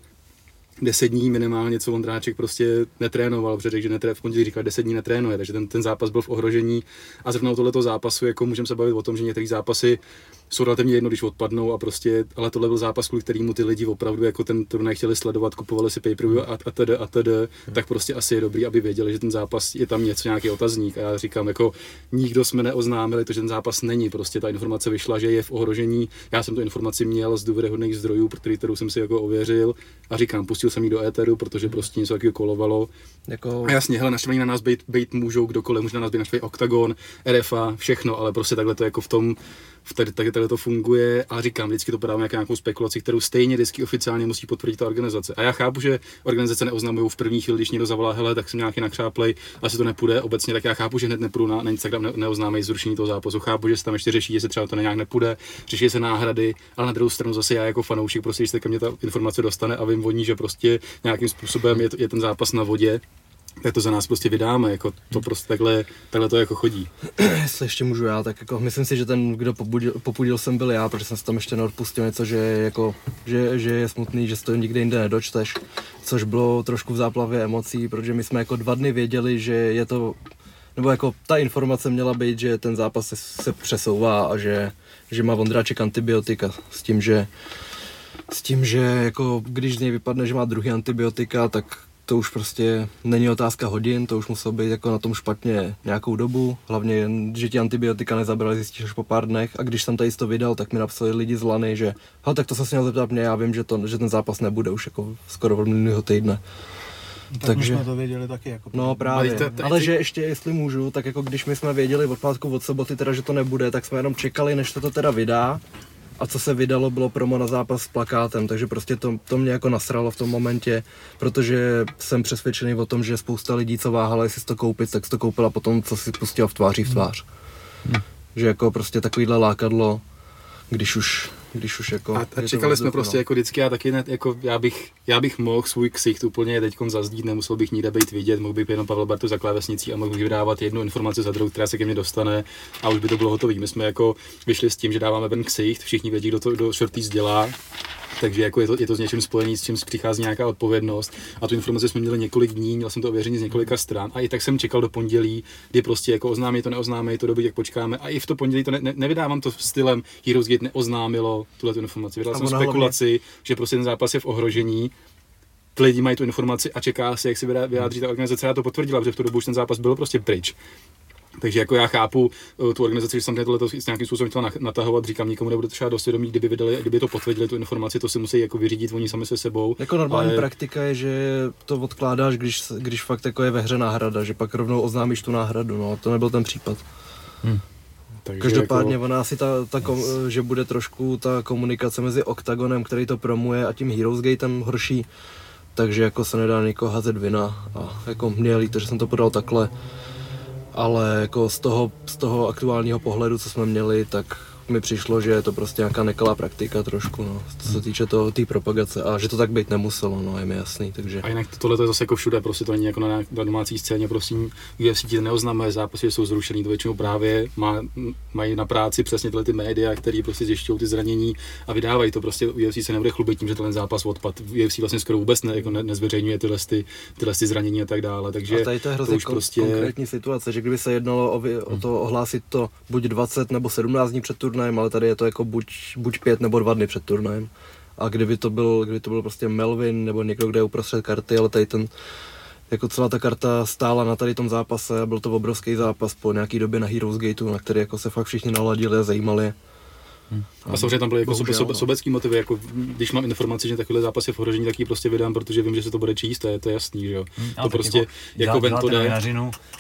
Speaker 5: deset dní minimálně, co Vondráček prostě netrénoval, protože řekl, že netré, v pondělí říkal, deset dní netrénuje, takže ten, ten zápas byl v ohrožení. A zrovna tohleto zápasu, jako můžeme se bavit o tom, že některé zápasy jsou relativně jedno, když odpadnou a prostě, ale tohle byl zápas, kvůli kterému ty lidi opravdu jako ten turnaj chtěli sledovat, kupovali si pay per a, a tedy a tedy, hmm. tak prostě asi je dobrý, aby věděli, že ten zápas je tam něco, nějaký otazník. A já říkám, jako nikdo jsme neoznámili to, že ten zápas není, prostě ta informace vyšla, že je v ohrožení. Já jsem tu informaci měl z důvěryhodných zdrojů, který, kterou jsem si jako ověřil a říkám, pustil jsem ji do éteru, protože prostě něco takového kolovalo. Jako... A jasně, hele, naštvaní na nás být, být můžou kdokoliv, může na nás být naštvaný Octagon, RFA, všechno, ale prostě takhle to jako v tom, v tady, tady, tady to funguje a říkám, vždycky to podávám jako nějakou spekulaci, kterou stejně vždycky oficiálně musí potvrdit ta organizace. A já chápu, že organizace neoznamují v první chvíli, když někdo zavolá, hele, tak jsem nějaký nakřáplej, asi to nepůjde. Obecně tak já chápu, že hned nepůjdu na, na Instagram, ne, zrušení toho zápasu. Chápu, že se tam ještě řeší, jestli třeba to nějak nepůjde, řeší se náhrady, ale na druhou stranu zase já jako fanoušek, prostě, když se ke mně ta informace dostane a vím vodní, že prostě nějakým způsobem je, je ten zápas na vodě, tak to za nás prostě vydáme, jako to prostě takhle, takhle to jako chodí.
Speaker 4: Jestli ještě můžu já, tak jako myslím si, že ten, kdo popudil, popudil jsem byl já, protože jsem si tam ještě neodpustil něco, že, jako, že, že je smutný, že se to nikde jinde nedočteš, což bylo trošku v záplavě emocí, protože my jsme jako dva dny věděli, že je to, nebo jako ta informace měla být, že ten zápas se, se přesouvá a že, že má Vondráček antibiotika s tím, že s tím, že jako když z něj vypadne, že má druhý antibiotika, tak to už prostě není otázka hodin, to už muselo být jako na tom špatně nějakou dobu, hlavně jen, že ti antibiotika nezabrali, zjistíš až po pár dnech a když jsem tady to vydal, tak mi napsali lidi z Lany, že ha, tak to se měl zeptat mě, já vím, že, to, že ten zápas nebude už jako skoro v minulého týdne.
Speaker 6: Tak Takže, jsme to věděli taky. Jako
Speaker 4: no právě, to, to, ale že ještě, jestli můžu, tak jako když my jsme věděli od pátku od soboty teda, že to nebude, tak jsme jenom čekali, než to, to teda vydá a co se vydalo, bylo promo na zápas s plakátem, takže prostě to, to mě jako nasralo v tom momentě, protože jsem přesvědčený o tom, že spousta lidí, co váhala, jestli si to koupit, tak si to koupila potom, co si pustil v tváří v tvář. Hmm. Že jako prostě takovýhle lákadlo, když už když už jako...
Speaker 5: A, a čekali jsme prostě no. jako vždycky, já taky ne, jako já bych, já bych mohl svůj ksicht úplně teď zazdít, nemusel bych nikde být vidět, mohl bych jenom Pavel Bartu za klávesnicí a mohl bych vydávat jednu informaci za druhou, která se ke mně dostane a už by to bylo hotové. My jsme jako vyšli s tím, že dáváme ten ksicht, všichni vědí, kdo to do shorties dělá, takže jako je to, je to s něčím spojený, s čím přichází nějaká odpovědnost. A tu informaci jsme měli několik dní, měl jsem to ověření z několika stran a i tak jsem čekal do pondělí, kdy prostě jako oznámí to, neoznámí to, doby, jak počkáme. A i v to pondělí to ne, ne, nevydávám to stylem Heroes Gate neoznámilo tuhle informaci. Vydal jsem spekulaci, hlavně... že prostě ten zápas je v ohrožení ty lidi mají tu informaci a čeká se, jak si vyjádří ta organizace. Já to potvrdila, protože v tu dobu už ten zápas byl prostě pryč. Takže jako já chápu uh, tu organizaci, že samozřejmě tohle s nějakým způsobem chtěla natahovat, říkám, nikomu nebude třeba do svědomí, kdyby vydali, kdyby to potvrdili tu informaci, to si musí jako vyřídit oni sami se sebou.
Speaker 4: Jako normální ale... praktika je, že to odkládáš, když, když fakt jako je ve hře náhrada, že pak rovnou oznámíš tu náhradu, no to nebyl ten případ. Hmm. Takže Každopádně jako... ona asi ta, ta kom, že bude trošku ta komunikace mezi Octagonem, který to promuje a tím Heroes Gatem horší, takže jako se nedá nikoho házet vina a jako mě líto, že jsem to podal takhle ale jako z toho, z toho aktuálního pohledu, co jsme měli, tak mi přišlo, že je to prostě nějaká nekalá praktika trošku, no, co se týče toho, té propagace a že to tak být nemuselo, no, je mi jasný, takže.
Speaker 5: A jinak tohle je zase jako všude, prostě to není jako na, na domácí scéně, prosím, UFC ti neoznamuje zápasy, jsou zrušený, to většinou právě má, mají na práci přesně tyhle ty média, které prostě zjišťují ty zranění a vydávají to, prostě UFC se nebude chlubit tím, že ten zápas odpad. UFC vlastně skoro vůbec ne, jako ne, nezveřejňuje tyhle, ty, tyhle ty zranění a tak dále, takže
Speaker 4: a tady to je hrozně to už kon- prostě... konkrétní situace, že kdyby se jednalo o, o to ohlásit to buď 20 nebo 17 dní před turnajem, ale tady je to jako buď, buď pět nebo dva dny před turnajem. A kdyby to byl, kdyby to byl prostě Melvin nebo někdo, kde je uprostřed karty, ale tady ten, jako celá ta karta stála na tady tom zápase a byl to obrovský zápas po nějaký době na Heroes Gateu, na který jako se fakt všichni naladili a zajímali.
Speaker 5: A samozřejmě tam byly jako sobe,
Speaker 4: Bohužel,
Speaker 5: sobe,
Speaker 4: no.
Speaker 5: sobecký motivy, jako když mám informaci, že takovýhle zápas je v ohrožení, tak ji prostě vydám, protože vím, že se to bude číst, to je, to je jasný, že jo.
Speaker 3: Ale
Speaker 5: to prostě jako, jako ven to jde.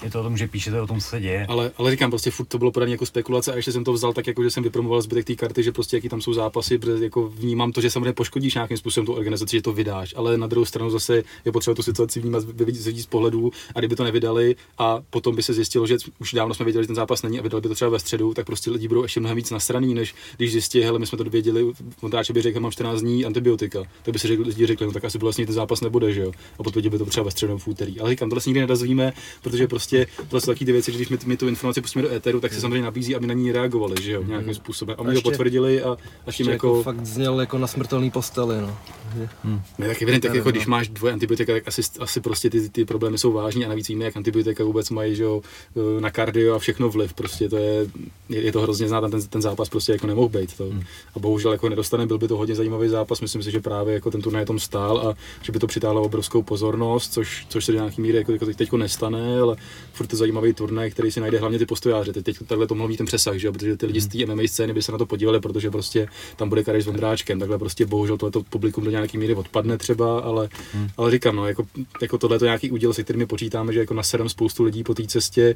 Speaker 3: je to o tom, že píšete o tom, co se děje.
Speaker 5: Ale, ale říkám, prostě furt to bylo podané jako spekulace a ještě jsem to vzal tak, jako že jsem vypromoval zbytek té karty, že prostě jaký tam jsou zápasy, protože jako vnímám to, že samozřejmě poškodíš nějakým způsobem tu organizaci, že to vydáš, ale na druhou stranu zase je potřeba tu situaci vnímat z z víc pohledů a kdyby to nevydali a potom by se zjistilo, že už dávno jsme věděli, že ten zápas není a vydali by to třeba ve středu, tak prostě lidi budou ještě mnohem víc nasraný, než když zjistí, hele, my jsme to věděli, Vondráče by řekl, mám 14 dní antibiotika, tak by si řekli, lidi řekli, no tak asi vlastně ten zápas nebude, že jo. A potvrdili by to třeba ve středu v úterý. Ale říkám, tohle se nikdy nedozvíme, protože prostě tohle jsou taky ty věci, že když my, my tu informaci pustíme do éteru, tak se samozřejmě nabízí, aby na ní reagovali, že jo, nějakým způsobem. A my to potvrdili a, a tím
Speaker 4: jako,
Speaker 5: jako,
Speaker 4: fakt zněl jako na smrtelný posteli, no.
Speaker 5: ne, tak evidentně, tak jako když máš dvoje antibiotika, tak asi, asi prostě ty, ty problémy jsou vážní a navíc víme, jak antibiotika vůbec mají že jo, na kardio a všechno vliv. Prostě to je, je, to hrozně znát, ten, ten zápas prostě jako nemohl být. To. A bohužel jako nedostane, byl by to hodně zajímavý zápas. Myslím si, že právě jako ten turnaj tom stál a že by to přitáhlo obrovskou pozornost, což, což se do nějaký míry jako, jako teď nestane, ale furt to zajímavý turnaj, který si najde hlavně ty postojáře. Teď, teď takhle to mluví ten přesah, že protože ty lidi z té MMA scény by se na to podívali, protože prostě tam bude Karaj s Vondráčkem, takhle prostě bohužel tohleto publikum do nějaký míry odpadne třeba, ale, hmm. ale říkám, no, jako, jako tohle to nějaký úděl, se kterými počítáme, že jako naserem spoustu lidí po té cestě,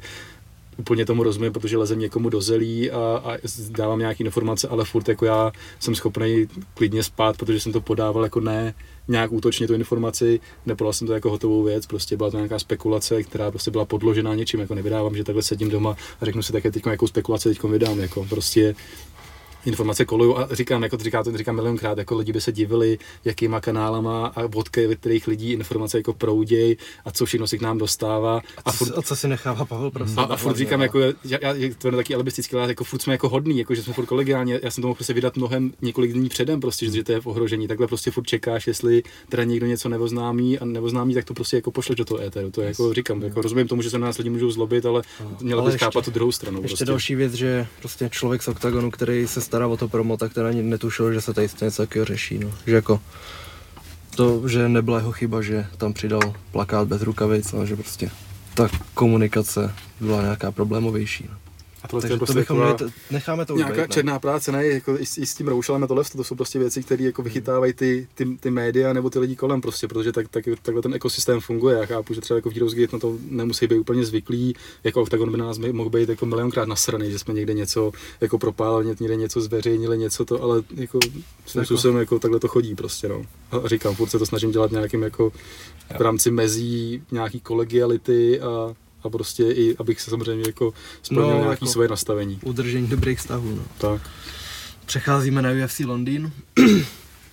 Speaker 5: úplně tomu rozumím, protože lezem někomu do zelí a, a dávám nějaké informace, ale furt jako já jsem schopný klidně spát, protože jsem to podával jako ne nějak útočně tu informaci, nepodal jsem to jako hotovou věc, prostě byla to nějaká spekulace, která prostě byla podložená něčím, jako nevydávám, že takhle sedím doma a řeknu si také teď jakou spekulaci teď vydám, jako prostě informace kolují a říkám, jako to říká, to říkám milionkrát, jako lidi by se divili, jakýma kanálama a vodky, ve kterých lidí informace jako prouděj a co všechno si k nám dostává.
Speaker 4: A, furt, a co si nechává Pavel prostě.
Speaker 5: A, a furt říkám, jako, já, já, to je taky alibistický, ale jako furt jsme jako hodný, jako, že jsme furt kolegiální, já jsem to mohl prostě vydat mnohem několik dní předem, prostě, že, to je v ohrožení, takhle prostě furt čekáš, jestli teda někdo něco nevoznámí a nevoznámí, tak to prostě jako pošleš do toho éteru, to je jako říkám, jako rozumím tomu, že se na nás lidi můžou zlobit, ale měla
Speaker 4: ještě-
Speaker 5: chápat tu druhou stranu.
Speaker 4: Ještě
Speaker 5: prostě.
Speaker 4: další věc, že prostě člověk z OKTAGONu, který se stará o to promo, tak ten ani netušil, že se tady něco takového řeší, no. Že jako to, že nebyla jeho chyba, že tam přidal plakát bez rukavic, ale že prostě ta komunikace byla nějaká problémovější. No.
Speaker 5: A tohle
Speaker 4: Takže
Speaker 5: je
Speaker 4: to
Speaker 5: prostě
Speaker 4: bychom
Speaker 5: taková-
Speaker 4: měli, t- necháme to
Speaker 5: Nějaká
Speaker 4: být, no.
Speaker 5: černá práce, ne, jako i, s- i s tím roušelem a tohle, to jsou prostě věci, které jako vychytávají ty, ty, ty, média nebo ty lidi kolem prostě, protože tak, tak, takhle ten ekosystém funguje. Já chápu, že třeba jako v Heroes Gate na to nemusí být úplně zvyklí, jako Octagon by na nás mohl být jako milionkrát nasraný, že jsme někde něco jako propálili, někde něco zveřejnili, něco to, ale jako svým
Speaker 4: Jako-
Speaker 5: způsobem jako takhle to chodí prostě, no. A říkám, furt se to snažím dělat nějakým jako v rámci mezí nějaký kolegiality a, a prostě i, abych se samozřejmě jako splnil
Speaker 4: No,
Speaker 5: nějaký
Speaker 4: jako-
Speaker 5: svoje nastavení.
Speaker 4: Udržení dobrých vztahů, no.
Speaker 5: Tak.
Speaker 4: Přecházíme na UFC Londýn.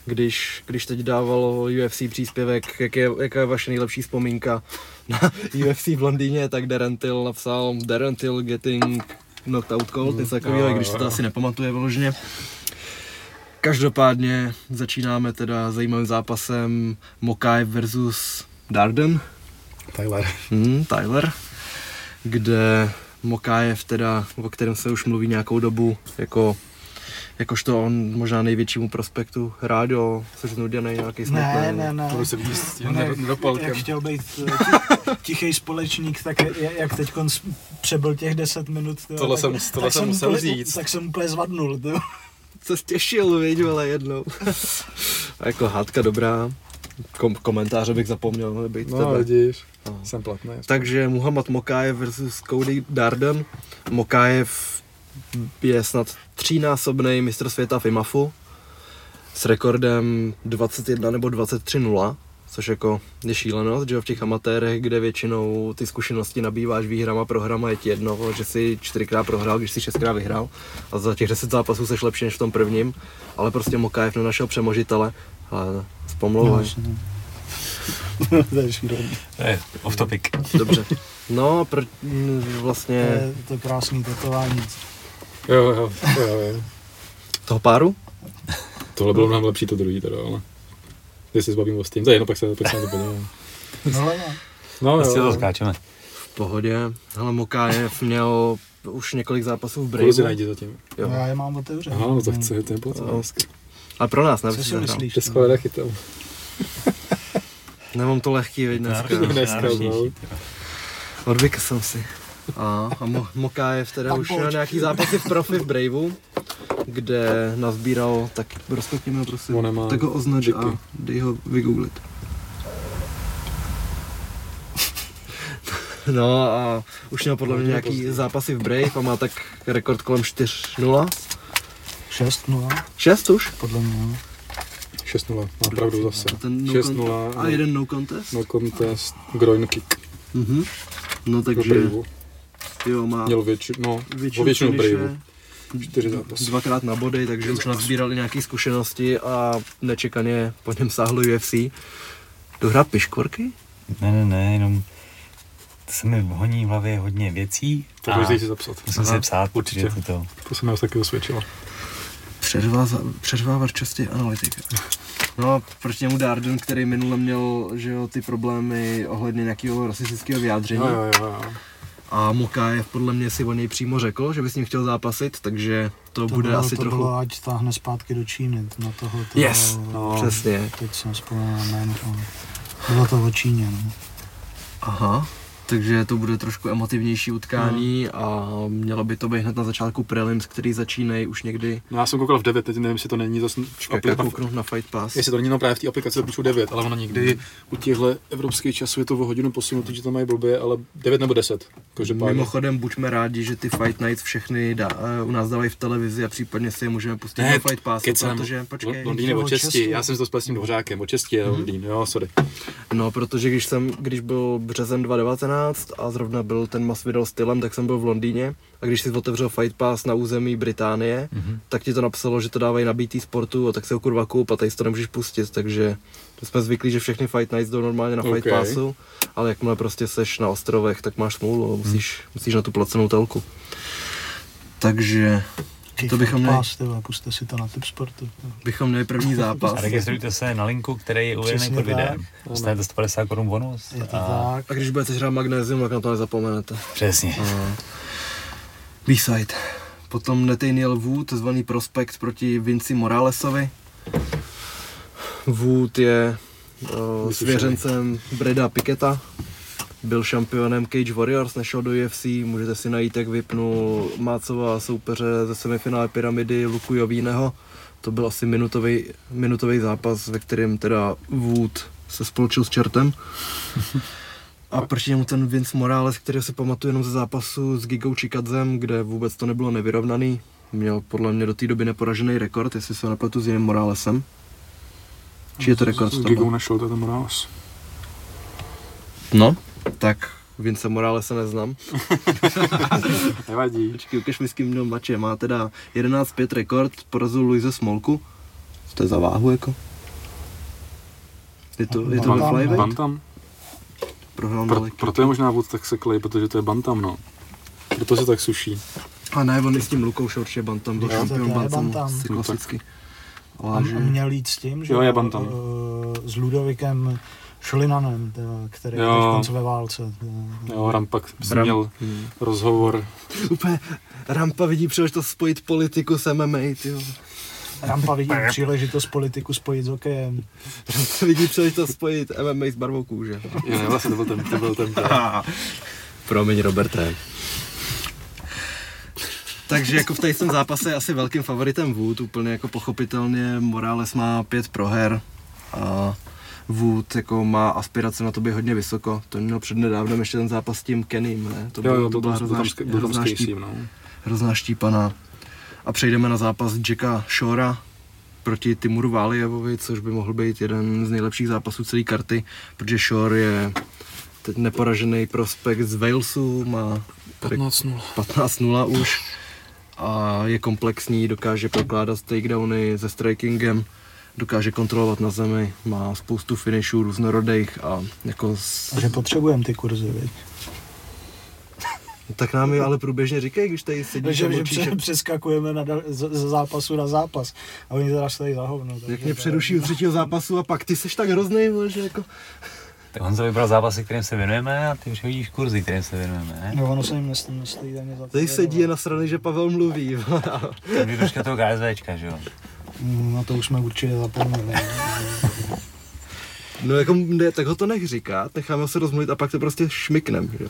Speaker 4: Když, když teď dávalo UFC příspěvek, jak je, jaká je vaše nejlepší vzpomínka na UFC v Londýně, tak Darren Till napsal Darren Till getting knocked out cold, něco takového, i když se to asi nepamatuje vyloženě. Každopádně začínáme teda zajímavým zápasem Mokai versus Darden.
Speaker 5: Tyler.
Speaker 4: Hmm, Tyler, kde Mokajev teda, o kterém se už mluví nějakou dobu, jako jakožto on možná největšímu prospektu Rádio, což znuděný nějaký smutný.
Speaker 6: Ne, ne, ne.
Speaker 5: Budu se víc
Speaker 6: jak, chtěl být eh, ti- tichý společník, tak jak teď přebyl těch 10 minut. tyjo,
Speaker 5: Tohle
Speaker 6: tak,
Speaker 5: jsem- tohle
Speaker 6: tak
Speaker 5: jsem musel
Speaker 6: úplně,
Speaker 5: říct.
Speaker 6: Tak jsem úplně zvadnul. tyjo.
Speaker 4: Se stěšil, viď, vole, jednou. A jako hádka dobrá. Kom- komentáře bych zapomněl, mohli být
Speaker 5: No,
Speaker 4: tebe.
Speaker 5: vidíš,
Speaker 4: No.
Speaker 5: jsem platný.
Speaker 4: Takže Muhammad Mokajev versus Cody Darden. Mokajev je snad třínásobný mistr světa v IMAFu s rekordem 21 nebo 23-0, což jako je šílenost, že v těch amatérech, kde většinou ty zkušenosti nabýváš výhrama, prohrama, je ti jedno, že si čtyřikrát prohrál, když si šestkrát vyhrál a za těch 10 zápasů seš lepší než v tom prvním, ale prostě Mokajev nenašel přemožitele, ale spomlouvej.
Speaker 6: To je šílený.
Speaker 3: To off topic.
Speaker 4: Dobře. No, pr- m,
Speaker 6: To
Speaker 4: vlastně
Speaker 6: je, to je krásný tetování.
Speaker 5: Jo, jo, jo, jo.
Speaker 4: toho páru?
Speaker 5: Tohle bylo mnohem lepší to druhý teda, ale... Když se zbavím o Steam, to je jedno, pak se, pak se na to podívám.
Speaker 6: No, ale no.
Speaker 5: No,
Speaker 3: Prostě to skáčeme.
Speaker 4: V pohodě. Hele, Mokajev měl už několik zápasů v
Speaker 5: Kurzy
Speaker 4: Braveu.
Speaker 5: najdi zatím.
Speaker 4: Jo.
Speaker 6: já je mám otevřené.
Speaker 5: Aha, no tak chce, to je pocit.
Speaker 4: No. A pro nás, ne?
Speaker 6: Co si myslíš?
Speaker 5: Česko je chytám.
Speaker 4: Nemám to lehký, veď dneska.
Speaker 5: Dneska, dneska, no.
Speaker 3: ty jo.
Speaker 4: Odvykl jsem si. A, a Mo- Mokájev teda
Speaker 6: Tam
Speaker 4: už měl nějaký zápasy v profi v Braveu, kde nazbíral, tak rozpětněme ho prosím,
Speaker 5: On nemá
Speaker 4: tak ho označ
Speaker 5: díky.
Speaker 4: a dej ho vygooglit. No a už měl podle mě
Speaker 5: Hodně
Speaker 4: nějaký zápasy v Brave a má tak rekord kolem 4-0.
Speaker 6: 6-0,
Speaker 4: 6 už?
Speaker 6: podle mě. No.
Speaker 5: 6-0, má pravdu zase.
Speaker 4: A ten no
Speaker 5: 6-0.
Speaker 4: A jeden no contest?
Speaker 5: No contest, groin kick.
Speaker 4: Mhm. No
Speaker 5: Takže...
Speaker 4: takže jo, má
Speaker 5: Měl větši, no,
Speaker 4: většinu,
Speaker 5: většinu. Čtyři zápasy.
Speaker 4: dvakrát na body, takže už nazbíral i nějaké zkušenosti a nečekaně po něm sáhlo UFC. Dohrát piškvorky?
Speaker 3: Ne, ne, ne, jenom to se mi honí v hlavě hodně věcí.
Speaker 5: Tak můžeš si zapsat.
Speaker 3: Musím
Speaker 4: Aha,
Speaker 3: si psát,
Speaker 5: určitě.
Speaker 3: určitě. To,
Speaker 5: To se mi taky osvědčilo.
Speaker 4: Přeřvávat častěji analytika. No a proti němu Darden, který minule měl že jo, ty problémy ohledně nějakého rasistického vyjádření.
Speaker 5: Jo, jo, jo.
Speaker 4: A Mokajev podle mě si o něj přímo řekl, že by s ním chtěl zápasit, takže to,
Speaker 6: To
Speaker 4: bude
Speaker 6: bylo,
Speaker 4: asi
Speaker 6: to
Speaker 4: trochu...
Speaker 6: bylo, ať táhne zpátky do Číny, na toho, toho
Speaker 4: Yes,
Speaker 5: no.
Speaker 4: Přesně.
Speaker 6: teď jsem vzpomněl na jméno, bylo to o Číně, no.
Speaker 4: Aha, takže to bude trošku emotivnější utkání a mělo by to být hned na začátku prelims, který začínají už někdy.
Speaker 5: No já jsem koukal v 9, teď nevím, jestli to není zase
Speaker 4: kouknu na Fight Pass.
Speaker 5: Jestli to není no právě v té aplikaci, to píšu 9, ale ono někdy u těchto evropských časů je to o hodinu posunutý, že to mají blbě, ale 9 nebo 10. Každopádně.
Speaker 4: Mimochodem, buďme rádi, že ty Fight Nights všechny dá, uh, u nás dávají v televizi a případně si je můžeme pustit
Speaker 5: Ne,
Speaker 4: na Fight Passu,
Speaker 5: kecám.
Speaker 4: protože, počkej,
Speaker 5: Londýn je
Speaker 6: o
Speaker 5: o česti, já jsem to spal s tím dvořákem, o česti je Londýn, jo, sorry.
Speaker 4: no protože když jsem, když byl březen 2019 a zrovna byl ten Masvidal stylem, tak jsem byl v Londýně a když si otevřel Fight Pass na území Británie, mm-hmm. tak ti to napsalo, že to dávají na BT Sportu a tak se ho kurva koup a tady si to nemůžeš pustit, takže to jsme zvyklí, že všechny Fight Nights jdou normálně na Fight
Speaker 5: Ok.
Speaker 4: Passu, ale jakmile prostě seš na ostrovech, tak máš smůlu, musíš, musíš na tu placenou telku. Takže To bychom měli-
Speaker 6: Pass, tyhle, puste si to na typ sportu.
Speaker 4: bychom měli první zápas.
Speaker 3: a registrujte se na linku, který je uvedený
Speaker 6: Přesně
Speaker 3: pod videem. Dostanete 150 korun bonus.
Speaker 6: Je to
Speaker 3: a
Speaker 6: tak.
Speaker 4: A když budete hrát magnézium, tak na to nezapomenete.
Speaker 3: Přesně.
Speaker 4: B-side. Potom Nathaniel Wood, zvaný prospekt proti Vinci Moralesovi. Wood je uh, svěřencem Breda Piketa. Byl šampionem Cage Warriors, nešel do UFC, můžete si najít, jak vypnul Mácova soupeře ze semifinále pyramidy Luku Jovíneho. To byl asi minutový, minutový zápas, ve kterém teda Wood se spolčil s čertem. A proti němu ten Vince Morales, který si pamatuju jenom ze zápasu s Gigou Chikadzem, kde vůbec to nebylo nevyrovnaný. Měl podle mě do té doby neporažený rekord, jestli se nepletu s jiným Moralesem. Či je to rekord?
Speaker 5: S Gigou
Speaker 4: byl?
Speaker 5: našel, to ten Morales.
Speaker 4: No, tak Vince Moralese neznám.
Speaker 5: Nevadí.
Speaker 4: Počkej, ukaž mi s kým měl mače. Má teda 11-5 rekord, porazil Luise Smolku. Co to je za váhu jako? Je to, je to ve
Speaker 6: Bantam,
Speaker 4: flyweight?
Speaker 5: Bantam.
Speaker 4: Prohrál
Speaker 5: Pro, proto je možná vůd tak seklej, protože to je Bantam, no. Proto se tak suší.
Speaker 4: A ne, on i s tím Lukou šel určitě Bantam, byl šampion
Speaker 6: to je
Speaker 4: Bantamu,
Speaker 6: Bantam.
Speaker 5: No tak.
Speaker 4: klasicky.
Speaker 6: A
Speaker 4: Ale že...
Speaker 6: měl jít s tím, že
Speaker 5: Jo, je Bantam.
Speaker 6: eh, s Ludovikem Šolinanem, teda, který je
Speaker 5: Jo.
Speaker 6: teď ve válce. teda.
Speaker 5: Jo, Rampak jsem
Speaker 4: Bram-
Speaker 5: měl
Speaker 4: Hmm.
Speaker 5: rozhovor.
Speaker 4: Úplně Rampa vidí příležitost spojit politiku s MMA, tyjo.
Speaker 6: Rampa vidí příležitost politiku spojit s hokejem.
Speaker 4: Rampa vidí příležitost spojit MMA s barvou kůže.
Speaker 5: Jo, ne, vlastně to byl ten, to byl ten.
Speaker 4: Promiň, Robert Ray. Takže jako v tady tom zápase je asi velkým favoritem Wood, úplně jako pochopitelně Morales má pět proher a Wood jako má aspirace na to být hodně vysoko. To měl před nedávnem ještě ten zápas s tím Kenným, ne? To,
Speaker 5: Jo,
Speaker 4: bylo-
Speaker 5: jo,
Speaker 4: to
Speaker 5: byl
Speaker 4: byla hrozná, hrozná,
Speaker 5: s
Speaker 4: štíp,
Speaker 5: Casey, no.
Speaker 4: hrozná štípana. A přejdeme na zápas Jacka Shora proti Timuru Válijevovi, což by mohl být jeden z nejlepších zápasů celé karty, protože Shore je teď neporažený prospekt z Walesu, má
Speaker 5: 15-0.
Speaker 4: 15-0 už a je komplexní, dokáže prokládat takedowny se strikingem, dokáže kontrolovat na zemi, má spoustu finishů různorodých a jako s...
Speaker 6: A že potřebujeme ty kurzy, viď?
Speaker 4: tak nám je ale průběžně říkají, když tady sedíš
Speaker 6: Že, že pře- přeskakujeme na, dal- z, z zápasu na zápas a oni teda stojí za hovno.
Speaker 4: jak mě přeruší u třetího zápasu a pak ty seš tak hrozný, že jako...
Speaker 3: Tak on se vybral zápasy, kterým se věnujeme a ty přihodíš kurzy, kterým se věnujeme, ne?
Speaker 6: No ono se jim nestojí, nestojí za.
Speaker 4: Tady sedí je na straně, že Pavel mluví.
Speaker 3: To je troška toho KSVčka, že jo?
Speaker 6: Na to už jsme určitě zapomněli.
Speaker 4: No jako, ne, tak ho to nech říkat, necháme se rozmluvit a pak to prostě šmiknem, že?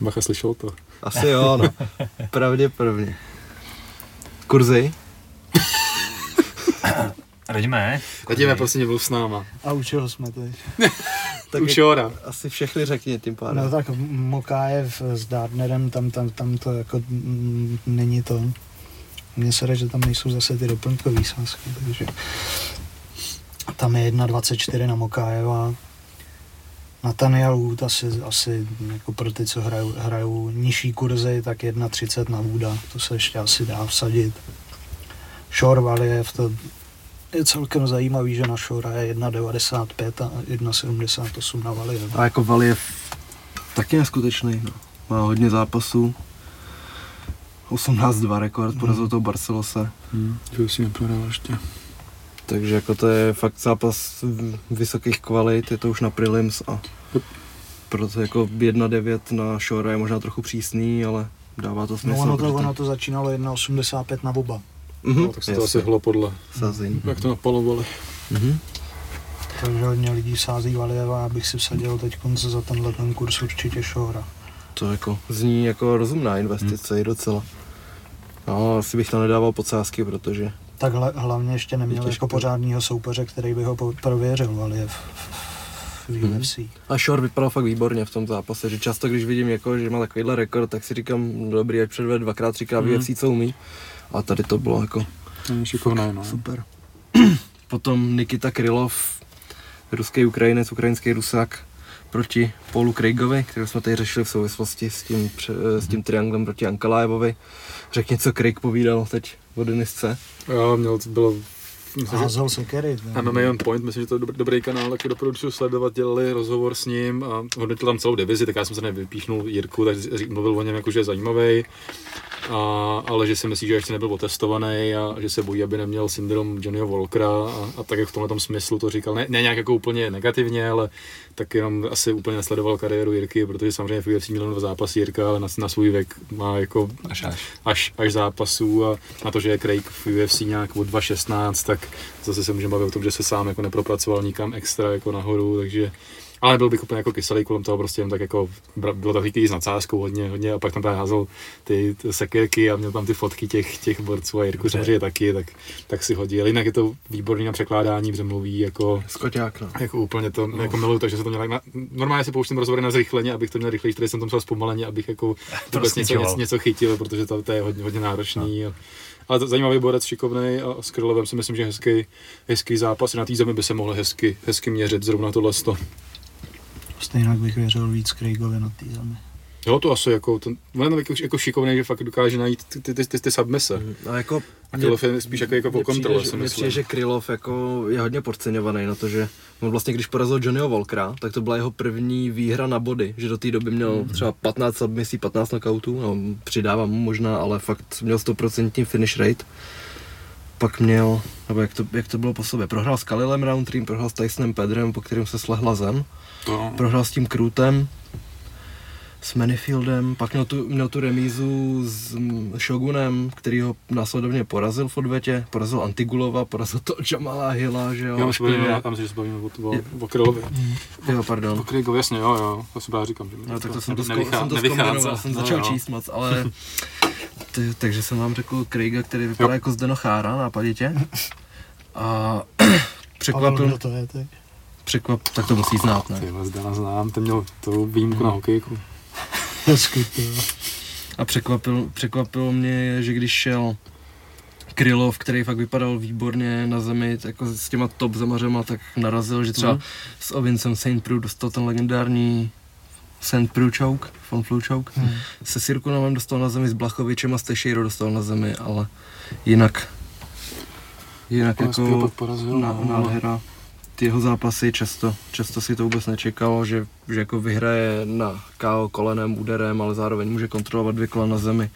Speaker 5: Bacha slyšel to.
Speaker 4: Asi jo, no. Pravděpodobně. Kurzy?
Speaker 3: Radíme,
Speaker 5: Radíme, prosím, nebyl s náma.
Speaker 6: A u čeho jsme teď?
Speaker 4: Tak jak-
Speaker 5: jora.
Speaker 4: Asi všechny řekni tím pádem.
Speaker 6: No tak Mokájev s Dartnerem, tam, tam, tam to jako mm, není to. Mně se že tam nejsou zase ty doplňkové sázky, takže tam je 1,24 na Mokájeva. Nathaniel Wood asi, asi jako pro ty, co hrajou, hrajou nižší kurzy, tak 1,30 na Wooda, to se ještě asi dá vsadit. Shore Valiev, to je celkem zajímavý, že na Shora je 1,95 a 1,78 na Valiev.
Speaker 4: A jako Valiev taky neskutečný, no. Má hodně zápasů. 18-2 rekord, porazil toho Barcelose.
Speaker 5: Hmm, že už si neprodal ještě.
Speaker 4: Takže jako to je fakt zápas vysokých kvalit, je to už na prelims a proto jako 1-9 na Shore je možná trochu přísný, ale dává to smysl.
Speaker 6: No ono to, ono to začínalo 1,85 na oba.
Speaker 4: Mhm,
Speaker 5: No, tak se to asi hlo podle,
Speaker 4: sazení.
Speaker 5: jak to napalovali.
Speaker 4: Mhm.
Speaker 6: Takže hodně lidí sází Valieva, abych si vsadil teď za tenhle ten kurz určitě Šora.
Speaker 4: To jako zní jako rozumná investice i docela. No, asi bych to nedával pod sázky, protože
Speaker 6: Tak hla, hlavně ještě neměl
Speaker 4: Je
Speaker 6: jako pořádního soupeře, který by ho prověřil Valiev v
Speaker 4: Mhm.
Speaker 6: UFC.
Speaker 4: A Shore vypadal fakt výborně v tom zápase, že často, když vidím, jako, že má takovýhle rekord, tak si říkám, dobrý, ať předvede dvakrát, třikrát v UFC, co umí. A tady to bylo jako
Speaker 5: To je šikovné, no.
Speaker 4: super. Potom Nikita Krylov, ruský Ukrajinec, ukrajinský Rusák, proti Paulu Craigovi, kterého jsme tady řešili v souvislosti s tím, pře- s tím trianglem proti Ankalajevovi. Řekni, co Craig povídal teď o Denisce.
Speaker 5: Jo, měl bylo... Myslím, že
Speaker 6: Házel se Kerry.
Speaker 5: MMA on Point, myslím, že to je dobrý, dobrý kanál, taky doporučuji sledovat, dělali rozhovor s ním a hodnotil tam celou divizi, tak já jsem se nevypíchnul Jirku, tak mluvil o něm jako, že je zajímavý, a, ale že si myslí, že ještě nebyl otestovaný a že se bojí, aby neměl syndrom Johnnyho Walkera a, a tak jak v tomhle tom smyslu to říkal, ne, ne nějak jako úplně negativně, ale tak jenom asi úplně nesledoval kariéru Jirky, protože samozřejmě v UFC měl dva zápasy Jirka, ale na, na svůj věk má jako
Speaker 3: až až.
Speaker 5: až, až zápasů a na to, že je Craig v UFC nějak od 2.16, tak zase se můžeme bavit o tom, že se sám jako nepropracoval nikam extra jako nahoru, takže ale byl bych úplně jako kyselý kolem toho, prostě jen tak jako, bylo to takový s nadsázkou hodně, hodně a pak tam právě házel ty, sekirky a měl tam ty fotky těch, těch borců a Jirku samozřejmě taky, tak, tak si hodil. Jinak je to výborný na překládání, protože mluví jako,
Speaker 4: Skoťák, no.
Speaker 5: jako úplně to, no. jako miluju, takže se to měl na, normálně si pouštím rozhovory na zrychleně, abych to měl rychleji, tady jsem tam psal zpomaleně, abych jako vůbec něco, něco, něco, chytil, protože to, to je hodně, hodně náročný. No. Ale zajímavý borec, šikovný a s Krylovem si myslím, že hezký, hezký zápas. Na té zemi by se mohl hezky, hezky měřit zrovna tohle.
Speaker 6: Stejně bych věřil víc Craigovi na té zemi.
Speaker 5: Jo, to asi jako, ten, on je jako, jako šikovný, že fakt dokáže najít ty, ty, ty, ty, ty submise.
Speaker 4: A jako
Speaker 5: A Krylov je spíš jako, jako kontrole,
Speaker 4: přijde,
Speaker 5: si
Speaker 4: že- mně přijde,
Speaker 5: myslím.
Speaker 4: že Krylov jako je hodně podceňovaný na to, že on vlastně, když porazil Johnnyho Walkera, tak to byla jeho první výhra na body, že do té doby měl
Speaker 5: Mhm.
Speaker 4: třeba 15 submisí, 15 knockoutů, no přidávám mu možná, ale fakt měl 100% finish rate. Pak měl, nebo jak to, jak to bylo po sobě, prohrál s Kalilem Roundtree, prohrál s Tysonem Pedrem, po kterým se slehla zem,
Speaker 5: To,
Speaker 4: prohrál s tím Krutem, s Manifieldem, pak měl tu, měl tu remízu s mm, Shogunem, který ho následovně porazil v odvetě, porazil Antigulova, porazil to Jamala Hilla, že jo.
Speaker 5: já
Speaker 4: a
Speaker 5: myslím, že
Speaker 4: Pivě.
Speaker 5: tam si že se bavíme o, o, o Krylovi.
Speaker 4: Jo, pardon.
Speaker 5: O Krylovi, jasně, jo, jo, to si právě říkám. Že
Speaker 4: No, tak to jsem to,
Speaker 5: nevychá-
Speaker 4: jsem to zkombinoval, jsem
Speaker 5: No,
Speaker 4: začal
Speaker 5: jo.
Speaker 4: číst moc, ale... Ty, takže jsem vám řekl Craiga, který vypadá
Speaker 5: Jo.
Speaker 4: jako Zdeno Chára nápaditě. A
Speaker 6: Pavel,
Speaker 4: překvapil,
Speaker 6: to je teď?
Speaker 4: překvap, tak to musí znát, ne?
Speaker 5: Ty vás Dana znám, ten měl tu výjimku na hokejku.
Speaker 6: Hezky, to jo.
Speaker 4: A překvapil, překvapilo mě, že když šel Krylov, který fakt vypadal výborně na zemi, tak jako s těma top zemařema, tak narazil, že třeba
Speaker 5: Mhm.
Speaker 4: s Ovincem St. Prue dostal ten legendární St. Prue choke, von choke.
Speaker 6: Hmm.
Speaker 4: Se Sirkunovem dostal na zemi, s Blachovičem a s Teixeiro dostal na zemi, ale jinak, jinak jako
Speaker 5: porazil,
Speaker 4: na, nádhera. Ty jeho zápasy často, často si to vůbec nečekalo, že, že jako vyhraje na KO kolenem, úderem, ale zároveň může kontrolovat dvě kola na zemi.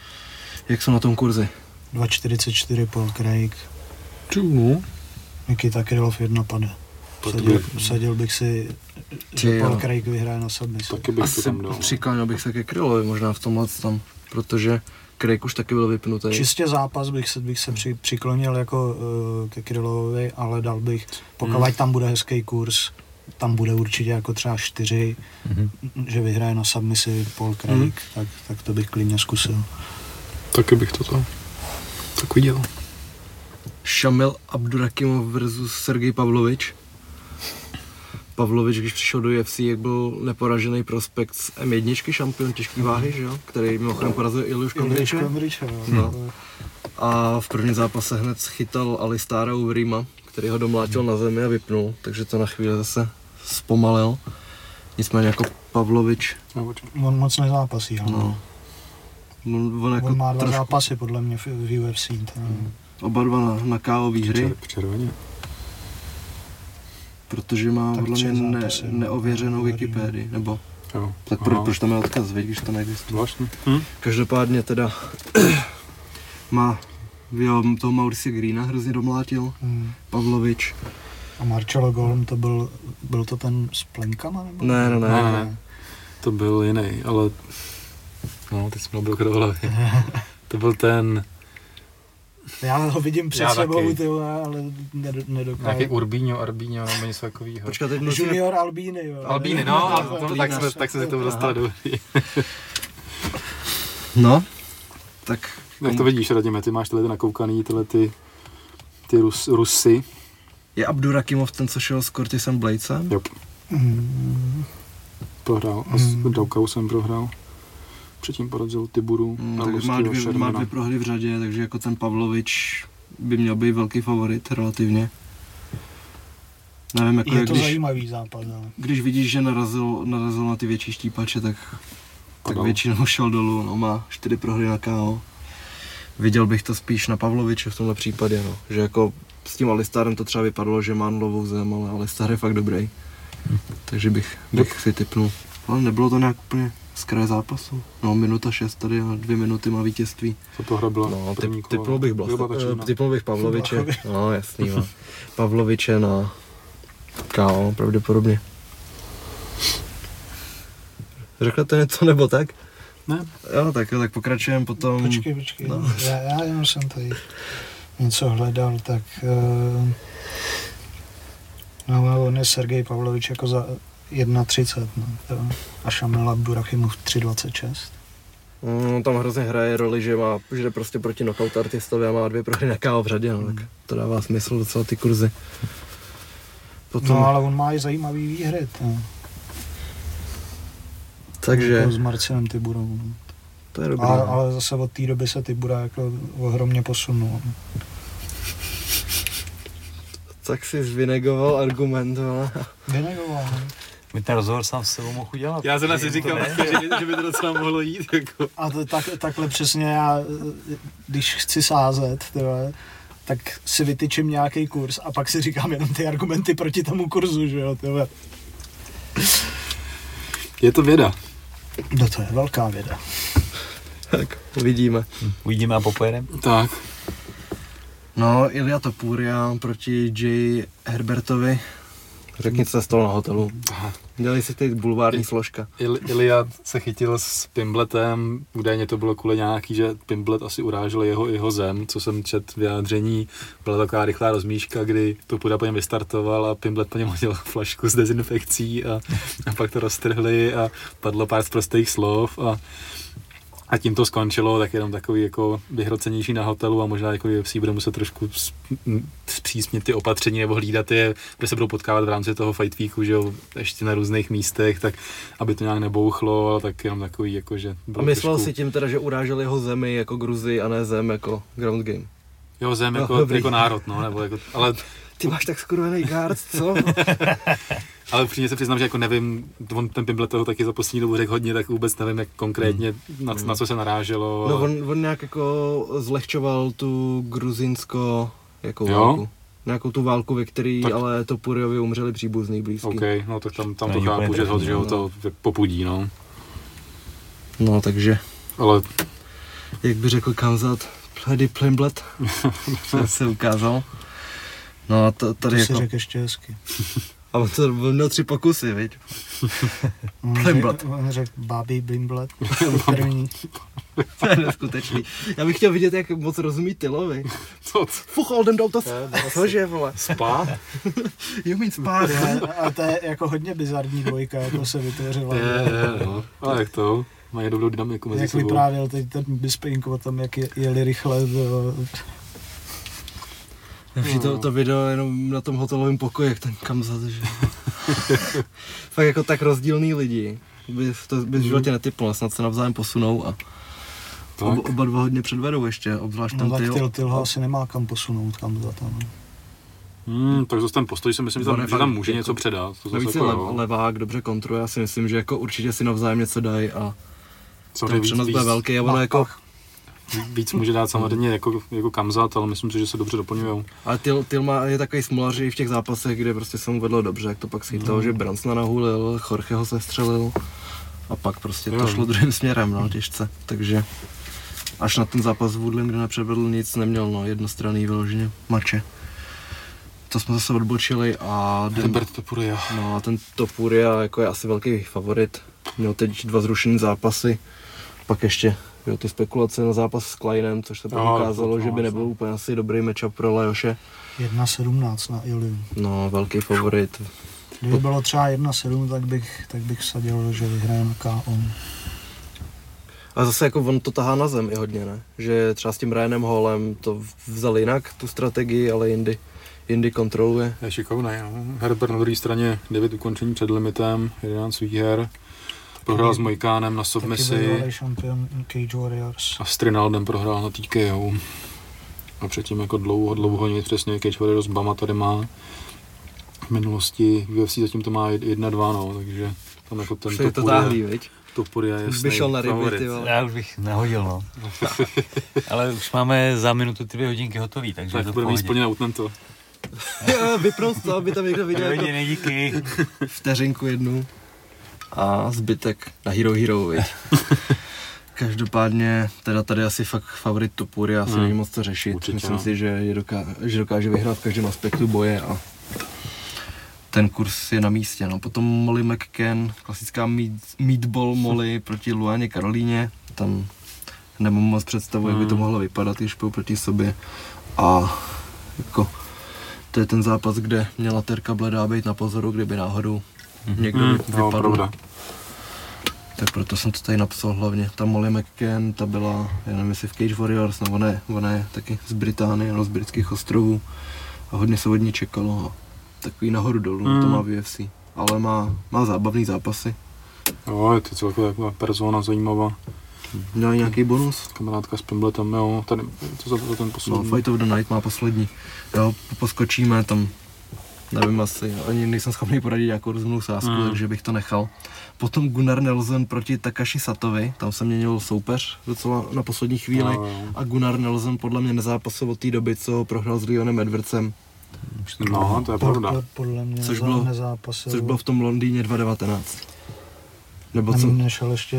Speaker 4: Jak jsou na tom kurzy?
Speaker 6: 2,44 Paul Craig,
Speaker 5: Čů.
Speaker 6: Nikita Krylov jedna pade. Sadil, sadil bych si,
Speaker 4: Ty
Speaker 6: že Paul. Craig vyhraje na submisi.
Speaker 5: Taky bych to
Speaker 4: Asi
Speaker 5: tam dal.
Speaker 4: přikláněl bych se ke Krylovi možná v tomhle tam, protože Craig už taky byl vypnutý.
Speaker 6: Čistě zápas bych se, bych se při, přiklonil jako uh, ke Krylovovi, ale dal bych, pokud
Speaker 4: Hmm.
Speaker 6: tam bude hezký kurz, tam bude určitě jako třeba čtyři,
Speaker 3: Mhm.
Speaker 6: že vyhraje na submisi Paul Craig,
Speaker 4: Mhm.
Speaker 6: tak, tak to bych klidně zkusil.
Speaker 5: Taky bych to to tak viděl.
Speaker 4: Šamil Abdurakimov versus Sergej Pavlovič. Pavlovič, když přišel do UFC, jak byl neporažený prospekt z M1 šampion těžké váhy, že jo? který mimochodem porazil Iliuš Kondriče. No. A v prvním zápase hned schytal Alistára Uvrima, který ho domlátil na zemi a vypnul, takže to na chvíli zase zpomalil. Nicméně jako Pavlovič,
Speaker 6: On moc nezápasí, ale
Speaker 4: no. On, on jako
Speaker 6: on má dva
Speaker 4: trošku,
Speaker 6: zápasy podle mě v, v UFC. To,
Speaker 4: oba dva na, na KO výhry,
Speaker 5: Červeně.
Speaker 4: Protože má
Speaker 6: Tak
Speaker 4: podle mě ne,
Speaker 6: no.
Speaker 4: neověřenou. Wikipedii, nebo
Speaker 5: Jo.
Speaker 4: tak pro, proč tam je odkaz, viď, když to neexistuje.
Speaker 5: Zvláštní. Hm?
Speaker 4: Každopádně teda má jo, toho Mauricia Greena hrozně domlátil,
Speaker 6: mm.
Speaker 4: Pavlovič.
Speaker 6: A Marcelo Golm to byl, byl to ten s plenkama? Nebo?
Speaker 4: Ne, ne, ne.
Speaker 5: Ne, ne. To byl jiný, ale... No, teď jsme byl do hlavy. To byl ten
Speaker 6: Já ho vidím před
Speaker 5: Já
Speaker 6: sebou,
Speaker 5: taky.
Speaker 6: ty vole, ale nedo, nedokážu.
Speaker 5: nějaký Urbíňo, Arbíňo nebo něco takového.
Speaker 4: Počkat, teď musíme...
Speaker 6: Junior Albíny, jo.
Speaker 5: Albíny, no, tak, jsme, tak jsme si to dostali do
Speaker 4: No, tak
Speaker 5: Jak to vidíš, Radime, ty máš tyhle ty nakoukaný, tyhle ty, ty Rus, Rusy.
Speaker 4: je Abdurakimov ten, co šel s Curtisem Bladesem?
Speaker 5: Jo,
Speaker 6: Mm,
Speaker 5: prohrál. A s Daukau jsem prohrál. Předtím porazil Tiburu
Speaker 4: Mm,
Speaker 5: a
Speaker 4: tak má dvě, má dvě prohry v řadě, takže jako ten Pavlovič by měl být velký favorit relativně. Nevím, jako
Speaker 6: je
Speaker 4: jak
Speaker 6: to
Speaker 4: když,
Speaker 6: zajímavý zápas, ale.
Speaker 4: když vidíš, že narazil, narazil na ty větší štípače, tak, tak většinou šel dolů, no má čtyři prohry na KO. Viděl bych to spíš na Pavloviče v tomhle případě, no. Že jako s tím Alistarem to třeba vypadalo, že má nulovou zem, ale Alistar je fakt dobrý. Takže bych, bych si typnul. Ale nebylo to nějak úplně z kraje zápasu. No, minuta šest tady a dvě minuty má vítězství.
Speaker 5: To prohra byla
Speaker 4: No, typ, typnul bych
Speaker 5: Bačina.
Speaker 4: eh, typnul bych Pavloviče. No, jasný, no. Pavloviče na KO, pravděpodobně. Řeknete něco nebo tak?
Speaker 5: Ne,
Speaker 4: Jo, tak jo, tak pokračujeme potom.
Speaker 6: Počkej, počkej.
Speaker 4: No.
Speaker 6: No. Já, já jenom jsem tady něco hledal, tak... Uh, no, on je Sergej Pavlovič jako za 1,30, no. jo. A Šamil Abdurachimov 3,26.
Speaker 4: No, tam hrozně hraje roli, že má, že jde prostě proti knockout artistovi a má dvě prohry na KO v řadě, no, tak to dává smysl docela ty kurzy. Potom,
Speaker 6: No, ale on má i zajímavý výhry, to.
Speaker 4: takže
Speaker 6: Jako s Marcinem Tiburou. no.
Speaker 4: to je dobré.
Speaker 6: Ale, ale zase od té doby se Tibura jako ohromně posunul.
Speaker 4: Tak si zvinegoval argument, ale...
Speaker 6: Vynegoval, no.
Speaker 3: My ten rozhovor sám s sebou mohl udělat.
Speaker 5: já jsem si říkal, že, že by to docela mohlo jít. Jako.
Speaker 6: A to, tak, takhle přesně já, když chci sázet, tyhle, tak si vytyčím nějaký kurz a pak si říkám jenom ty argumenty proti tomu kurzu, že jo, tyhle.
Speaker 5: Je to věda.
Speaker 6: No to je velká věda.
Speaker 4: Tak, uvidíme.
Speaker 3: Uvidíme a popojedeme.
Speaker 5: Tak,
Speaker 4: No, Ilia Topuria proti J. Herbertovi. Řekni, co se stalo na hotelu. Dělali si ty bulvární složka.
Speaker 5: Il, Ilia se chytil s Pimbletem, údajně to bylo kvůli nějaký, že Pimblet asi urážel jeho, jeho zem, co jsem čet vyjádření. Byla taková rychlá rozmíška, kdy to půda po něm vystartoval a Pimblet po něm hodil flašku s dezinfekcí a, a pak to roztrhli a padlo pár z prostých slov a a tím to skončilo, tak jenom takový jako vyhrocenější na hotelu a možná jako UFC bude muset trošku zpřísnit ty opatření nebo hlídat je, kde se budou potkávat v rámci toho Fight Weeku, že jo, ještě na různých místech, tak aby to nějak nebouchlo, ale tak jenom takový jako, že
Speaker 4: A myslel
Speaker 5: trošku,
Speaker 4: si tím teda, že urážel jeho zemi jako Gruzi a ne zem jako ground game.
Speaker 5: jeho zem
Speaker 4: No,
Speaker 5: jako,
Speaker 4: dobrý.
Speaker 5: jako národ, no, nebo jako, ale,
Speaker 4: Ty máš tak skurvený guard, co?
Speaker 5: ale upřímně se přiznám, že jako nevím, on ten Pimblet toho taky za poslední dobu řekl hodně, tak vůbec nevím, jak konkrétně, na, na co se naráželo.
Speaker 4: No on, on nějak jako zlehčoval tu gruzínsko jako
Speaker 5: Jo?
Speaker 4: válku. Nějakou tu válku, ve který
Speaker 5: Tak-
Speaker 4: ale Topuriovi umřeli příbuzný blízký.
Speaker 5: OK, no tak tam, tam
Speaker 3: To
Speaker 5: to chápu, že, ho, že ho
Speaker 4: no.
Speaker 5: to popudí, no.
Speaker 4: No takže,
Speaker 5: Ale
Speaker 4: jak by řekl Kanzat, Pledy Plimblet, se, se ukázal. No a to,
Speaker 6: To
Speaker 4: tady
Speaker 6: si
Speaker 4: jako,
Speaker 6: řekl ještě hezky.
Speaker 4: A on to byl měl tři pokusy, viď?
Speaker 6: Řekl- On řekl Bobby Bimblet, první.
Speaker 4: To je neskutečný. Já bych chtěl vidět, jak moc rozumí Tylovi.
Speaker 5: Co?
Speaker 4: Fuch, Oldem dal to cože, vole.
Speaker 5: Spát?
Speaker 4: Jo, mít spát.
Speaker 6: A to je jako hodně bizarní dvojka, jako se vytvořila.
Speaker 5: Je, je, no. Ale jak to? Mají dobrou dynamiku mezi
Speaker 6: Jak
Speaker 5: sebou.
Speaker 6: vyprávěl teď ten Bisping o tom, jak je- jeli rychle do,
Speaker 4: Vždy to, to video jenom na tom hotelovém pokoji, jak ten Kamzat, že? Fakt jako tak rozdílný lidi. By, to by v životě netypnul, snad se navzájem posunou a
Speaker 5: Tak.
Speaker 4: oba, dva hodně předvedou ještě, obzvlášť
Speaker 6: no
Speaker 4: ten
Speaker 6: tak
Speaker 4: Tyl.
Speaker 6: Tyl, Tyl ho asi nemá kam posunout, kam za tam.
Speaker 5: Hmm, tak zase ten postoj si myslím, že
Speaker 4: On
Speaker 5: tam, že tam může
Speaker 4: jako-
Speaker 5: něco předat. To zase
Speaker 4: Navíc je
Speaker 5: jako,
Speaker 4: lev, levák, dobře kontruje, já si myslím, že jako určitě si navzájem něco dají a
Speaker 5: Samozřejmě
Speaker 4: ten přenos bude velký a ono jako.
Speaker 5: Víc může dát samozřejmě jako, jako kamzat, ale myslím si, že se dobře doplňují.
Speaker 4: ale Tyl má, je takový smolař i v těch zápasech, kde prostě se mu vedlo dobře, jak to pak schytal, že Bransna nahulil, Jorgeho se střelil a pak prostě to
Speaker 5: Jo.
Speaker 4: šlo druhým směrem, no, těžce, takže až na ten zápas s Woodlem, kde nepředvedl nic, neměl, no, jednostranný vyloženě mače. To jsme zase odbočili a den,
Speaker 5: Herbert Topuria.
Speaker 4: no a ten Topuria jako je asi velký favorit. Měl teď dva zrušené zápasy, pak ještě jo, ty spekulace na zápas s Kleinem, což se pak ukázalo,
Speaker 5: to-
Speaker 4: že by nebyl úplně asi dobrý matchup pro Leoše.
Speaker 6: 1.17 na Ilium.
Speaker 4: No, velký favorit.
Speaker 6: Kdyby bylo třeba 1.7, tak bych, tak bych sadil, že vyhraje na KO.
Speaker 4: A zase jako on to tahá na zem i hodně, ne? Že třeba s tím Ryanem Hallem to vzal jinak, tu strategii, ale jindy, jindy kontroluje.
Speaker 5: Je šikovný, no. Herbert na druhé straně 9 ukončení před limitem, 11 výher. Prohrál s Mojkánem na submisi
Speaker 6: bývalý šampion Cage Warriors.
Speaker 5: a s Trinaldem prohrál na TKO. A předtím jako dlouho, dlouho nic přesně, Cage Warriors Bama tady má. V minulosti UFC zatím to má 1-2, no, takže tam jako ten
Speaker 4: to táhlý, viď?
Speaker 5: Je
Speaker 4: Už by šel na ryby, ty vole.
Speaker 3: Já už bych nehodil, no. Ale už máme za minutu ty dvě hodinky hotový, takže
Speaker 5: Tak
Speaker 3: to
Speaker 5: budeme mít
Speaker 3: pohodě.
Speaker 5: splně utnem
Speaker 4: Jo, vypnout to, aby tam někdo viděl
Speaker 3: Dvě
Speaker 4: jako
Speaker 3: hodiny, díky.
Speaker 4: vteřinku jednu a zbytek na Hero Hero, viď? Každopádně, teda tady asi fakt favorit Topury, asi
Speaker 5: Hmm.
Speaker 4: není moc co řešit.
Speaker 5: Určitě,
Speaker 4: Myslím
Speaker 5: no.
Speaker 4: si, že, je doká, že dokáže vyhrát v každém aspektu boje a ten kurz je na místě. No. Potom Molly McCann, klasická meat, meatball Molly proti Luaně Karolíně. Tam nemám moc představu, jak by to
Speaker 5: Hmm.
Speaker 4: mohlo vypadat, když půjdu proti sobě. A jako, to je ten zápas, kde měla Terka Bledá být na pozoru, kdyby náhodou někdo
Speaker 5: Hmm,
Speaker 4: hmm,
Speaker 5: jo,
Speaker 4: vypadl.
Speaker 5: pravda.
Speaker 4: Tak proto jsem to tady napsal hlavně. Ta Molly McCann, ta byla, já nevím jestli v Cage Warriors, no ona je, ona je taky z Británie, no z britských ostrovů. A hodně se od ní čekalo. A takový nahoru dolů,
Speaker 5: Hmm.
Speaker 4: to má v UFC. Ale má, má zábavný zápasy.
Speaker 5: Jo, je to celkově taková persona zajímavá.
Speaker 4: Měla i nějaký bonus?
Speaker 5: Kamarádka s Pimbletem, jo, tady, co za, ten
Speaker 4: No,
Speaker 5: poslední.
Speaker 4: Fight of the Night má poslední. Jo, poskočíme tam, nevím asi, ani nejsem schopný poradit nějakou rozumnou sázku,
Speaker 5: Hmm.
Speaker 4: takže bych to nechal. Potom Gunnar Nelson proti Takashi Satovi, tam se měnil soupeř docela na poslední chvíli.
Speaker 5: Jo, jo.
Speaker 4: A Gunnar Nelson podle mě nezápasil od té doby, co prohrál s Leonem Edwardsem,
Speaker 5: No, to je
Speaker 6: Pod-
Speaker 5: pravda.
Speaker 6: pod- Podle mě
Speaker 4: Což bylo-
Speaker 6: nezápasil.
Speaker 4: což bylo v tom Londýně 2019. Nebo co?
Speaker 6: Nešel ještě...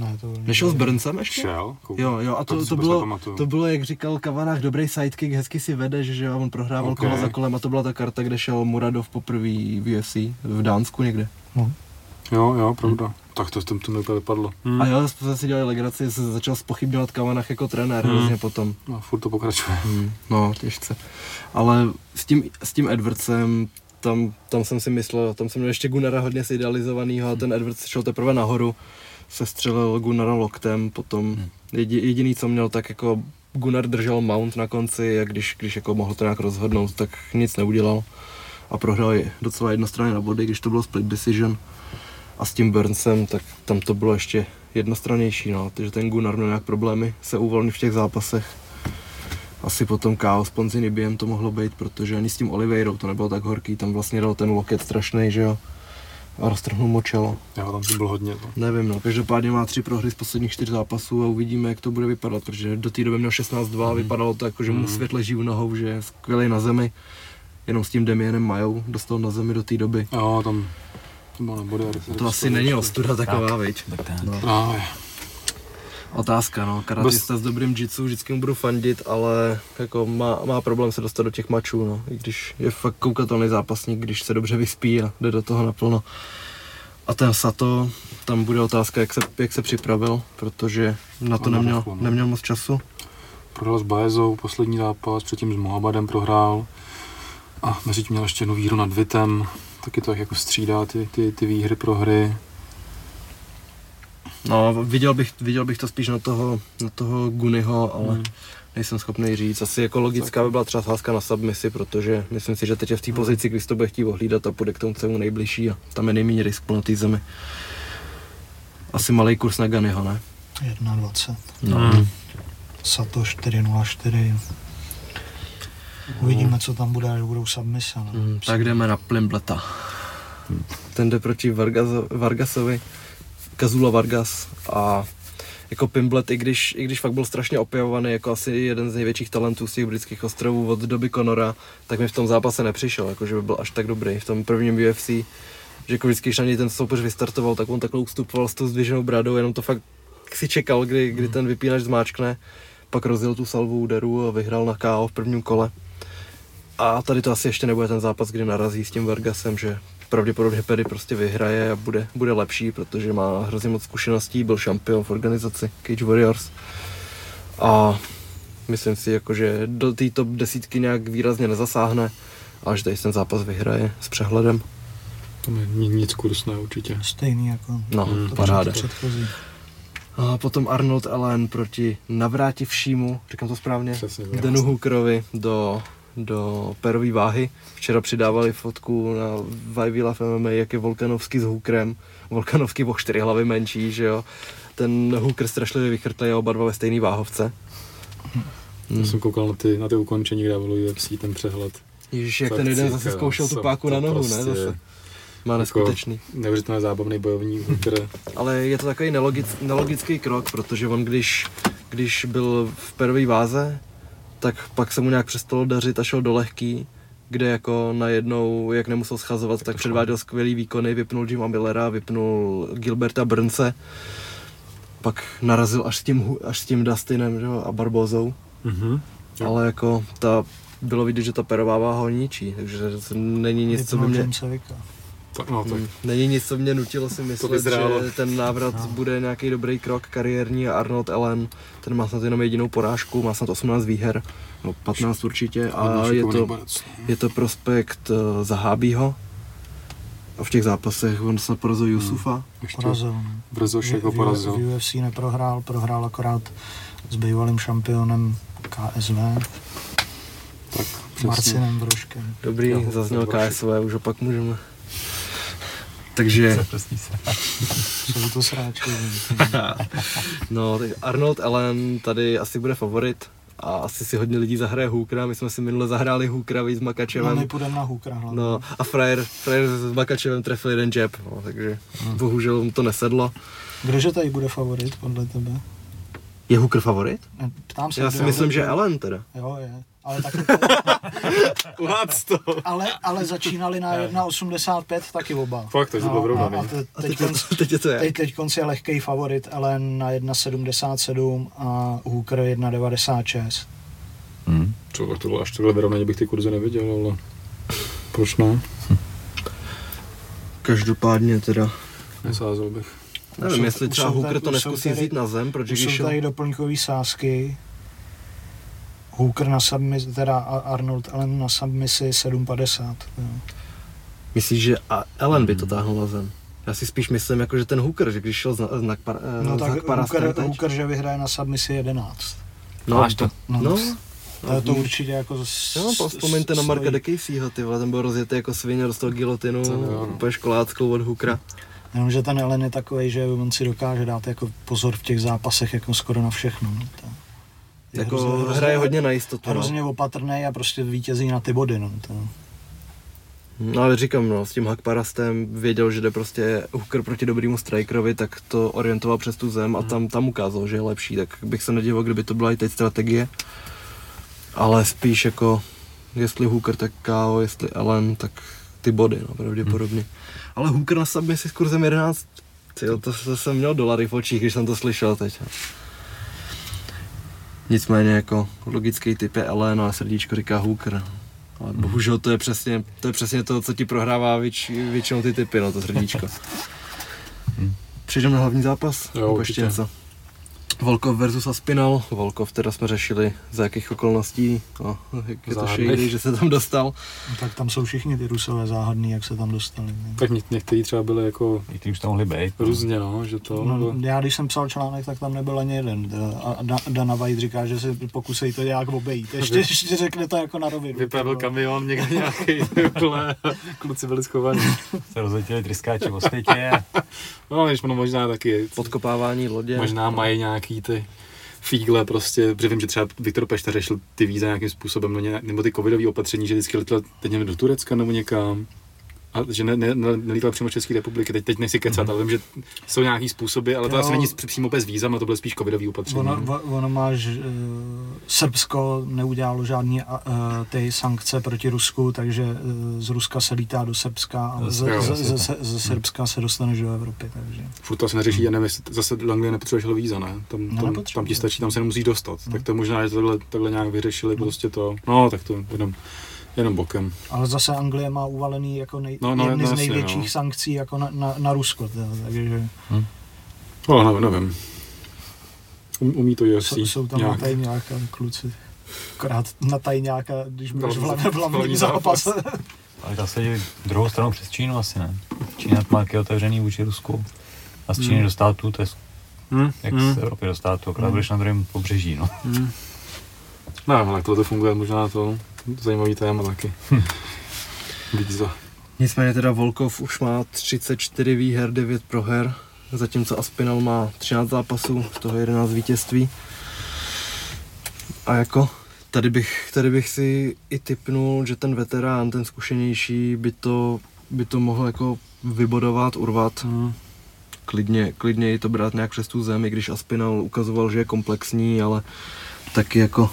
Speaker 6: Ne, to
Speaker 4: Nešel s Burnsem ještě?
Speaker 5: Šel?
Speaker 4: Jo, jo, a to, to,
Speaker 5: vůbec
Speaker 4: bylo, to bylo, jak říkal Kavanách, dobrý sidekick, hezky si vede, že, že jo, on prohrával
Speaker 5: Ok.
Speaker 4: kola za kolem a to byla ta karta, kde šel Muradov poprvé v UFC, v Dánsku někde.
Speaker 5: Jo, jo, pravda. Tak to, to, to mi úplně vypadlo. Hmm.
Speaker 4: A jo, jsme si dělali legraci, se začal spochybňovat Kavanách jako trenér
Speaker 5: Hmm.
Speaker 4: hrozně potom.
Speaker 5: No, furt to pokračuje.
Speaker 4: Hmm, no, těžce. Ale s tím, s tím Edwardsem, tam, tam jsem si myslel, tam jsem měl ještě Gunnara hodně zidealizovanýho a ten Edwards šel teprve nahoru, se střelil Gunnara loktem, potom jedi, jediný, co měl, tak jako Gunnar držel mount na konci a když, když jako mohl to nějak rozhodnout, tak nic neudělal a prohrál je docela jednostranně na body, když to bylo split decision. A s tím Burnsem, tak tam to bylo ještě jednostrannější, no, takže ten Gunnar měl nějak problémy se uvolnit v těch zápasech. Asi potom KO s Ponzinibiem to mohlo být, protože ani s tím Oliveirou to nebylo tak horký, tam vlastně dal ten loket strašný, že jo. A roztrhnul mu čelo.
Speaker 5: Jo, tam to bylo hodně. To.
Speaker 4: Nevím, no, každopádně má tři prohry z posledních čtyř zápasů a uvidíme, jak to bude vypadat, protože do té doby měl 16-2 a vypadalo to jako, že mu
Speaker 5: Mhm.
Speaker 4: svět leží u nohou, že je skvělý na zemi. Jenom s tím Demienem Majou dostal na zemi do té doby.
Speaker 5: Jo, tam to bylo body.
Speaker 4: To asi není ostuda taková, viď?
Speaker 3: Tak tak.
Speaker 4: No.
Speaker 5: Právě.
Speaker 4: Otázka, no. Karatista s dobrým jitsu, vždycky mu budu fandit, ale jako má, má problém se dostat do těch mačů, no. I když je fakt koukatelný zápasník, když se dobře vyspí a jde do toho naplno. A ten Sato, tam bude otázka, jak se, jak se připravil, protože na to neměl,
Speaker 5: rychlo, no.
Speaker 4: neměl moc času.
Speaker 5: Prohrál s Baezou poslední zápas, předtím s Mohabadem prohrál. A mezi tím měl ještě jednu výhru nad Vitem. Taky to tak jako střídá ty, ty, ty výhry, prohry.
Speaker 4: No, viděl bych, viděl bych to spíš na toho, na toho Guniho, ale
Speaker 5: Hmm.
Speaker 4: nejsem schopný říct. Asi jako logická by byla třeba sázka na submisi, protože myslím si, že teď je v té pozici, když to bude chtít ohlídat a půjde k tomu celému nejbližší a tam je nejméně risků na té zemi. Asi malý kurz na Ganiho, ne?
Speaker 6: 1,20.
Speaker 4: No.
Speaker 5: Hmm.
Speaker 6: Sato 4,04. Uvidíme, co tam bude, až budou submise. No.
Speaker 4: Mm, tak jdeme na Plimbleta. Ten jde proti Vargaso, Vargasovi, Kazula Vargas a jako Pimblet, i když, i když fakt byl strašně opěvovaný jako asi jeden z největších talentů z těch britských ostrovů od doby Conora, tak mi v tom zápase nepřišel, jako že by byl až tak dobrý. V tom prvním UFC, že jako vždycky, když na něj ten soupeř vystartoval, tak on takhle ustupoval s tou zdviženou bradou, jenom to fakt si čekal, kdy, kdy ten vypínač zmáčkne, pak rozjel tu salvu úderu a vyhrál na KO v prvním kole. A tady to asi ještě nebude ten zápas, kdy narazí s tím Vargasem, že pravděpodobně Perry prostě vyhraje a bude, bude lepší, protože má hrozně moc zkušeností, byl šampion v organizaci Cage Warriors. A myslím si, jako, že do té top desítky nějak výrazně nezasáhne, ale že tady ten zápas vyhraje s přehledem.
Speaker 5: To je ni- nic kursné určitě.
Speaker 6: Stejný jako
Speaker 4: No,
Speaker 5: Hmm,
Speaker 4: paráda.
Speaker 6: předchozí.
Speaker 4: A potom Arnold Allen proti navrátivšímu, říkám to správně,
Speaker 5: Přesně.
Speaker 4: Danu Hookerovi do, do perové váhy. Včera přidávali fotku na Vajvila v MMA, jak je Volkanovský s Hookerem. Volkanovský o čtyři hlavy menší, že jo. Ten Hooker strašlivě vychrtlý a oba dva ve stejné váhovce.
Speaker 5: Já jsem koukal na ty, na ty ukončení, kde dávalo UFC ten přehled.
Speaker 4: Ježíš, jak ten jeden zase zkoušel tu páku na nohu, ne?
Speaker 5: prostě-
Speaker 4: Zase. Má neskutečný.
Speaker 5: Neuvěřitelně zábavný bojovník, který
Speaker 4: Ale je to takový nelogic, nelogický krok, protože on když, když byl v perové váze, tak pak se mu nějak přestalo dařit a šel do lehký, kde jako najednou, jak nemusel schazovat, tak předváděl skvělý výkony, vypnul Jima Millera, vypnul Gilberta Brnce, pak narazil až s tím, až s tím Dustinem že jo, a Barbozou,
Speaker 5: Mhm. Jo.
Speaker 4: ale jako ta, bylo vidět, že ta perová váha ho ničí, takže to není nic, co by mě,
Speaker 6: Vicka.
Speaker 5: Tak, no, tak.
Speaker 4: Hmm. Není nic, co mě nutilo si myslet, že ten návrat
Speaker 6: No.
Speaker 4: bude nějaký dobrý krok kariérní a Arnold Allen, ten má snad jenom jedinou porážku, má snad 18 výher, no 15 určitě a
Speaker 5: Hodně
Speaker 4: je to,
Speaker 5: borec.
Speaker 4: je to prospekt uh, Zahábího a v těch zápasech on snad porazil Jusufa.
Speaker 5: Ještě
Speaker 6: Porazil. no.
Speaker 5: Brzošek
Speaker 6: V-
Speaker 5: ho
Speaker 6: v-
Speaker 5: porazil.
Speaker 6: V UFC neprohrál, prohrál akorát s bývalým šampionem KSV,
Speaker 5: Tak, přesně.
Speaker 6: Marcinem Vroškem.
Speaker 4: Dobrý, zazněl KSV, už opak můžeme. Takže,
Speaker 6: Jsou to sráči.
Speaker 4: no, tak Arnold Allen tady asi bude favorit a asi si hodně lidí zahraje Hookera, my jsme si minule zahráli Hookera víc s
Speaker 6: No,
Speaker 4: Makačevem.
Speaker 6: my půjdeme na Hookera hlavně.
Speaker 4: No a frajer, frajer s Makačevem trefil jeden jab, no, takže bohužel mu to nesedlo.
Speaker 6: Kdože tady bude favorit podle tebe?
Speaker 4: Je Hooker favorit?
Speaker 6: Ptám se.
Speaker 4: Já si myslím, že. Ellen teda.
Speaker 6: Jo, je. Ale, taky to,
Speaker 4: to.
Speaker 6: ale, ale začínali na 1,85 taky oba.
Speaker 5: Fakt, takže byl
Speaker 6: a,
Speaker 5: vyrovnaný.
Speaker 6: a te,
Speaker 4: A
Speaker 6: teď,
Speaker 4: teď, je to, teď je to jak?
Speaker 6: teď, teď konc je lehký favorit, ale na 1,77 a Hooker 1,96.
Speaker 5: Co, tak tohle, až tohle vyrovnaní bych ty kurzy neviděl, ale proč ne?
Speaker 4: Každopádně teda,
Speaker 5: Nesázel bych.
Speaker 4: nevím, jestli třeba Hooker to neskusí vzít na zem, protože když
Speaker 6: jsou tady doplňkové sázky. Hooker na submisi, teda A- Arnold Allen na submisi 7,50. jo.
Speaker 4: Myslíš, že a Ellen by to táhl na zem? Já si spíš myslím, jako, že ten Hooker, že když šel znak, znak, par,
Speaker 6: No
Speaker 4: znak
Speaker 6: tak
Speaker 4: Parastem
Speaker 6: Hooker,
Speaker 4: teď.
Speaker 6: Hooker, že vyhraje na submisi 11.
Speaker 4: No,
Speaker 2: Máš to.
Speaker 6: No,
Speaker 4: No,
Speaker 6: to je to určitě jako...
Speaker 4: Jo, no, vzpomeňte na Marka Dekejsího, ty vole, ten byl rozjetý jako svině, dostal gilotinu,
Speaker 5: no.
Speaker 4: úplně školáckou od Hookera.
Speaker 6: Jenomže ten Ellen je takový, že on si dokáže dát jako pozor v těch zápasech jako skoro na všechno. No. To je
Speaker 4: Jako
Speaker 6: hrozně- hrozně-
Speaker 4: hraje hodně na jistotu. No.
Speaker 6: Hrozně opatrný a prostě vítězí na ty body. No. To,
Speaker 4: No ale říkám, no, s tím Hakparastem věděl, že jde prostě Hooker proti dobrýmu strikerovi, tak to orientoval přes tu zem a tam, tam ukázal, že je lepší, tak bych se nedivil, kdyby to byla i teď strategie. Ale spíš jako, jestli Hooker, tak KO, jestli Ellen, tak ty body, no, pravděpodobně. Ale Hooker na submisi s kurzem 11, tyjo, to, to jsem měl dolary v očích, když jsem to slyšel teď. Nicméně jako logický typ je Ellen, ale srdíčko říká Hooker. Ale bohužel to je přesně to, je přesně to co ti prohrává věč, většinou ty typy, no to srdíčko. Přijdeme na hlavní zápas?
Speaker 5: Jo,
Speaker 4: Nebo ještě něco? Volkov versus Aspinal. Volkov teda jsme řešili za jakých okolností, no, jak je to shady, že se tam dostal.
Speaker 6: No, tak tam jsou všichni ty rusové záhadný, jak se tam dostali. ne?
Speaker 5: Tak ně- některý třeba byli jako
Speaker 3: Někteří už tam mohli být.
Speaker 5: různě, no, že to...
Speaker 6: No, já když jsem psal článek, tak tam nebyl ani jeden. A Da- Dana White říká, že se pokusej to nějak obejít. Ještě, ještě řekne to jako na rovinu.
Speaker 5: Vypadl kamion někde nějaký, kluci byli schovaní.
Speaker 3: Se rozletěli tryskáči v světě.
Speaker 5: No, než ono možná taky,
Speaker 4: Podkopávání lodě.
Speaker 5: možná mají nějaký ty fígle prostě, protože vím, že třeba Viktor Pešta řešil ty víza nějakým způsobem, no, nějak- nebo ty covidové opatření, že vždycky letěl teď nevím, do Turecka nebo někam. A že ne, ne, ne, nelítal přímo z České republiky, teď, teď nechci kecat, ale vím, že jsou nějaký způsoby, ale to
Speaker 6: Jo.
Speaker 5: asi není přímo bez víza, ale to bylo spíš covidové opatření.
Speaker 6: Ono, ono, máš, uh, Srbsko neudělalo žádný uh, ty sankce proti Rusku, takže uh, z Ruska se lítá do Srbska a z,
Speaker 5: Jo,
Speaker 6: z, z, z, ze Srbska se dostaneš do Evropy. Takže.
Speaker 5: Furt to asi neřeší, já nevím, zase do Anglie nepotřebuješ víza, ne? Tam,
Speaker 6: No,
Speaker 5: tam, tam ti stačí, tam se nemusíš dostat.
Speaker 6: No.
Speaker 5: Tak to možná, že to takhle, takhle nějak vyřešili prostě to. No, tak to jenom, jenom bokem.
Speaker 6: Ale zase Anglie má uvalený jako nej,
Speaker 5: No,
Speaker 6: no,
Speaker 5: no,
Speaker 6: no, jedny
Speaker 5: no,
Speaker 6: z největších
Speaker 5: no.
Speaker 6: sankcí jako na, na, na Rusko. Teda, takže
Speaker 5: No, nevím, nevím. Um, umí to UFC
Speaker 6: jsou, jsou tam
Speaker 5: nějak.
Speaker 6: na tajňáka kluci. Akorát na tajňáka, když budeš v
Speaker 5: No,
Speaker 6: hlavním
Speaker 5: zápas.
Speaker 3: Ale zase druhou stranu přes Čínu asi ne. Čína má taky otevřený vůči Rusku. A z Číny do států, to je
Speaker 5: Hmm,
Speaker 3: jak
Speaker 5: hmm.
Speaker 3: z Evropy do státu, akorát budeš na druhém pobřeží, no.
Speaker 5: No, ale tohle to funguje možná to zajímavý téma taky. Víza.
Speaker 4: Nicméně teda Volkov už má 34 výher, 9 proher, zatímco Aspinal má 13 zápasů, z toho 11 vítězství. A jako tady bych, tady bych si i typnul, že ten veterán, ten zkušenější, by to, by to mohl jako vybodovat, urvat.
Speaker 5: Hmm.
Speaker 4: Klidně, klidně i to brát nějak přes tu zem, i když Aspinal ukazoval, že je komplexní, ale taky jako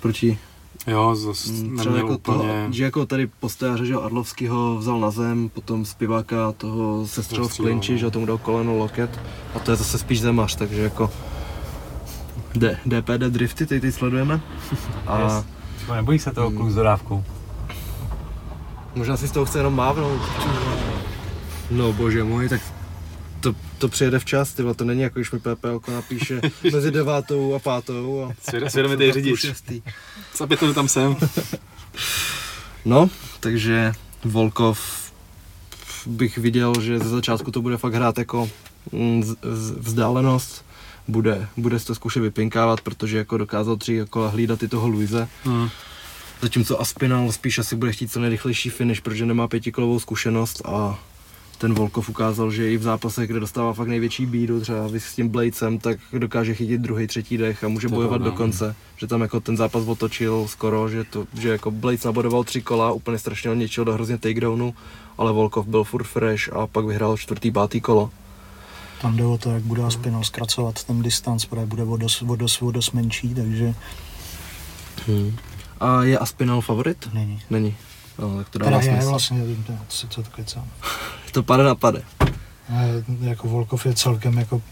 Speaker 4: proti
Speaker 5: Jo, zase
Speaker 4: Mm, Třeba jako
Speaker 5: úplně...
Speaker 4: to, že jako tady postojáře, že jo, Arlovskýho vzal na zem, potom zpěváka toho se střel v klinči,
Speaker 5: no.
Speaker 4: že tomu dal koleno, loket a to je zase spíš zemař, takže jako D, DPD drifty, teď, teď sledujeme a
Speaker 3: Yes. Nebojí se toho kluk s dodávkou.
Speaker 4: možná si z toho chce jenom mávnout. No bože můj, tak to, to přijede včas, ty vole, to není jako když mi PPLko napíše mezi devátou a pátou a
Speaker 5: Svěd- Svědomitý řidič.
Speaker 4: šestý.
Speaker 5: Za pět minut tam jsem.
Speaker 4: No, takže Volkov bych viděl, že ze začátku to bude fakt hrát jako mm, vzdálenost, bude, bude si to zkoušet vypinkávat, protože jako dokázal tři kola hlídat i toho Luise.
Speaker 5: Hmm.
Speaker 4: Zatímco Aspinal spíš asi bude chtít co nejrychlejší finish, protože nemá pětikolovou zkušenost a ten Volkov ukázal, že i v zápasech, kde dostává fakt největší bídu, třeba vy s tím Bladesem, tak dokáže chytit druhý, třetí dech a může
Speaker 5: To
Speaker 4: bojovat do konce. Že tam jako ten zápas otočil skoro, že, to, že jako Blades nabodoval tři kola, úplně strašně ho ničil do hrozně takedownu, ale Volkov byl furt fresh a pak vyhrál čtvrtý, pátý kolo.
Speaker 6: Tam jde o to, jak bude Aspinal zkracovat ten distanc, protože bude o dost, o dost, o dost menší, takže
Speaker 4: A je Aspinal favorit?
Speaker 6: není.
Speaker 4: Není. No, tak to dává smysl.
Speaker 6: vlastně, nevím, to- co, co to kecám.
Speaker 4: To pade na pade.
Speaker 6: Ale Jako Volkov je celkem jako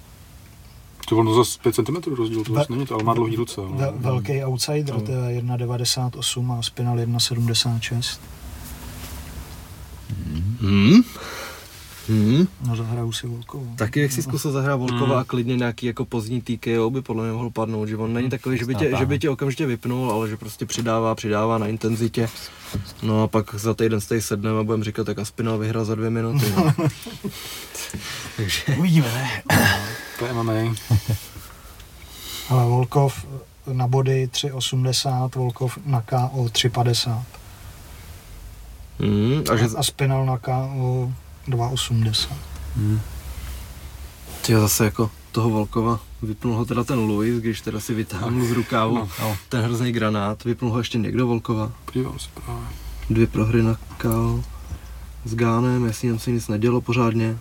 Speaker 5: To ono zase 5 cm rozdíl, to
Speaker 6: Ve-
Speaker 5: zase není to, ale má dlouhý ruce.
Speaker 6: ve,
Speaker 5: No.
Speaker 6: velký outsider, to je 1,98 a Spinal 1,76.
Speaker 4: Hmm? Hmm?
Speaker 6: No zahraju si Volkovu.
Speaker 4: Taky jak si zkusil zahrát Volkova a klidně nějaký jako pozdní TKO by podle mě mohl padnout, že on není takový, že by, tě, že by tě okamžitě vypnul, ale že prostě přidává, přidává na intenzitě. No a pak za týden stej sedneme a budeme říkat, tak Aspinal vyhrál za dvě minuty. No.
Speaker 6: Uvidíme, ne?
Speaker 5: To je MMA.
Speaker 6: Ale Volkov na body 3,80, Volkov na KO 3,50
Speaker 4: Hmm, a že
Speaker 6: a Spinal na KO 2,80.
Speaker 4: ty zase jako toho Volkova vypnul ho teda ten Louis, když teda si vytáhnul z rukávu
Speaker 5: No,
Speaker 3: no.
Speaker 4: ten hrozný granát, vypnul ho ještě někdo Volkova.
Speaker 5: Podívám se právě.
Speaker 4: Dvě prohry na KO s Gánem, jestli tam se nic nedělo pořádně,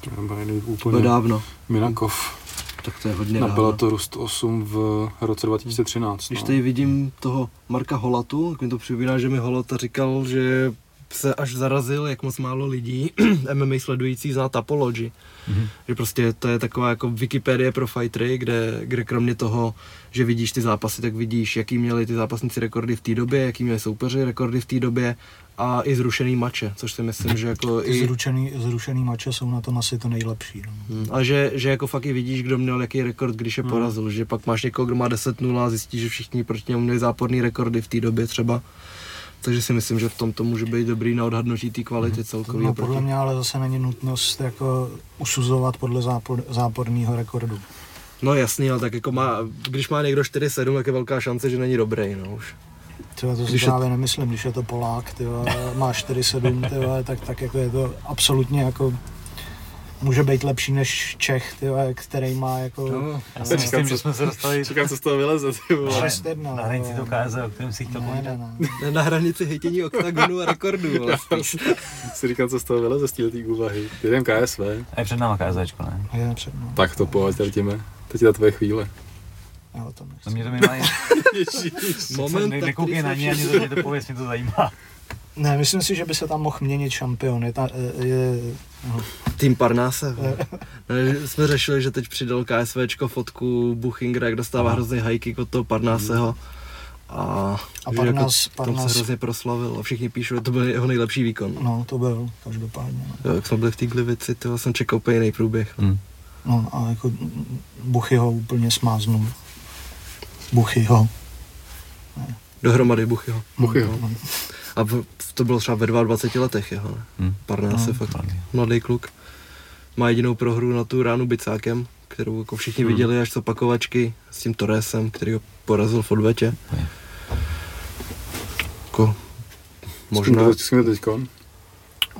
Speaker 5: To nebyl jiný
Speaker 4: to je
Speaker 5: úplně
Speaker 4: dávno,
Speaker 5: Minakov.
Speaker 4: tak to je hodně
Speaker 5: Na
Speaker 4: dávno.
Speaker 5: Bellator 108 v roce 2013.
Speaker 4: Když
Speaker 5: no.
Speaker 4: tady vidím toho Marka Holatu, tak mi to připomíná, že mi Holata říkal, že se až zarazil, jak moc málo lidí MMA sledující zná Tapology. Mm-hmm. Že prostě to je taková jako Wikipedie pro fightery, kde, kde kromě toho, že vidíš ty zápasy, tak vidíš, jaký měli ty zápasníci rekordy v té době, jaký měli soupeři rekordy v té době a i zrušený mače, což si myslím, že jako
Speaker 6: Ty
Speaker 4: i...
Speaker 6: zrušený, zrušený mače jsou na tom asi to nejlepší. No.
Speaker 4: Hmm, A že, že jako fakt i vidíš, kdo měl jaký rekord, když je porazil, že pak máš někoho, kdo má 10-0 a zjistíš, že všichni proti němu měli záporný rekordy v té době třeba. Takže si myslím, že v tom to může být dobrý na odhadnutí té kvality celkový.
Speaker 6: no podle mě ale zase není nutnost jako usuzovat podle zápor, záporného rekordu.
Speaker 4: No jasný, ale tak jako má, když má někdo 4-7, tak je velká šance, že není dobrý, no už.
Speaker 6: Tyhle, to si
Speaker 4: Když je-
Speaker 6: právě nemyslím, když je to Polák, tyhle, má 4-7, tyhle, tak, tak jako je to absolutně jako může být lepší než Čech, tyhle, který má jako
Speaker 4: No,
Speaker 3: Já si myslím, že jsme se dostali
Speaker 5: Čekám, co z toho vyleze, ty vole.
Speaker 3: Ale
Speaker 6: 6-1,
Speaker 3: na hranici to KZ, o kterém si chtěl
Speaker 6: ne,
Speaker 3: povídat.
Speaker 6: ne, ne.
Speaker 4: na hranici hejtění oktagonu a rekordů vlastně.
Speaker 5: si říkám, co z toho vyleze z této úvahy. Jdem KSV.
Speaker 3: A je před náma KZčko, ne?
Speaker 6: Je před mnou.
Speaker 5: Tak to pojď, drtíme. Teď je ta tvoje chvíle.
Speaker 6: Já o tom nechci.
Speaker 3: No mě to minimálně,
Speaker 4: Moment,
Speaker 3: ne,
Speaker 4: tak
Speaker 3: nekoukej
Speaker 4: který
Speaker 3: na ní, ani to, mě to pověc, mě to zajímá.
Speaker 6: Ne, myslím si, že by se tam mohl měnit šampion. Je, ta, je, no,
Speaker 4: Tým Parnáse. Ne, jsme řešili, že teď přidal KSVčko fotku Buchingra, jak dostává
Speaker 3: Aha.
Speaker 4: hrozný high kick od toho Parnáseho. A,
Speaker 6: A
Speaker 4: že
Speaker 6: Parnás-
Speaker 4: jako,
Speaker 6: Parnás-
Speaker 4: se hrozně proslavil a všichni píšou, že to byl jeho nejlepší výkon.
Speaker 6: no, to byl každopádně. No.
Speaker 4: Jo, jak jsme byli v té Glivici, to jsem čekal úplně jiný průběh.
Speaker 3: Hm.
Speaker 6: no a jako Buchy ho úplně smáznul. Buchy ho.
Speaker 4: Dohromady Buchyho.
Speaker 5: Buchyho.
Speaker 6: No,
Speaker 4: A v, to bylo třeba ve 22 letech jeho, ne?
Speaker 3: Hm.
Speaker 4: Parnás je
Speaker 6: No,
Speaker 4: fakt
Speaker 3: mladý.
Speaker 4: mladý kluk. Má jedinou prohru na tu ránu bicákem, kterou jako všichni
Speaker 5: Hmm.
Speaker 4: viděli až co pakovačky s tím Torresem, který ho porazil v odvetě.
Speaker 3: Je.
Speaker 4: Jako, možná.
Speaker 5: S kým teďkon?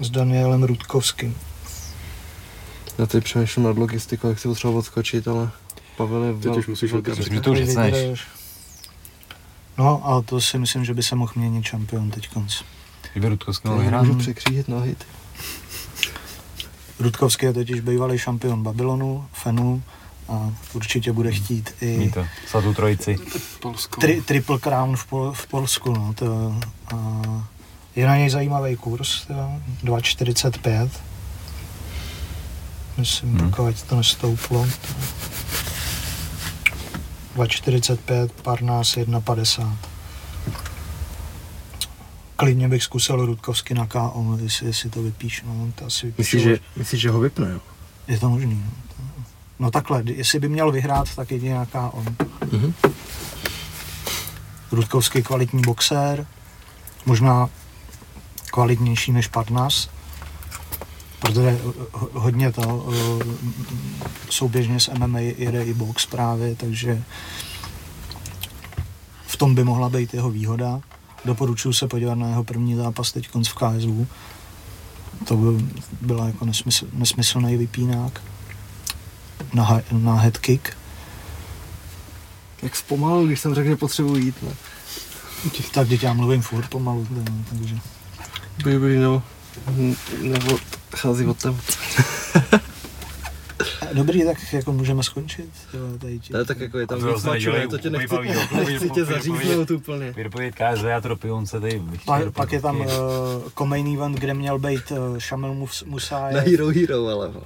Speaker 6: S Danielem Rudkovským.
Speaker 4: já teď přemýšlím nad logistikou, jak si ho třeba odskočit, ale Pavel je
Speaker 5: Teď už musíš.
Speaker 3: Že to už.
Speaker 6: No, ale to si myslím, že by se mohl měnit šampion teď konc.
Speaker 3: Kdyby Rudkovský mohl
Speaker 4: Já
Speaker 3: vyhrát.
Speaker 4: můžu překřížit nohy. ty.
Speaker 6: Rudkovský je totiž bývalý šampion Babylonu, Fenu a určitě bude chtít i
Speaker 3: Mít to, svatou trojici.
Speaker 5: Polsko.
Speaker 6: tri, triple crown v, Pol, v Polsku. No, to, a je na něj zajímavý kurz, to 2,45. Myslím,
Speaker 3: Hmm.
Speaker 6: hmm. dokud to nestouplo. to- 2,45, Parnás 1,50. Klidně bych zkusil Rudkovsky na KO, jestli, jestli to vypíš. No, to asi vypíšu.
Speaker 4: Myslíš, že, myslíš, že ho vypne, jo?
Speaker 6: Je to možný. No, no takhle, jestli by měl vyhrát, tak jedině na KO.
Speaker 4: Mhm.
Speaker 6: Rudkovský kvalitní boxér, možná kvalitnější než Parnas, protože ho- hodně to eh, souběžně s MMA jede i box právě, takže v tom by mohla být jeho výhoda. Doporučuji se podívat na jeho první zápas teď v KSU. To byl, byla jako nesmysl, nesmyslný vypínák na, na head kick.
Speaker 4: Jak zpomalil, když jsem řekl, že potřebuji jít, ne?
Speaker 6: Tak teď já mluvím furt pomalu, takže...
Speaker 4: By, by, no, nebo chází od tebe.
Speaker 6: Dobrý, tak jako můžeme skončit. Jo, tady ti-
Speaker 4: Ne, tak jako je tam
Speaker 3: To
Speaker 4: víc mačů, to tě nechci, nechci tě zaříznout úplně.
Speaker 3: Vydopovědět KZ a Tropionce, tady bych
Speaker 6: Pa,
Speaker 3: chtěl
Speaker 6: pak je tam uh,
Speaker 3: dopovědět.
Speaker 6: co-main event, kde měl být uh, Šamil Mus-
Speaker 4: Na
Speaker 6: Musajev,
Speaker 4: Hero Hero, ale. no.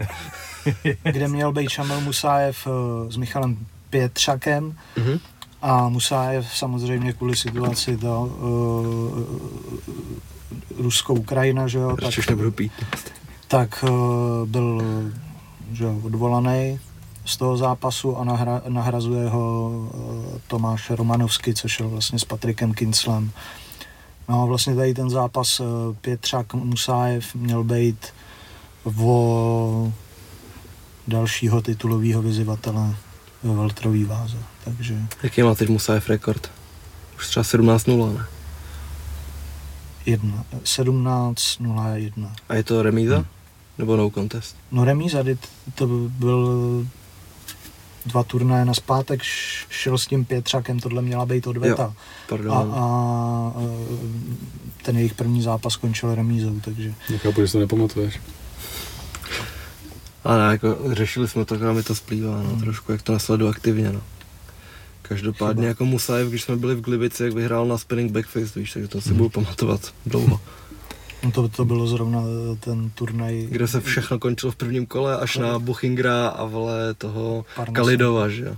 Speaker 6: kde měl být Šamil Musajev uh, s Michalem Pětřakem
Speaker 4: Mhm.
Speaker 6: a Musajev samozřejmě kvůli situaci to uh, Rusko-Ukrajina, že jo, tak,
Speaker 4: Radši už nebudu pít.
Speaker 6: Tak uh, byl že odvolaný z toho zápasu a nahra, nahrazuje ho uh, Tomáš Romanovský, což je vlastně s Patrikem Kinslem. No a vlastně tady ten zápas uh, Pětřák Musájev měl být o dalšího titulového vyzývatele ve veltrový váze. Takže
Speaker 4: Jaký má teď Musajev rekord? Už třeba 17-0, ne?
Speaker 6: jedna, 17.01.
Speaker 4: A je to remíza? Nebo no contest?
Speaker 6: No remíza, to byl dva turnaje na zpátek, šel s tím Pětřákem, tohle měla být odveta. A,
Speaker 4: Pardon.
Speaker 6: a e, ten jejich první zápas skončil remízou, takže
Speaker 5: Nechápu, že to nepamatuješ.
Speaker 4: Ale ne, jako řešili jsme to, a mi to splývá, no, trošku, jak to nesledu aktivně, no. Každopádně
Speaker 6: Chyba.
Speaker 4: jako Musajev, když jsme byli v Glibici, jak vyhrál na spinning backfist, víš, takže to si budu pamatovat dlouho.
Speaker 6: No to, to bylo zrovna ten turnaj.
Speaker 4: Kde se všechno končilo v prvním kole, až na Buchingra a vole toho
Speaker 6: Parnasa.
Speaker 4: Kalidova, že jo.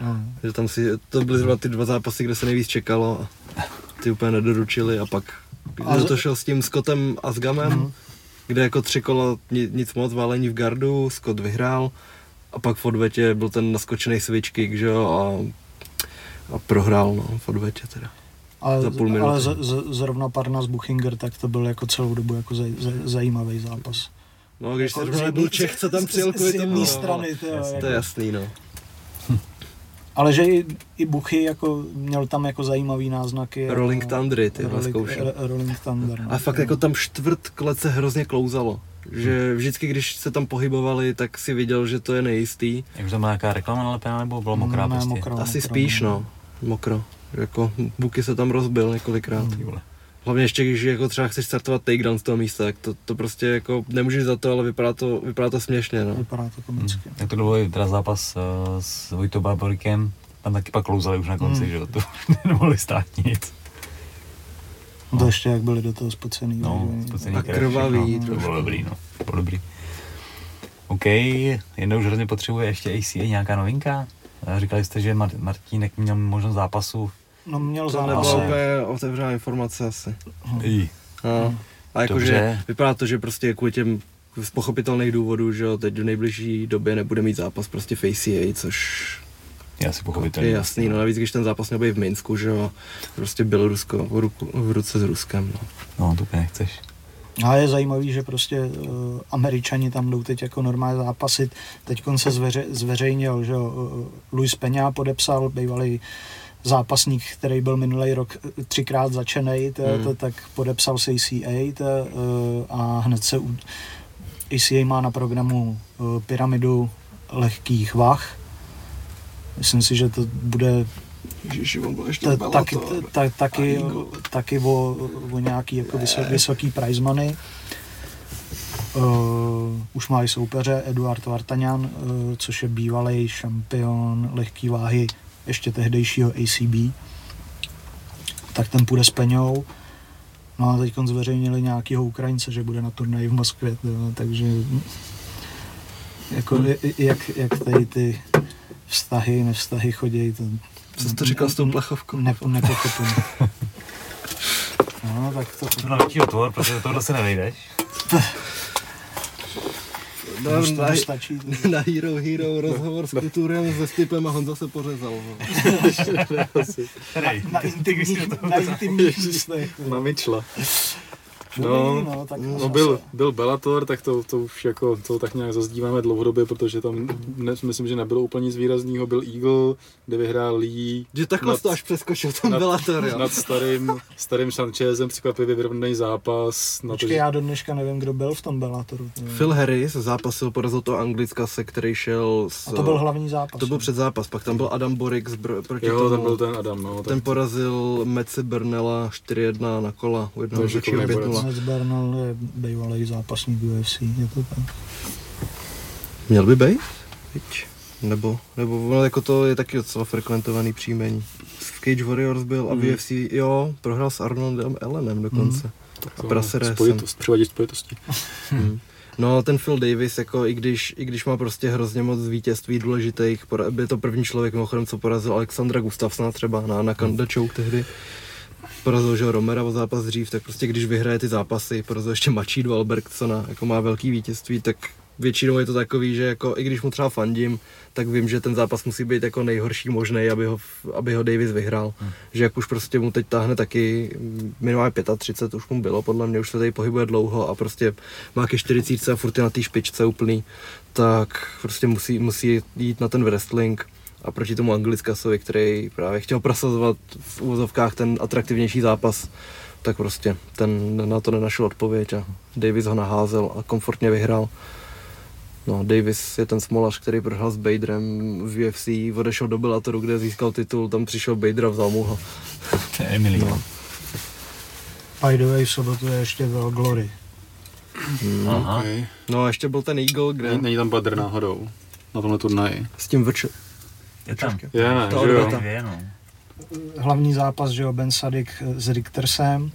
Speaker 6: No,
Speaker 4: Že tam si, to byly zrovna ty dva zápasy, kde se nejvíc čekalo a ty úplně nedoručili a pak
Speaker 6: A z-
Speaker 4: to šel s tím Scottem a s Gamem,
Speaker 6: Mhm.
Speaker 4: kde jako tři kola ni- nic moc, válení v gardu, Scott vyhrál a pak v odvetě byl ten naskočený switch kick, že jo, a, a prohrál, no, v odvetě teda.
Speaker 6: Ale,
Speaker 4: za půl minuty.
Speaker 6: ale z, z, zrovna Parnas Buchinger, tak to byl jako celou dobu jako zaj, zaj, zajímavý zápas.
Speaker 4: No, když se
Speaker 6: Jako,
Speaker 4: zrovna
Speaker 6: že-
Speaker 4: byl Čech, co tam přijel
Speaker 6: z-
Speaker 4: kvůli
Speaker 6: z
Speaker 4: tomu,
Speaker 6: jedné
Speaker 4: no.
Speaker 6: strany, to,
Speaker 4: To
Speaker 6: jako,
Speaker 4: je jasný, no.
Speaker 6: ale že i, i Buchy jako měl tam jako zajímavý náznaky. a-
Speaker 4: Rolling Thundery, ty
Speaker 6: Rolling,
Speaker 4: zkoušel.
Speaker 6: Ro- Rolling Thunder. no.
Speaker 4: A fakt jako tam čtvrt let se hrozně klouzalo. Že vždycky, když se tam pohybovali, tak si viděl, že to je nejistý.
Speaker 3: Jak už tam byla nějaká reklama nalepená, nebo byla mokrá
Speaker 6: Ne,
Speaker 3: prostě?
Speaker 6: mokrá.
Speaker 4: Asi
Speaker 6: mokro,
Speaker 4: spíš,
Speaker 6: no.
Speaker 4: no. Mokro. Jako Buky se tam rozbil několikrát.
Speaker 3: Vole.
Speaker 4: Hlavně ještě, když jako třeba chceš startovat takedown z toho místa, tak to, to prostě jako nemůžeš za to, ale vypadá to, vypadá to směšně, no.
Speaker 6: Vypadá to komicky.
Speaker 3: Hmm. Tak to byl i teda zápas uh, s Vojtou Barborikem, tam taky pak klouzali už na konci,
Speaker 6: Hmm.
Speaker 3: že jo, to nemohli stát nic.
Speaker 6: No. To ještě jak byli do toho spocený.
Speaker 3: No,
Speaker 6: že-
Speaker 3: spocený
Speaker 4: A krvavý
Speaker 3: všechno. To bylo dobrý, no. To bylo dobrý. OK, jednou už hrozně potřebuje ještě ACA nějaká novinka. Říkali jste, že Mar- Martínek měl možnost zápasu.
Speaker 6: No měl
Speaker 4: To nebyla
Speaker 6: zápas.
Speaker 4: úplně otevřená informace asi.
Speaker 3: I.
Speaker 4: No. A jakože vypadá to, že prostě kvůli těm z pochopitelných důvodů, že jo, teď v nejbližší době nebude mít zápas prostě v ACA, což
Speaker 3: Je asi pochopitelný.
Speaker 4: je jasný, no navíc když ten zápas měl být v Minsku, že jo, prostě Bělorusko v, ruku, v ruce s Ruskem, no.
Speaker 3: No, to úplně nechceš.
Speaker 6: A je zajímavý, že prostě uh, američani tam jdou teď jako normálně zápasit. Teď se zveře, zveřejnil, že jo, uh, Luis Peña podepsal, bývalý zápasník, který byl minulý rok eh, třikrát začenej, to,
Speaker 4: Hmm.
Speaker 6: tak podepsal se ACA to, uh, a hned se u, ACA má na programu uh, pyramidu lehkých vah. Myslím si, že to bude
Speaker 4: Ježiši, on byl ještě
Speaker 6: ta, taky, ta, taky, taky o, o nějaký jako vysok, vysoký prize money. Uh, už má i soupeře Eduard Vartaňan, uh, což je bývalý šampion lehký váhy ještě tehdejšího ACB. Tak ten půjde s Peňou. No a teď zveřejnili nějakýho Ukrajince, že bude na turnaji v Moskvě, to, takže jako, i- jak, jak tady ty vztahy, nevztahy chodí, to
Speaker 4: Co jsi to říkal s tou plechovkou?
Speaker 6: ne, nepochopím. No, tak to...
Speaker 3: To na větší otvor, protože tohle se nevejdeš.
Speaker 4: No,
Speaker 6: to
Speaker 4: na,
Speaker 6: stačí.
Speaker 4: na Hero Hero rozhovor s Kuturem se Stipem a Honza se pořezal. no.
Speaker 6: Na intimních, na intimních místech.
Speaker 5: Na Mitchella.
Speaker 6: No,
Speaker 5: No,
Speaker 6: no, tak
Speaker 5: No byl, byl Bellator, tak to, to už jako, to tak nějak zazdíváme dlouhodobě, protože tam ne, myslím, že nebylo úplně nic výrazného. Byl Eagle, kde vyhrál Lee
Speaker 4: Že takhle
Speaker 5: Nad-
Speaker 4: to až přeskočil ten
Speaker 5: nad-
Speaker 4: Bellator, jo.
Speaker 5: nad starým, starým Sanchezem, překvapivě vyrovnaný zápas. Na to,
Speaker 6: Počkej,
Speaker 5: že,
Speaker 6: já do dneška nevím, kdo byl v tom Bellatoru.
Speaker 4: Phil Harris zápasil, porazil to Anglicka, se který šel s...
Speaker 6: A to byl hlavní zápas.
Speaker 4: To byl předzápas, pak tam byl Adam Borik br- proti
Speaker 5: jo,
Speaker 4: tomu.
Speaker 5: ten byl ten Adam, no.
Speaker 4: ten porazil Metzi Bernela 4-1 na kola, u jednoho
Speaker 5: To je
Speaker 4: řečího
Speaker 5: šikovný
Speaker 4: 5
Speaker 5: borec.
Speaker 6: Nec Bernal je bývalý zápasník UFC, je to tak.
Speaker 4: Měl by být? Viď? Nebo, nebo ono jako to je taky docela frekventovaný příjmení. V Cage Warriors byl a v
Speaker 5: Mhm.
Speaker 4: UFC, jo, prohrál s Arnoldem Ellenem dokonce. A Praseresem.
Speaker 5: spojitost, přivadit spojitosti.
Speaker 4: Hmm. No, ten Phil Davis, jako i když, i když má prostě hrozně moc vítězství důležitých, byl to první člověk mimochodem, co porazil Alexandra Gustafsona třeba na, na Kanda Choke tehdy. Porazil, že Romera o zápas dřív, tak prostě když vyhraje ty zápasy, porazil ještě Machidu Albertsona, jako má velký vítězství, tak většinou je to takový, že jako i když mu třeba fandím, tak vím, že ten zápas musí být jako nejhorší možný, aby ho, aby ho Davis vyhrál. Hmm. Že jak už prostě mu teď táhne taky minimálně 35, už mu bylo, podle mě už se tady pohybuje dlouho a prostě má ke 40 a furt je na té špičce úplný, tak prostě musí, musí jít na ten wrestling a proti tomu Anglickasovi, který právě chtěl prosazovat v úvozovkách ten atraktivnější zápas, tak prostě ten na to nenašel odpověď a Davis ho naházel a komfortně vyhrál. No, Davis je ten smolař, který prohrál s Baderem v UFC, odešel do Bellatoru, kde získal titul, tam přišel Bader a vzal mu ho.
Speaker 3: To je Emily.
Speaker 4: No.
Speaker 6: By the way, v sobotu je ještě Vel Glory.
Speaker 3: Aha.
Speaker 5: Okay.
Speaker 4: No a ještě byl ten Eagle, kde
Speaker 5: Není, není tam Badr náhodou na tomhle turnaji.
Speaker 4: s tím vrč...
Speaker 3: Je tam.
Speaker 5: Je, ne,
Speaker 4: To
Speaker 5: že jo?
Speaker 4: odveta.
Speaker 3: Je, no.
Speaker 6: Hlavní zápas, že jo, Ben Sadik s Richtersem.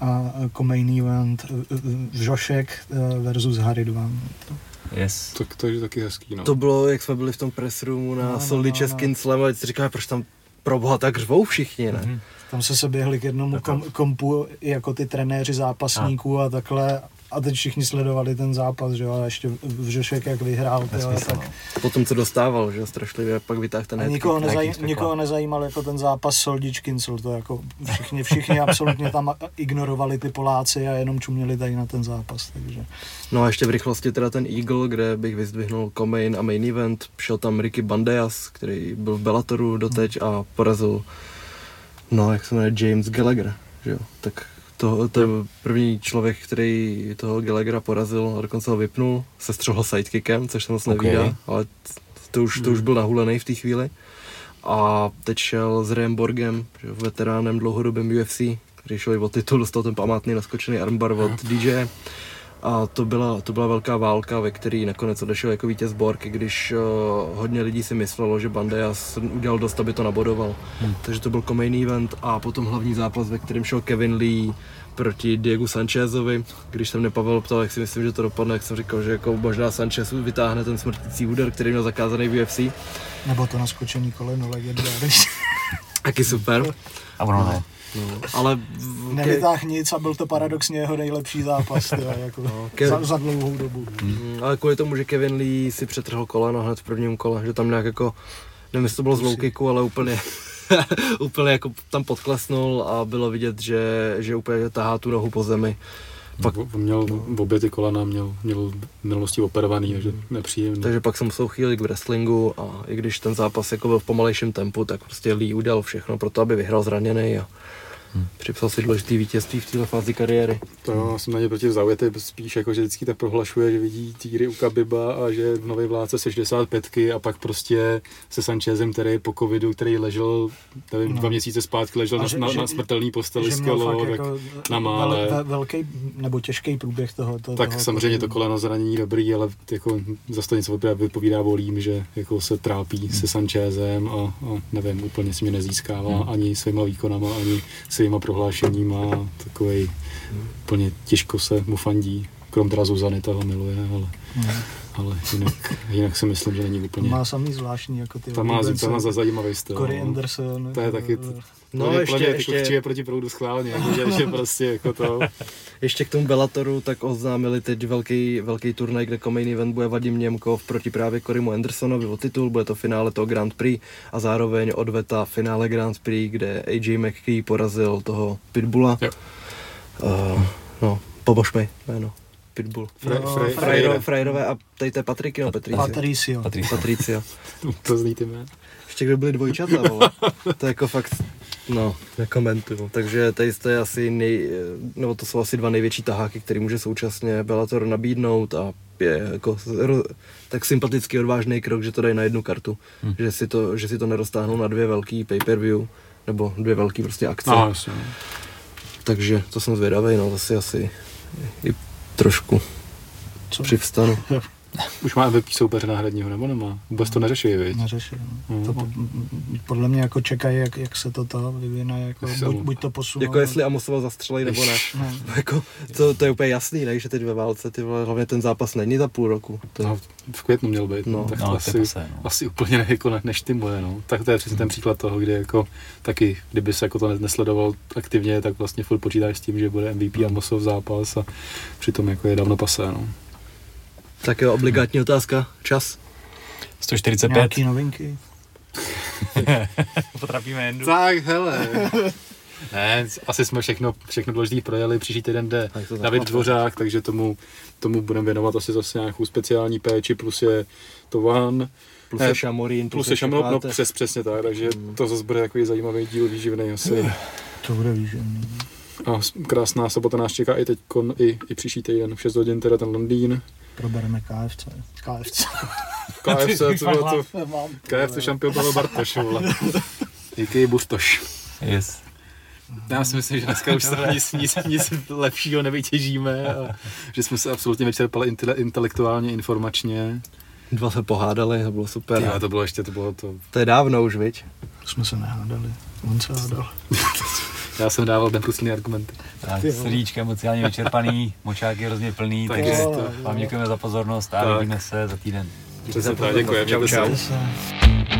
Speaker 6: a jako main event eh, Vžošek eh, versus Haridvan.
Speaker 3: Yes.
Speaker 5: Tak, takže taky hezký, no.
Speaker 4: To bylo, jak jsme byli v tom press roomu na
Speaker 6: No,
Speaker 4: no,
Speaker 6: no,
Speaker 4: Soldy
Speaker 6: no,
Speaker 4: no, Českým
Speaker 6: no.
Speaker 4: Slam a říkáme, proč tam pro boha tak řvou všichni, ne?
Speaker 3: Mhm.
Speaker 6: Tam se se běhli k jednomu kom, kompu jako ty trenéři zápasníků a takhle a teď všichni sledovali ten zápas, že jo, a ještě Vžošek jak vyhrál, tyjo, tak
Speaker 3: no.
Speaker 4: Potom co dostával, že jo, strašlivě, pak vytáhl ten
Speaker 6: a nikoho, nezaj, nikoho nezajímal jako ten zápas Soldič Kincel, to jako všichni, všichni absolutně tam ignorovali ty Poláci a jenom čuměli tady na ten zápas, takže
Speaker 4: No a ještě v rychlosti teda ten Eagle, kde bych vyzdvihnul Comain a main event. Šel tam Ricky Bandejas, který byl v Bellatoru doteď a porazil, no jak se jmenuje, James Gallagher, že jo. Tak to, to je první člověk, který toho Gallaghera porazil a dokonce ho vypnul, sestřel ho sidekickem, což se moc nevídá, ale to už, to už byl nahulený v té chvíli. A teď šel s Rayem Borgem, veteránem dlouhodobým UFC, který šel i o titul, dostal ten památný naskočený armbar od DJ. A to byla, to byla velká válka, ve které nakonec odešel jako vítěz Borg, když uh, hodně lidí si myslelo, že Bandejas udělal dost, aby to nabodoval. Hmm. Takže to byl main event a potom hlavní zápas, ve kterém šel Kevin Lee proti Diego Sanchezovi. Když jsem mě Pavel ptal, jak si myslím, že to dopadne, jak jsem říkal, že jako možná Sanchez vytáhne ten smrtící úder, který měl zakázaný v UFC.
Speaker 6: nebo to naskočený koleno legendární.
Speaker 4: Taky super.
Speaker 3: A ono ne.
Speaker 4: No, ale v-
Speaker 6: Nevytáhl nic a byl to paradoxně jeho nejlepší zápas, tyjo, jako
Speaker 4: No, ke-
Speaker 6: za, za dlouhou dobu.
Speaker 4: Mm, ale kvůli tomu, že Kevin Lee si přetrhl koleno hned v prvním kole, že tam nějak jako, nevím, jestli to bylo z low kicku, ale úplně, úplně jako tam podklesnul a bylo vidět, že, že úplně tahá tu nohu po zemi.
Speaker 5: Pak on měl v obě ty kolena, měl, měl v minulosti operovaný, takže nepříjemný.
Speaker 4: Takže pak se musel chýlit k wrestlingu a i když ten zápas jako byl v pomalejším tempu, tak prostě Lee udělal všechno pro to, aby vyhrál zraněný a připsal si důležitý vítězství v této fázi kariéry.
Speaker 5: To jo, já jsem na ně proti zaujatý spíš jako, že vždycky tak prohlašuje, že vidí týry u Kabiba a že nový vládce 65 a pak prostě se Sanchezem, který po covidu, který ležel, nevím,
Speaker 6: No.
Speaker 5: dva měsíce zpátky ležel
Speaker 6: A
Speaker 5: na,
Speaker 6: že-
Speaker 5: na,
Speaker 6: že-
Speaker 5: na smrtelný posteli s tak
Speaker 6: jako
Speaker 5: na mále.
Speaker 6: vel, ve, velký nebo těžký průběh toho. toho
Speaker 5: tak
Speaker 6: toho
Speaker 5: samozřejmě to
Speaker 6: covidu.
Speaker 5: koleno zranění dobrý, ale jako zase to něco vypovídá- volím, že jako se trápí se Sanchezem a, a nevím, úplně si mě nezískává ani svýma výkonama, ani svýma a takovej úplně těžko se mu fandí. Krom teda Zuzany, ta ho miluje, ale, ale jinak, jinak si myslím, že není úplně.
Speaker 6: Má samý zvláštní jako ty
Speaker 5: Ta má, ta má za zajímavý styl.
Speaker 6: Corey
Speaker 5: no.
Speaker 6: Anderson.
Speaker 5: To je taky
Speaker 6: eh,
Speaker 5: t-
Speaker 4: No,
Speaker 5: Plně-
Speaker 4: ještě-
Speaker 5: plně ty
Speaker 4: ještě-
Speaker 5: křiče proti proudu schválně, jako, že, že prostě jako to.
Speaker 4: Ještě k tomu Bellatoru, tak oznámili teď velký, velký turnaj, kde main event bude Vadim Němkov proti právě Korimu Andersonovi o titul, bude to finále toho Grand Prix a zároveň odveta finále Grand Prix, kde AJ McKee porazil toho Pitbulla.
Speaker 5: Jo.
Speaker 4: Uh, no, pomož mi jméno. Pitbull.
Speaker 5: Fre,
Speaker 6: No,
Speaker 5: fre,
Speaker 6: Frejro-
Speaker 4: Frajerové, a tady to je Patriky, no Patricio.
Speaker 6: Patricio.
Speaker 3: Patricio.
Speaker 4: Patricio.
Speaker 5: to zní ty jméno.
Speaker 4: Ještě kdo byli dvojčata, vole. To je jako fakt, no, nekomentuju. Takže tady to je asi nej, nebo to jsou asi dva největší taháky, který může současně Bellator nabídnout a je jako ro- tak sympatický odvážný krok, že to dají na jednu kartu. Hmm. Že, si to, že si to neroztáhnou na dvě velký pay-per-view, nebo dvě velký prostě akce.
Speaker 5: No, jasně.
Speaker 4: Takže to jsem zvědavý, no, zase asi i trošku
Speaker 6: Co?
Speaker 4: přivstanu.
Speaker 5: Už má MVP soupeře náhradního, nebo nemá? Vůbec to neřeší, viď?
Speaker 6: Neřeší. No.
Speaker 5: Mhm.
Speaker 6: To po, podle mě jako čekají, jak, jak se to to vyvine, jako buď, buď to posunou.
Speaker 4: Jako jestli Amosova zastřelej nebo ne.
Speaker 6: Ne.
Speaker 4: jako, to, to, je úplně jasný, ne? že teď ve válce, ty vole, hlavně ten zápas není za půl roku. To,
Speaker 5: No, v květnu měl být, no,
Speaker 4: No.
Speaker 5: tak
Speaker 3: No,
Speaker 5: to asi,
Speaker 3: pasé, no.
Speaker 5: asi úplně ne, jako ne, neštimuje, no. Tak to je přesně ten příklad toho, kdy jako taky, kdyby se jako to ne- nesledoval aktivně, tak vlastně furt počítáš s tím, že bude MVP a Mosov zápas a přitom jako je dávno pasé, no.
Speaker 4: Tak jo, obligátní otázka, čas.
Speaker 3: 145.
Speaker 6: Nějaký novinky?
Speaker 3: Potrapíme Jendu.
Speaker 5: Tak, hele. Ne, asi jsme všechno, všechno důležité projeli, příští týden jde David. Dvořák, takže tomu, tomu budeme věnovat asi zase nějakou speciální péči, plus je to One,
Speaker 4: Plus
Speaker 5: Ne,
Speaker 4: je Šamorín,
Speaker 5: plus je Šamil, no přes, přesně tak, takže to zase bude takový zajímavý díl výživný asi.
Speaker 6: To bude výživný.
Speaker 5: A krásná sobota nás čeká i teď, i, i příští týden v 6 hodin, teda ten Londýn.
Speaker 6: Probereme KFC. KFC.
Speaker 5: KFC, co bylo to? KFC šampion Pavel Bartoš, vole. Díky Bustoš.
Speaker 3: Yes.
Speaker 5: Já si myslím, že dneska už se nic, nic, nic lepšího nevytěžíme a že jsme se absolutně vyčerpali intele, intelektuálně, informačně.
Speaker 4: Dva se pohádali, to bylo super.
Speaker 5: Já, to bylo ještě, to bylo to.
Speaker 4: To je dávno už, viď?
Speaker 6: Jsme se nehádali. On se hádal.
Speaker 5: Já jsem dával neprůstřelný argumenty.
Speaker 3: Tak, srdíčka emocionálně vyčerpaný, močák je hrozně plný,
Speaker 5: Tak
Speaker 3: takže
Speaker 5: je to.
Speaker 3: vám děkujeme za pozornost a
Speaker 5: Tak.
Speaker 3: vidíme se za týden.
Speaker 5: Přesně tak, děkuji.
Speaker 4: Čau,
Speaker 5: mějte.
Speaker 6: Se-